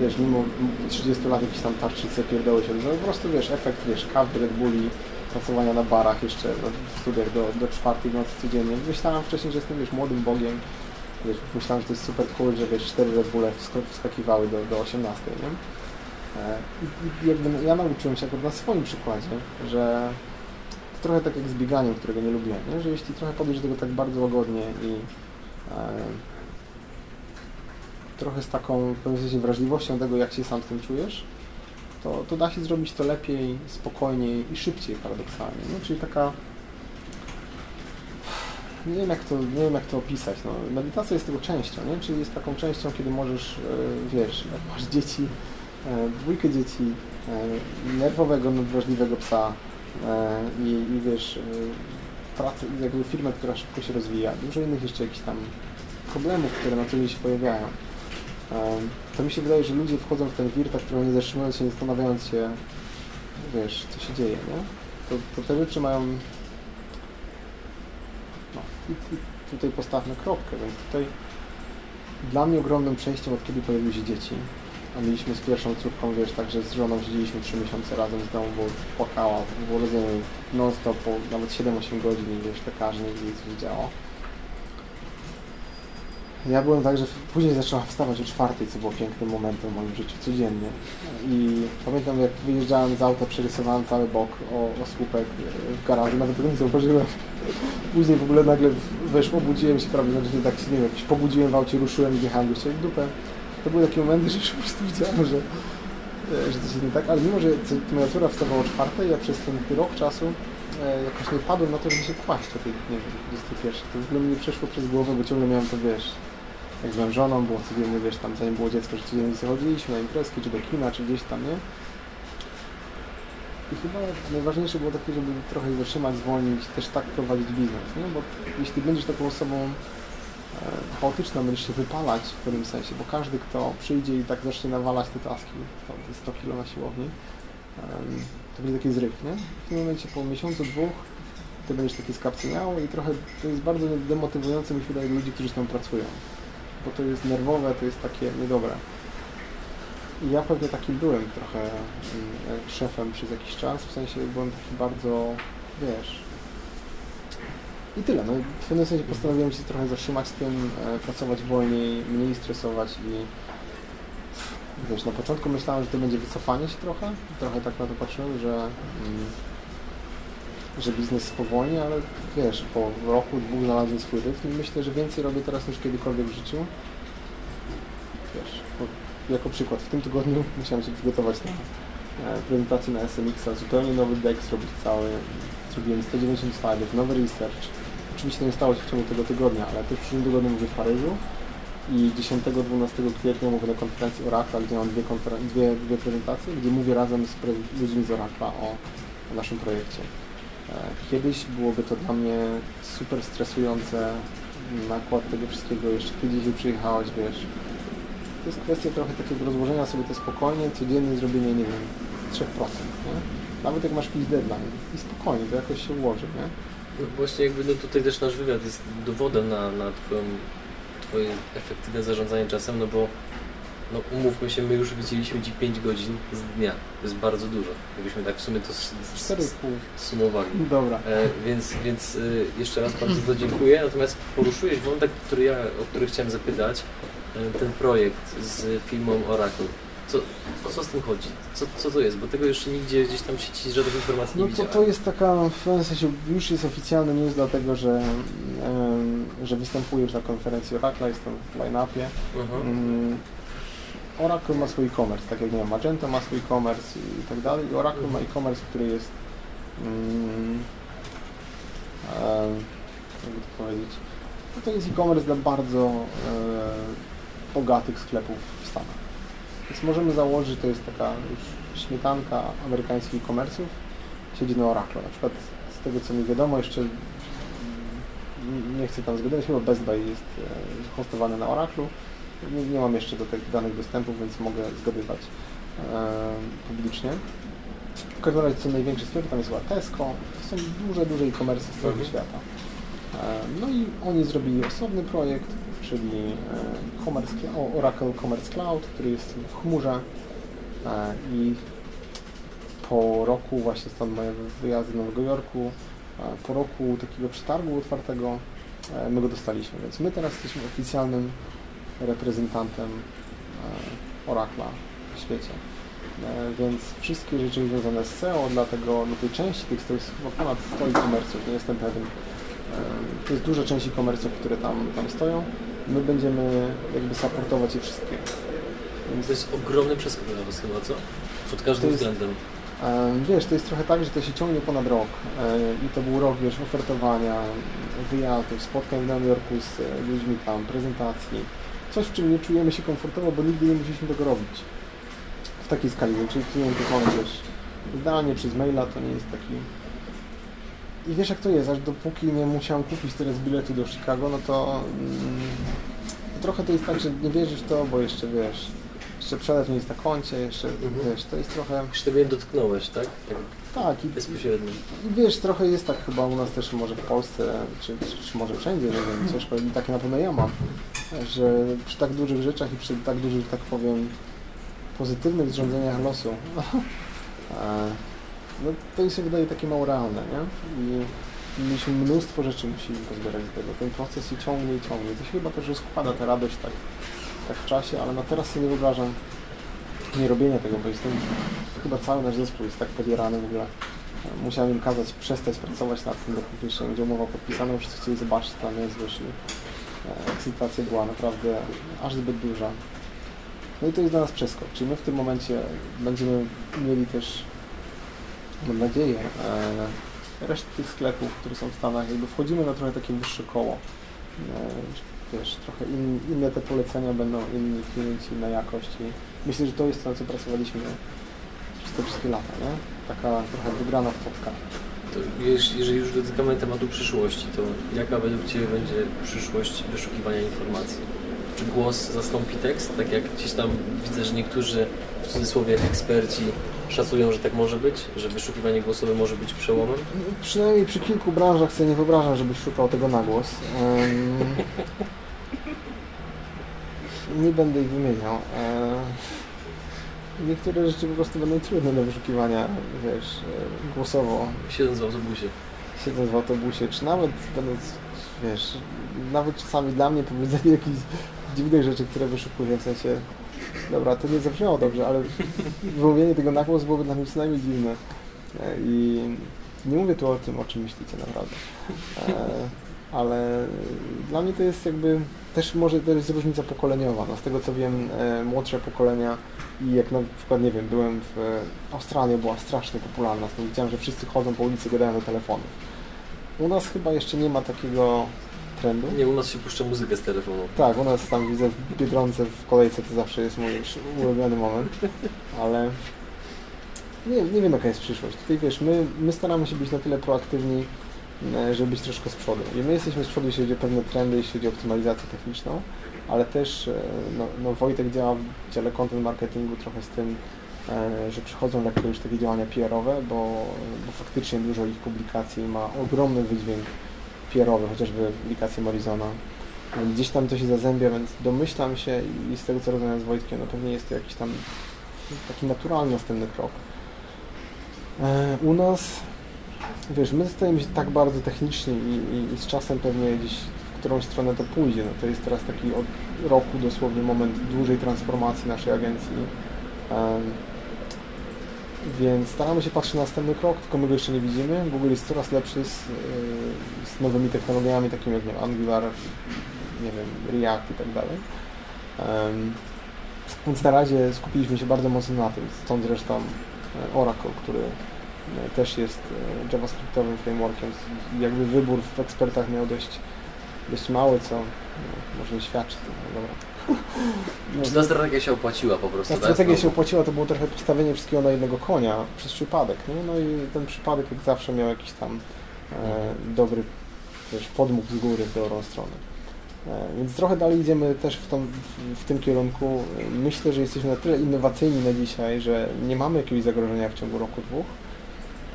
wiesz, mimo 30 lat jakieś tam tarczyce pierdoły się, po prostu wiesz, efekt, wiesz, kawy, Red Bulli, pracowania na barach jeszcze w studiach do, do czwartej nocy codziennie. Myślałem wcześniej, że jestem, wiesz, młodym bogiem, wiesz, myślałem, że to jest super cool, że wiesz, cztery Red Bulle wsk- wskakiwały do, do 18, nie? E, I, i jakby ja nauczyłem się na swoim przykładzie, że to trochę tak jak z bieganiem, którego nie lubiłem, nie? że jeśli trochę podejść do tego tak bardzo łagodnie i e, trochę z taką sensie wrażliwością tego, jak się sam z tym czujesz, to, to da się zrobić to lepiej, spokojniej i szybciej paradoksalnie. Nie? Czyli taka nie wiem, jak to, nie wiem jak to opisać. No, medytacja jest tego częścią, nie? czyli jest taką częścią, kiedy możesz, e, wiesz, jak masz dzieci, e, dwójkę dzieci, e, nerwowego, nadwrażliwego psa i, i wiesz, pracę, jakby firmę, która szybko się rozwija, dużo innych jeszcze jakichś tam problemów, które na co dzień się pojawiają. To mi się wydaje, że ludzie wchodzą w ten wir, tak trochę nie zatrzymując się, nie zastanawiając się, wiesz, co się dzieje, nie? To, to te rzeczy mają i, i tutaj postawmy kropkę, więc tutaj dla mnie ogromnym przejściem od kiedy pojawiły się dzieci, a mieliśmy z pierwszą córką, wiesz, także z żoną siedzieliśmy 3 miesiące razem z domu, bo płakała, było rodzenie non-stop, nawet 7-8 godzin wiesz, lekarze nie wiedzieli, co się działo. Ja byłem tak, że później zaczęłam wstawać o czwartej, co było pięknym momentem w moim życiu, codziennie. I pamiętam, jak wyjeżdżałem z auta, przerysowałem cały bok o, o słupek w garażu, nawet tego nie zauważyłem. Później w ogóle nagle, wiesz, obudziłem się prawie, znaczy tak się, nie wiem, pobudziłem w aucie, ruszyłem i wjechałem w dupę. To były takie momenty, że już po prostu widziałem, że, e, że coś jest nie tak, ale mimo, że córa wstawała o czwartej, ja przez ten rok czasu e, jakoś nie wpadłem na to, żeby się kłaść o tej, nie wiem, 21. To w ogóle mi nie przeszło przez głowę, bo ciągle miałem to, wiesz, jak z moją żoną, było codziennie, wiesz, tam zanim było dziecko, że codziennie sobie chodziliśmy na imprezki, czy do kina, czy gdzieś tam, nie? I chyba najważniejsze było takie, żeby trochę zatrzymać, zwolnić, też tak prowadzić biznes, nie? Bo jeśli będziesz taką osobą e, chaotyczną, będziesz się wypalać w pewnym sensie, bo każdy, kto przyjdzie i tak zacznie nawalać te taski, to te 100 kilo na siłowni, em, to będzie taki zryw, nie? W tym momencie po miesiącu, dwóch, ty będziesz takie skapceniały i trochę to jest bardzo demotywujące, mi się wydaje, dla ludzi, którzy tam pracują. Bo to jest nerwowe, to jest takie niedobre. I ja pewnie takim byłem trochę mm, szefem przez jakiś czas, w sensie byłem taki bardzo, wiesz... I tyle, no. W pewnym sensie postanowiłem się trochę zatrzymać z tym, e, pracować wolniej, mniej stresować i wiesz, na początku myślałem, że to będzie wycofanie się trochę, trochę tak na to patrzyłem, że mm, że biznes spowolni, ale wiesz, po roku, dwóch znalazłem swój rytm i myślę, że więcej robię teraz niż kiedykolwiek w życiu. Wiesz, jako przykład, w tym tygodniu musiałem się przygotować na prezentację na SMX-a, zupełnie nowy deck zrobić cały, zrobiłem 190 slajdów, nowy research. Oczywiście to nie stało się w ciągu tego tygodnia, ale też w przyszłym tygodniu mówię w Paryżu i 10-12 kwietnia mówię na konferencji Oracla, gdzie mam dwie, dwie, dwie prezentacje, gdzie mówię razem z ludźmi z Oracla o, o naszym projekcie. E, Kiedyś byłoby to dla mnie super stresujące, nakład tego wszystkiego, jeszcze ty dzisiaj przyjechałeś, wiesz. To jest kwestia trochę takiego rozłożenia sobie to spokojnie, codziennie zrobienie, nie wiem, 3%, nie? Nawet jak masz jakiś deadline i spokojnie, to jakoś się ułoży, nie? No właśnie jakby no tutaj też nasz wywiad jest dowodem na, na twoją, twoje efektywne zarządzanie czasem, no bo no umówmy się, my już wycięliśmy Ci 5 godzin z dnia. To jest bardzo dużo. Jakbyśmy tak w sumie to s- s- 4,5. sumowali. Dobra. E, więc więc y, jeszcze raz bardzo to dziękuję. Natomiast poruszyłeś wątek, który ja, o który chciałem zapytać. E, ten projekt z filmą Oracle. Co, o co z tym chodzi? Co, co to jest? Bo tego jeszcze nigdzie gdzieś tam w sieci żadnych informacji No nie to, widziałem. to jest taka, w pewnym sensie już jest oficjalny news, dlatego że, em, że występujesz na konferencji Oracle, jestem w line-upie. Mhm. Mm, Oracle ma swój e-commerce, tak jak nie wiem, Magento ma swój e-commerce i tak dalej. I Oracle ma e-commerce, który jest mm, e, jakby to powiedzieć, no to jest e-commerce dla bardzo e, bogatych sklepów w Stanach. Więc możemy założyć, to jest taka już śmietanka amerykańskich e-commerce'ów, siedzi na Oracle. Na przykład z tego co mi wiadomo, jeszcze nie chcę tam zgadywać, chyba Best Buy jest e, hostowany na Oraclu. Nie, nie mam jeszcze do tych danych dostępu, więc mogę zgadywać e, publicznie. W każdym razie są największe sklepy, tam jest chyba Tesco, to są duże, duże e-commerce z całego Mhm. świata. No i oni zrobili osobny projekt, czyli Commerce, Oracle Commerce Cloud, który jest w chmurze e, i po roku, właśnie stąd moje wyjazdy do Nowego Jorku, e, po roku takiego przetargu otwartego e, my go dostaliśmy, więc my teraz jesteśmy oficjalnym reprezentantem e, Oracla w świecie. E, Więc wszystkie rzeczy związane z SEO dla tego, dla tej części tych, to jest chyba ponad 100 e-commerce'ów, nie jestem pewien. E, To jest duża część e-commerce'ów, które tam, tam stoją. My będziemy jakby supportować je wszystkie. Więc To jest ogromny przeskok dla Was chyba, co? Pod każdym jest- względem. Wiesz, to jest trochę tak, że to się ciągnie ponad rok i to był rok, wiesz, ofertowania, wyjazdów, spotkań w Nowym Jorku z ludźmi tam, prezentacji. Coś, w czym nie czujemy się komfortowo, bo nigdy nie musieliśmy tego robić w takiej skali. Czyli klientów mamy też zdalnie, przez maila, to nie jest taki... I wiesz jak to jest, aż dopóki nie musiałem kupić teraz biletu do Chicago, no to mm, trochę to jest tak, że nie wierzysz w to, bo jeszcze wiesz, jeszcze przelew nie jest na koncie, jeszcze Mhm. wiesz, to jest trochę... Jeszcze tego nie dotknąłeś, tak? Tak Tak, i, bezpośrednio. i wiesz, trochę jest tak chyba u nas też może w Polsce, czy, czy, czy może wszędzie, nie wiem, ciężko, i takie na pewno ja mam, że przy tak dużych rzeczach i przy tak dużych, tak powiem, pozytywnych zrządzeniach losu, e, no to mi się wydaje takie mało realne, nie? I mieliśmy mnóstwo rzeczy musimy pozbierać z tego. Ten proces się ciągnie i ciągnie. To się chyba też rozkłada ta radość tak, tak w czasie, ale no teraz sobie nie wyobrażam nie robienia tego, bo jestem, chyba cały nasz zespół jest tak podierany w ogóle. Musiałem im kazać przestać pracować nad tym, dopóki jeszcze będzie umowa podpisana, wszyscy chcieli zobaczyć, co tam jest, wiesz, i e, ekscytacja była naprawdę aż zbyt duża. No i to jest dla nas przeskok, czyli my w tym momencie będziemy mieli też, mam nadzieję, e, resztę tych sklepów, które są w Stanach, jakby wchodzimy na trochę takie wyższe koło. Wiesz, trochę in, inne te polecenia będą, inni klienci, inna jakość i myślę, że to jest to, na co pracowaliśmy przez te wszystkie lata, nie? Taka trochę wygrana jeż- jeżeli już dotykamy tematu przyszłości, to jaka według Ciebie będzie przyszłość wyszukiwania informacji? Czy głos zastąpi tekst? Tak jak gdzieś tam widzę, że niektórzy w cudzysłowie eksperci szacują, że tak może być, że wyszukiwanie głosowe może być przełomem. Przynajmniej przy kilku branżach sobie nie wyobrażam, żebyś szukał tego na głos. Em, nie będę ich wymieniał. E, niektóre rzeczy po prostu będą trudne do wyszukiwania, wiesz, e, głosowo, Siedząc w autobusie. siedząc w autobusie, czy nawet będąc, wiesz, nawet czasami dla mnie powiedzenie jakichś dziwnych rzeczy, które wyszukuję, w sensie, dobra, to nie zabrzmiało dobrze, ale wymówienie tego na głos byłoby dla mnie co najmniej dziwne. E, I nie mówię tu o tym, o czym myślicie naprawdę. E, ale dla mnie to jest jakby też może to jest różnica pokoleniowa. No, z tego co wiem, e, młodsze pokolenia i jak na przykład, nie wiem, byłem w Australii, była strasznie popularna. Stąd widziałem, że wszyscy chodzą po ulicy, gadają do telefonów. U nas chyba jeszcze nie ma takiego trendu. Nie, u nas się puszcza muzykę z telefonu. Tak, u nas tam widzę w Biedronce w kolejce to zawsze jest mój ulubiony moment, ale nie, nie wiem jaka jest przyszłość. Tutaj wiesz, my, my staramy się być na tyle proaktywni, żeby być troszkę z przodu. I my jesteśmy z przodu, jeśli chodzi o pewne trendy, jeśli chodzi o optymalizację techniczną, ale też e, no, no Wojtek działa w dziale content marketingu trochę z tym, e, że przychodzą lekko już takie działania PR-owe, bo, bo faktycznie dużo ich publikacji ma ogromny wydźwięk PR-owy, chociażby publikacje Morizona. Gdzieś tam to się zazębia, więc domyślam się i z tego co rozmawiam z Wojtkiem, no pewnie jest to jakiś tam taki naturalny następny krok. E, u nas, wiesz, my stajemy się tak bardzo techniczni i, i, i z czasem pewnie gdzieś w którąś stronę to pójdzie. No to jest teraz taki od roku dosłownie moment dużej transformacji naszej agencji. E, więc staramy się patrzeć na następny krok, tylko my go jeszcze nie widzimy. Google jest coraz lepszy z, y, z nowymi technologiami, takimi jak nie wiem, Angular, nie wiem, React i tak dalej. Em, Więc na razie skupiliśmy się bardzo mocno na tym, stąd zresztą e, Oracle, który też jest e, javascriptowym frameworkiem. Jakby wybór w ekspertach miał dość, dość mały, co no, może nie świadczy. No, dobra. No, Czy ta strategia się opłaciła po prostu? ta tak? strategia się opłaciła, to było trochę postawienie wszystkiego na jednego konia przez przypadek, nie? No i ten przypadek jak zawsze miał jakiś tam e, dobry też podmuch z góry w dobrą stronę. E, Więc trochę dalej idziemy też w, tą, w, w tym kierunku. Myślę, że jesteśmy na tyle innowacyjni na dzisiaj, że nie mamy jakiegoś zagrożenia w ciągu roku, dwóch.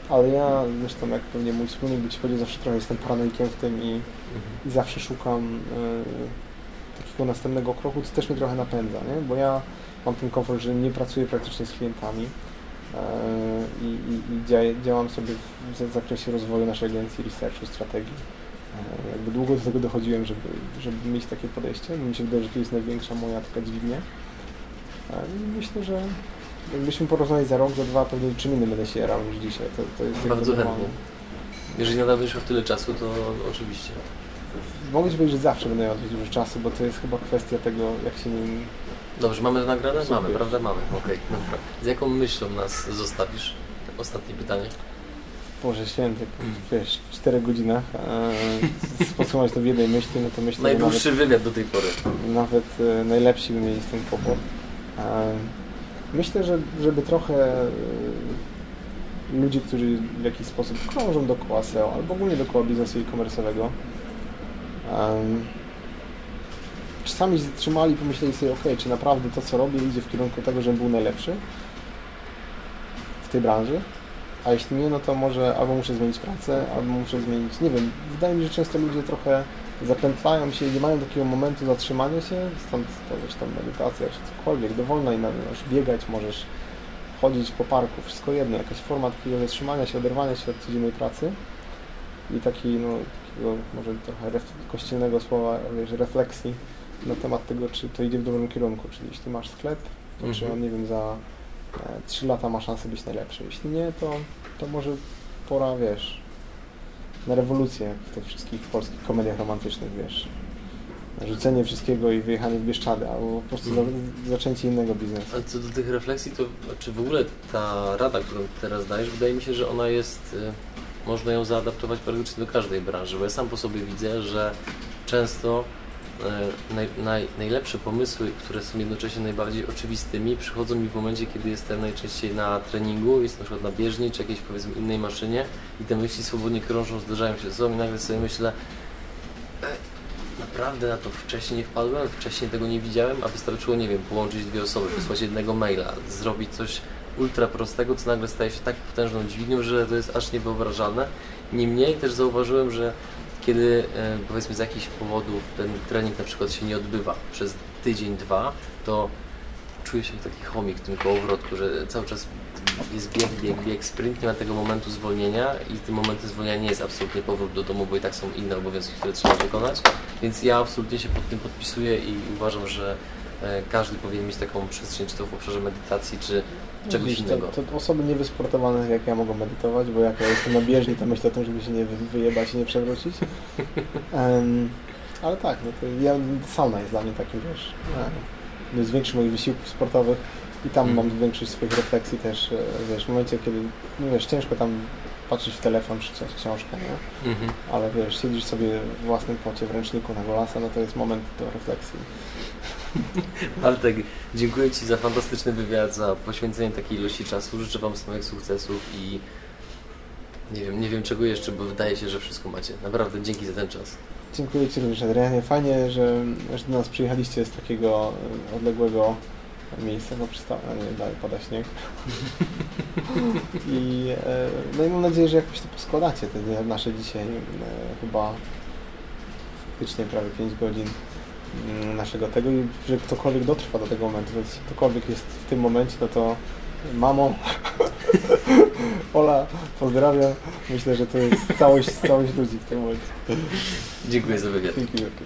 Ale ja zresztą, jak pewnie mój wspólnik by Ci powiedział, zawsze trochę jestem paranoikiem w tym i, i zawsze szukam e, takiego następnego kroku, co też mnie trochę napędza, nie? bo ja mam ten komfort, że nie pracuję praktycznie z klientami e, i, i, i dzia, działam sobie w, zakresie rozwoju naszej agencji, researchu, strategii. E, jakby długo do tego dochodziłem, żeby, żeby mieć takie podejście, mi się wydaje, że to jest największa moja taka dźwignia. I myślę, że jakbyśmy porozmawiali za rok, za dwa, pewnie czym innym będę się jarał niż dzisiaj. To, to jest Bardzo normalne. chętnie. Jeżeli nadal będziesz miał tyle czasu, to oczywiście. Mogę Ci powiedzieć, że zawsze będę miał dużo czasu, bo to jest chyba kwestia tego, jak się nim... Dobrze, mamy to nagrane? Mamy, prawda? Mamy. Okej, dobra. Z jaką myślą nas zostawisz? Ostatnie pytanie. Boże święty, wiesz, w 4 godzinach e, to w jednej myśli, no to myślę, że nawet, Najdłuższy wywiad do tej pory. nawet e, najlepsi by mieli z tym kłopot. E, myślę, że żeby trochę e, ludzi, którzy w jakiś sposób krążą dookoła SEO albo ogólnie dookoła biznesu e-commerce'owego, em, czasami zatrzymali i pomyśleli sobie, ok, czy naprawdę to, co robię, idzie w kierunku tego, żebym był najlepszy w tej branży, a jeśli nie, no to może albo muszę zmienić pracę, albo muszę zmienić, nie wiem, wydaje mi się, że często ludzie trochę zapętlają się i nie mają takiego momentu zatrzymania się, stąd to wiesz, tam medytacja czy cokolwiek, dowolna i możesz biegać, możesz chodzić po parku, wszystko jedno, jakaś forma takiego zatrzymania się, oderwania się od codziennej pracy. I taki, no, takiego może trochę ref, kościelnego słowa, wiesz, refleksji na temat tego, czy to idzie w dobrym kierunku, czyli jeśli masz sklep, to czy Mhm. on, nie wiem, za e, 3 lata ma szansę być najlepszy, jeśli nie, to, to może pora, wiesz, na rewolucję w tych wszystkich polskich komediach romantycznych, wiesz, rzucenie wszystkiego i wyjechanie w Bieszczady, albo po prostu za, zaczęcie innego biznesu. Ale co do tych refleksji, to czy w ogóle ta rada, którą teraz dajesz, wydaje mi się, że ona jest, y, można ją zaadaptować praktycznie do każdej branży, bo ja sam po sobie widzę, że często naj, naj, najlepsze pomysły, które są jednocześnie najbardziej oczywistymi, przychodzą mi w momencie, kiedy jestem najczęściej na treningu, jestem na przykład na bieżni, czy jakiejś powiedzmy innej maszynie i te myśli swobodnie krążą, zdarzają się ze sobą i nagle sobie myślę, "E, Naprawdę na to wcześniej nie wpadłem, wcześniej tego nie widziałem, a wystarczyło, nie wiem, połączyć dwie osoby, wysłać jednego maila, zrobić coś ultra prostego, co nagle staje się tak potężną dźwignią, że to jest aż niewyobrażalne. Niemniej też zauważyłem, że kiedy e, powiedzmy z jakichś powodów ten trening na przykład się nie odbywa przez tydzień, dwa, to czuję się taki chomik w tym kołowrotku, że cały czas jest bieg, bieg, bieg, sprint, nie ma tego momentu zwolnienia i tym momentem zwolnienia nie jest absolutnie powrót do domu, bo i tak są inne obowiązki, które trzeba wykonać, więc ja absolutnie się pod tym podpisuję i uważam, że e, każdy powinien mieć taką przestrzeń, czy to w obszarze medytacji, czy czegoś innego. To, to osoby niewysportowane jak ja mogą medytować, bo jak ja jestem na bieżni, to myślę o tym, żeby się nie wy- wyjebać i nie przewrócić. Em, ale tak, no to ja, sauna jest dla mnie takim, wiesz, jednym z większych moich wysiłków sportowych i tam Mm. mam większość swoich refleksji też, e, wiesz, w momencie, kiedy, no wiesz, ciężko tam patrzeć w telefon czy książkę, nie? Mhm. Ale wiesz, siedzisz sobie w własnym pocie w ręczniku na golasa, no to jest moment do refleksji. Bartek, dziękuję Ci za fantastyczny wywiad, za poświęcenie takiej ilości czasu. Życzę Wam samych sukcesów i nie wiem, nie wiem czego jeszcze, bo wydaje się, że wszystko macie. Naprawdę dzięki za ten czas. Dziękuję Ci również Adrianie. Fajnie, że, że do nas przyjechaliście z takiego e, odległego miejsca, no przystało, a nie, dalej pada śnieg. I, e, no i mam nadzieję, że jakoś to poskładacie, te nasze dzisiaj, e, chyba faktycznie prawie 5 godzin naszego tego i że ktokolwiek dotrwa do tego momentu, więc ktokolwiek jest w tym momencie, no to mamo, Ola, pozdrawiam. Myślę, że to jest całość, całość ludzi w tym momencie. Dziękuję za wywiad. Dzięki wielkie.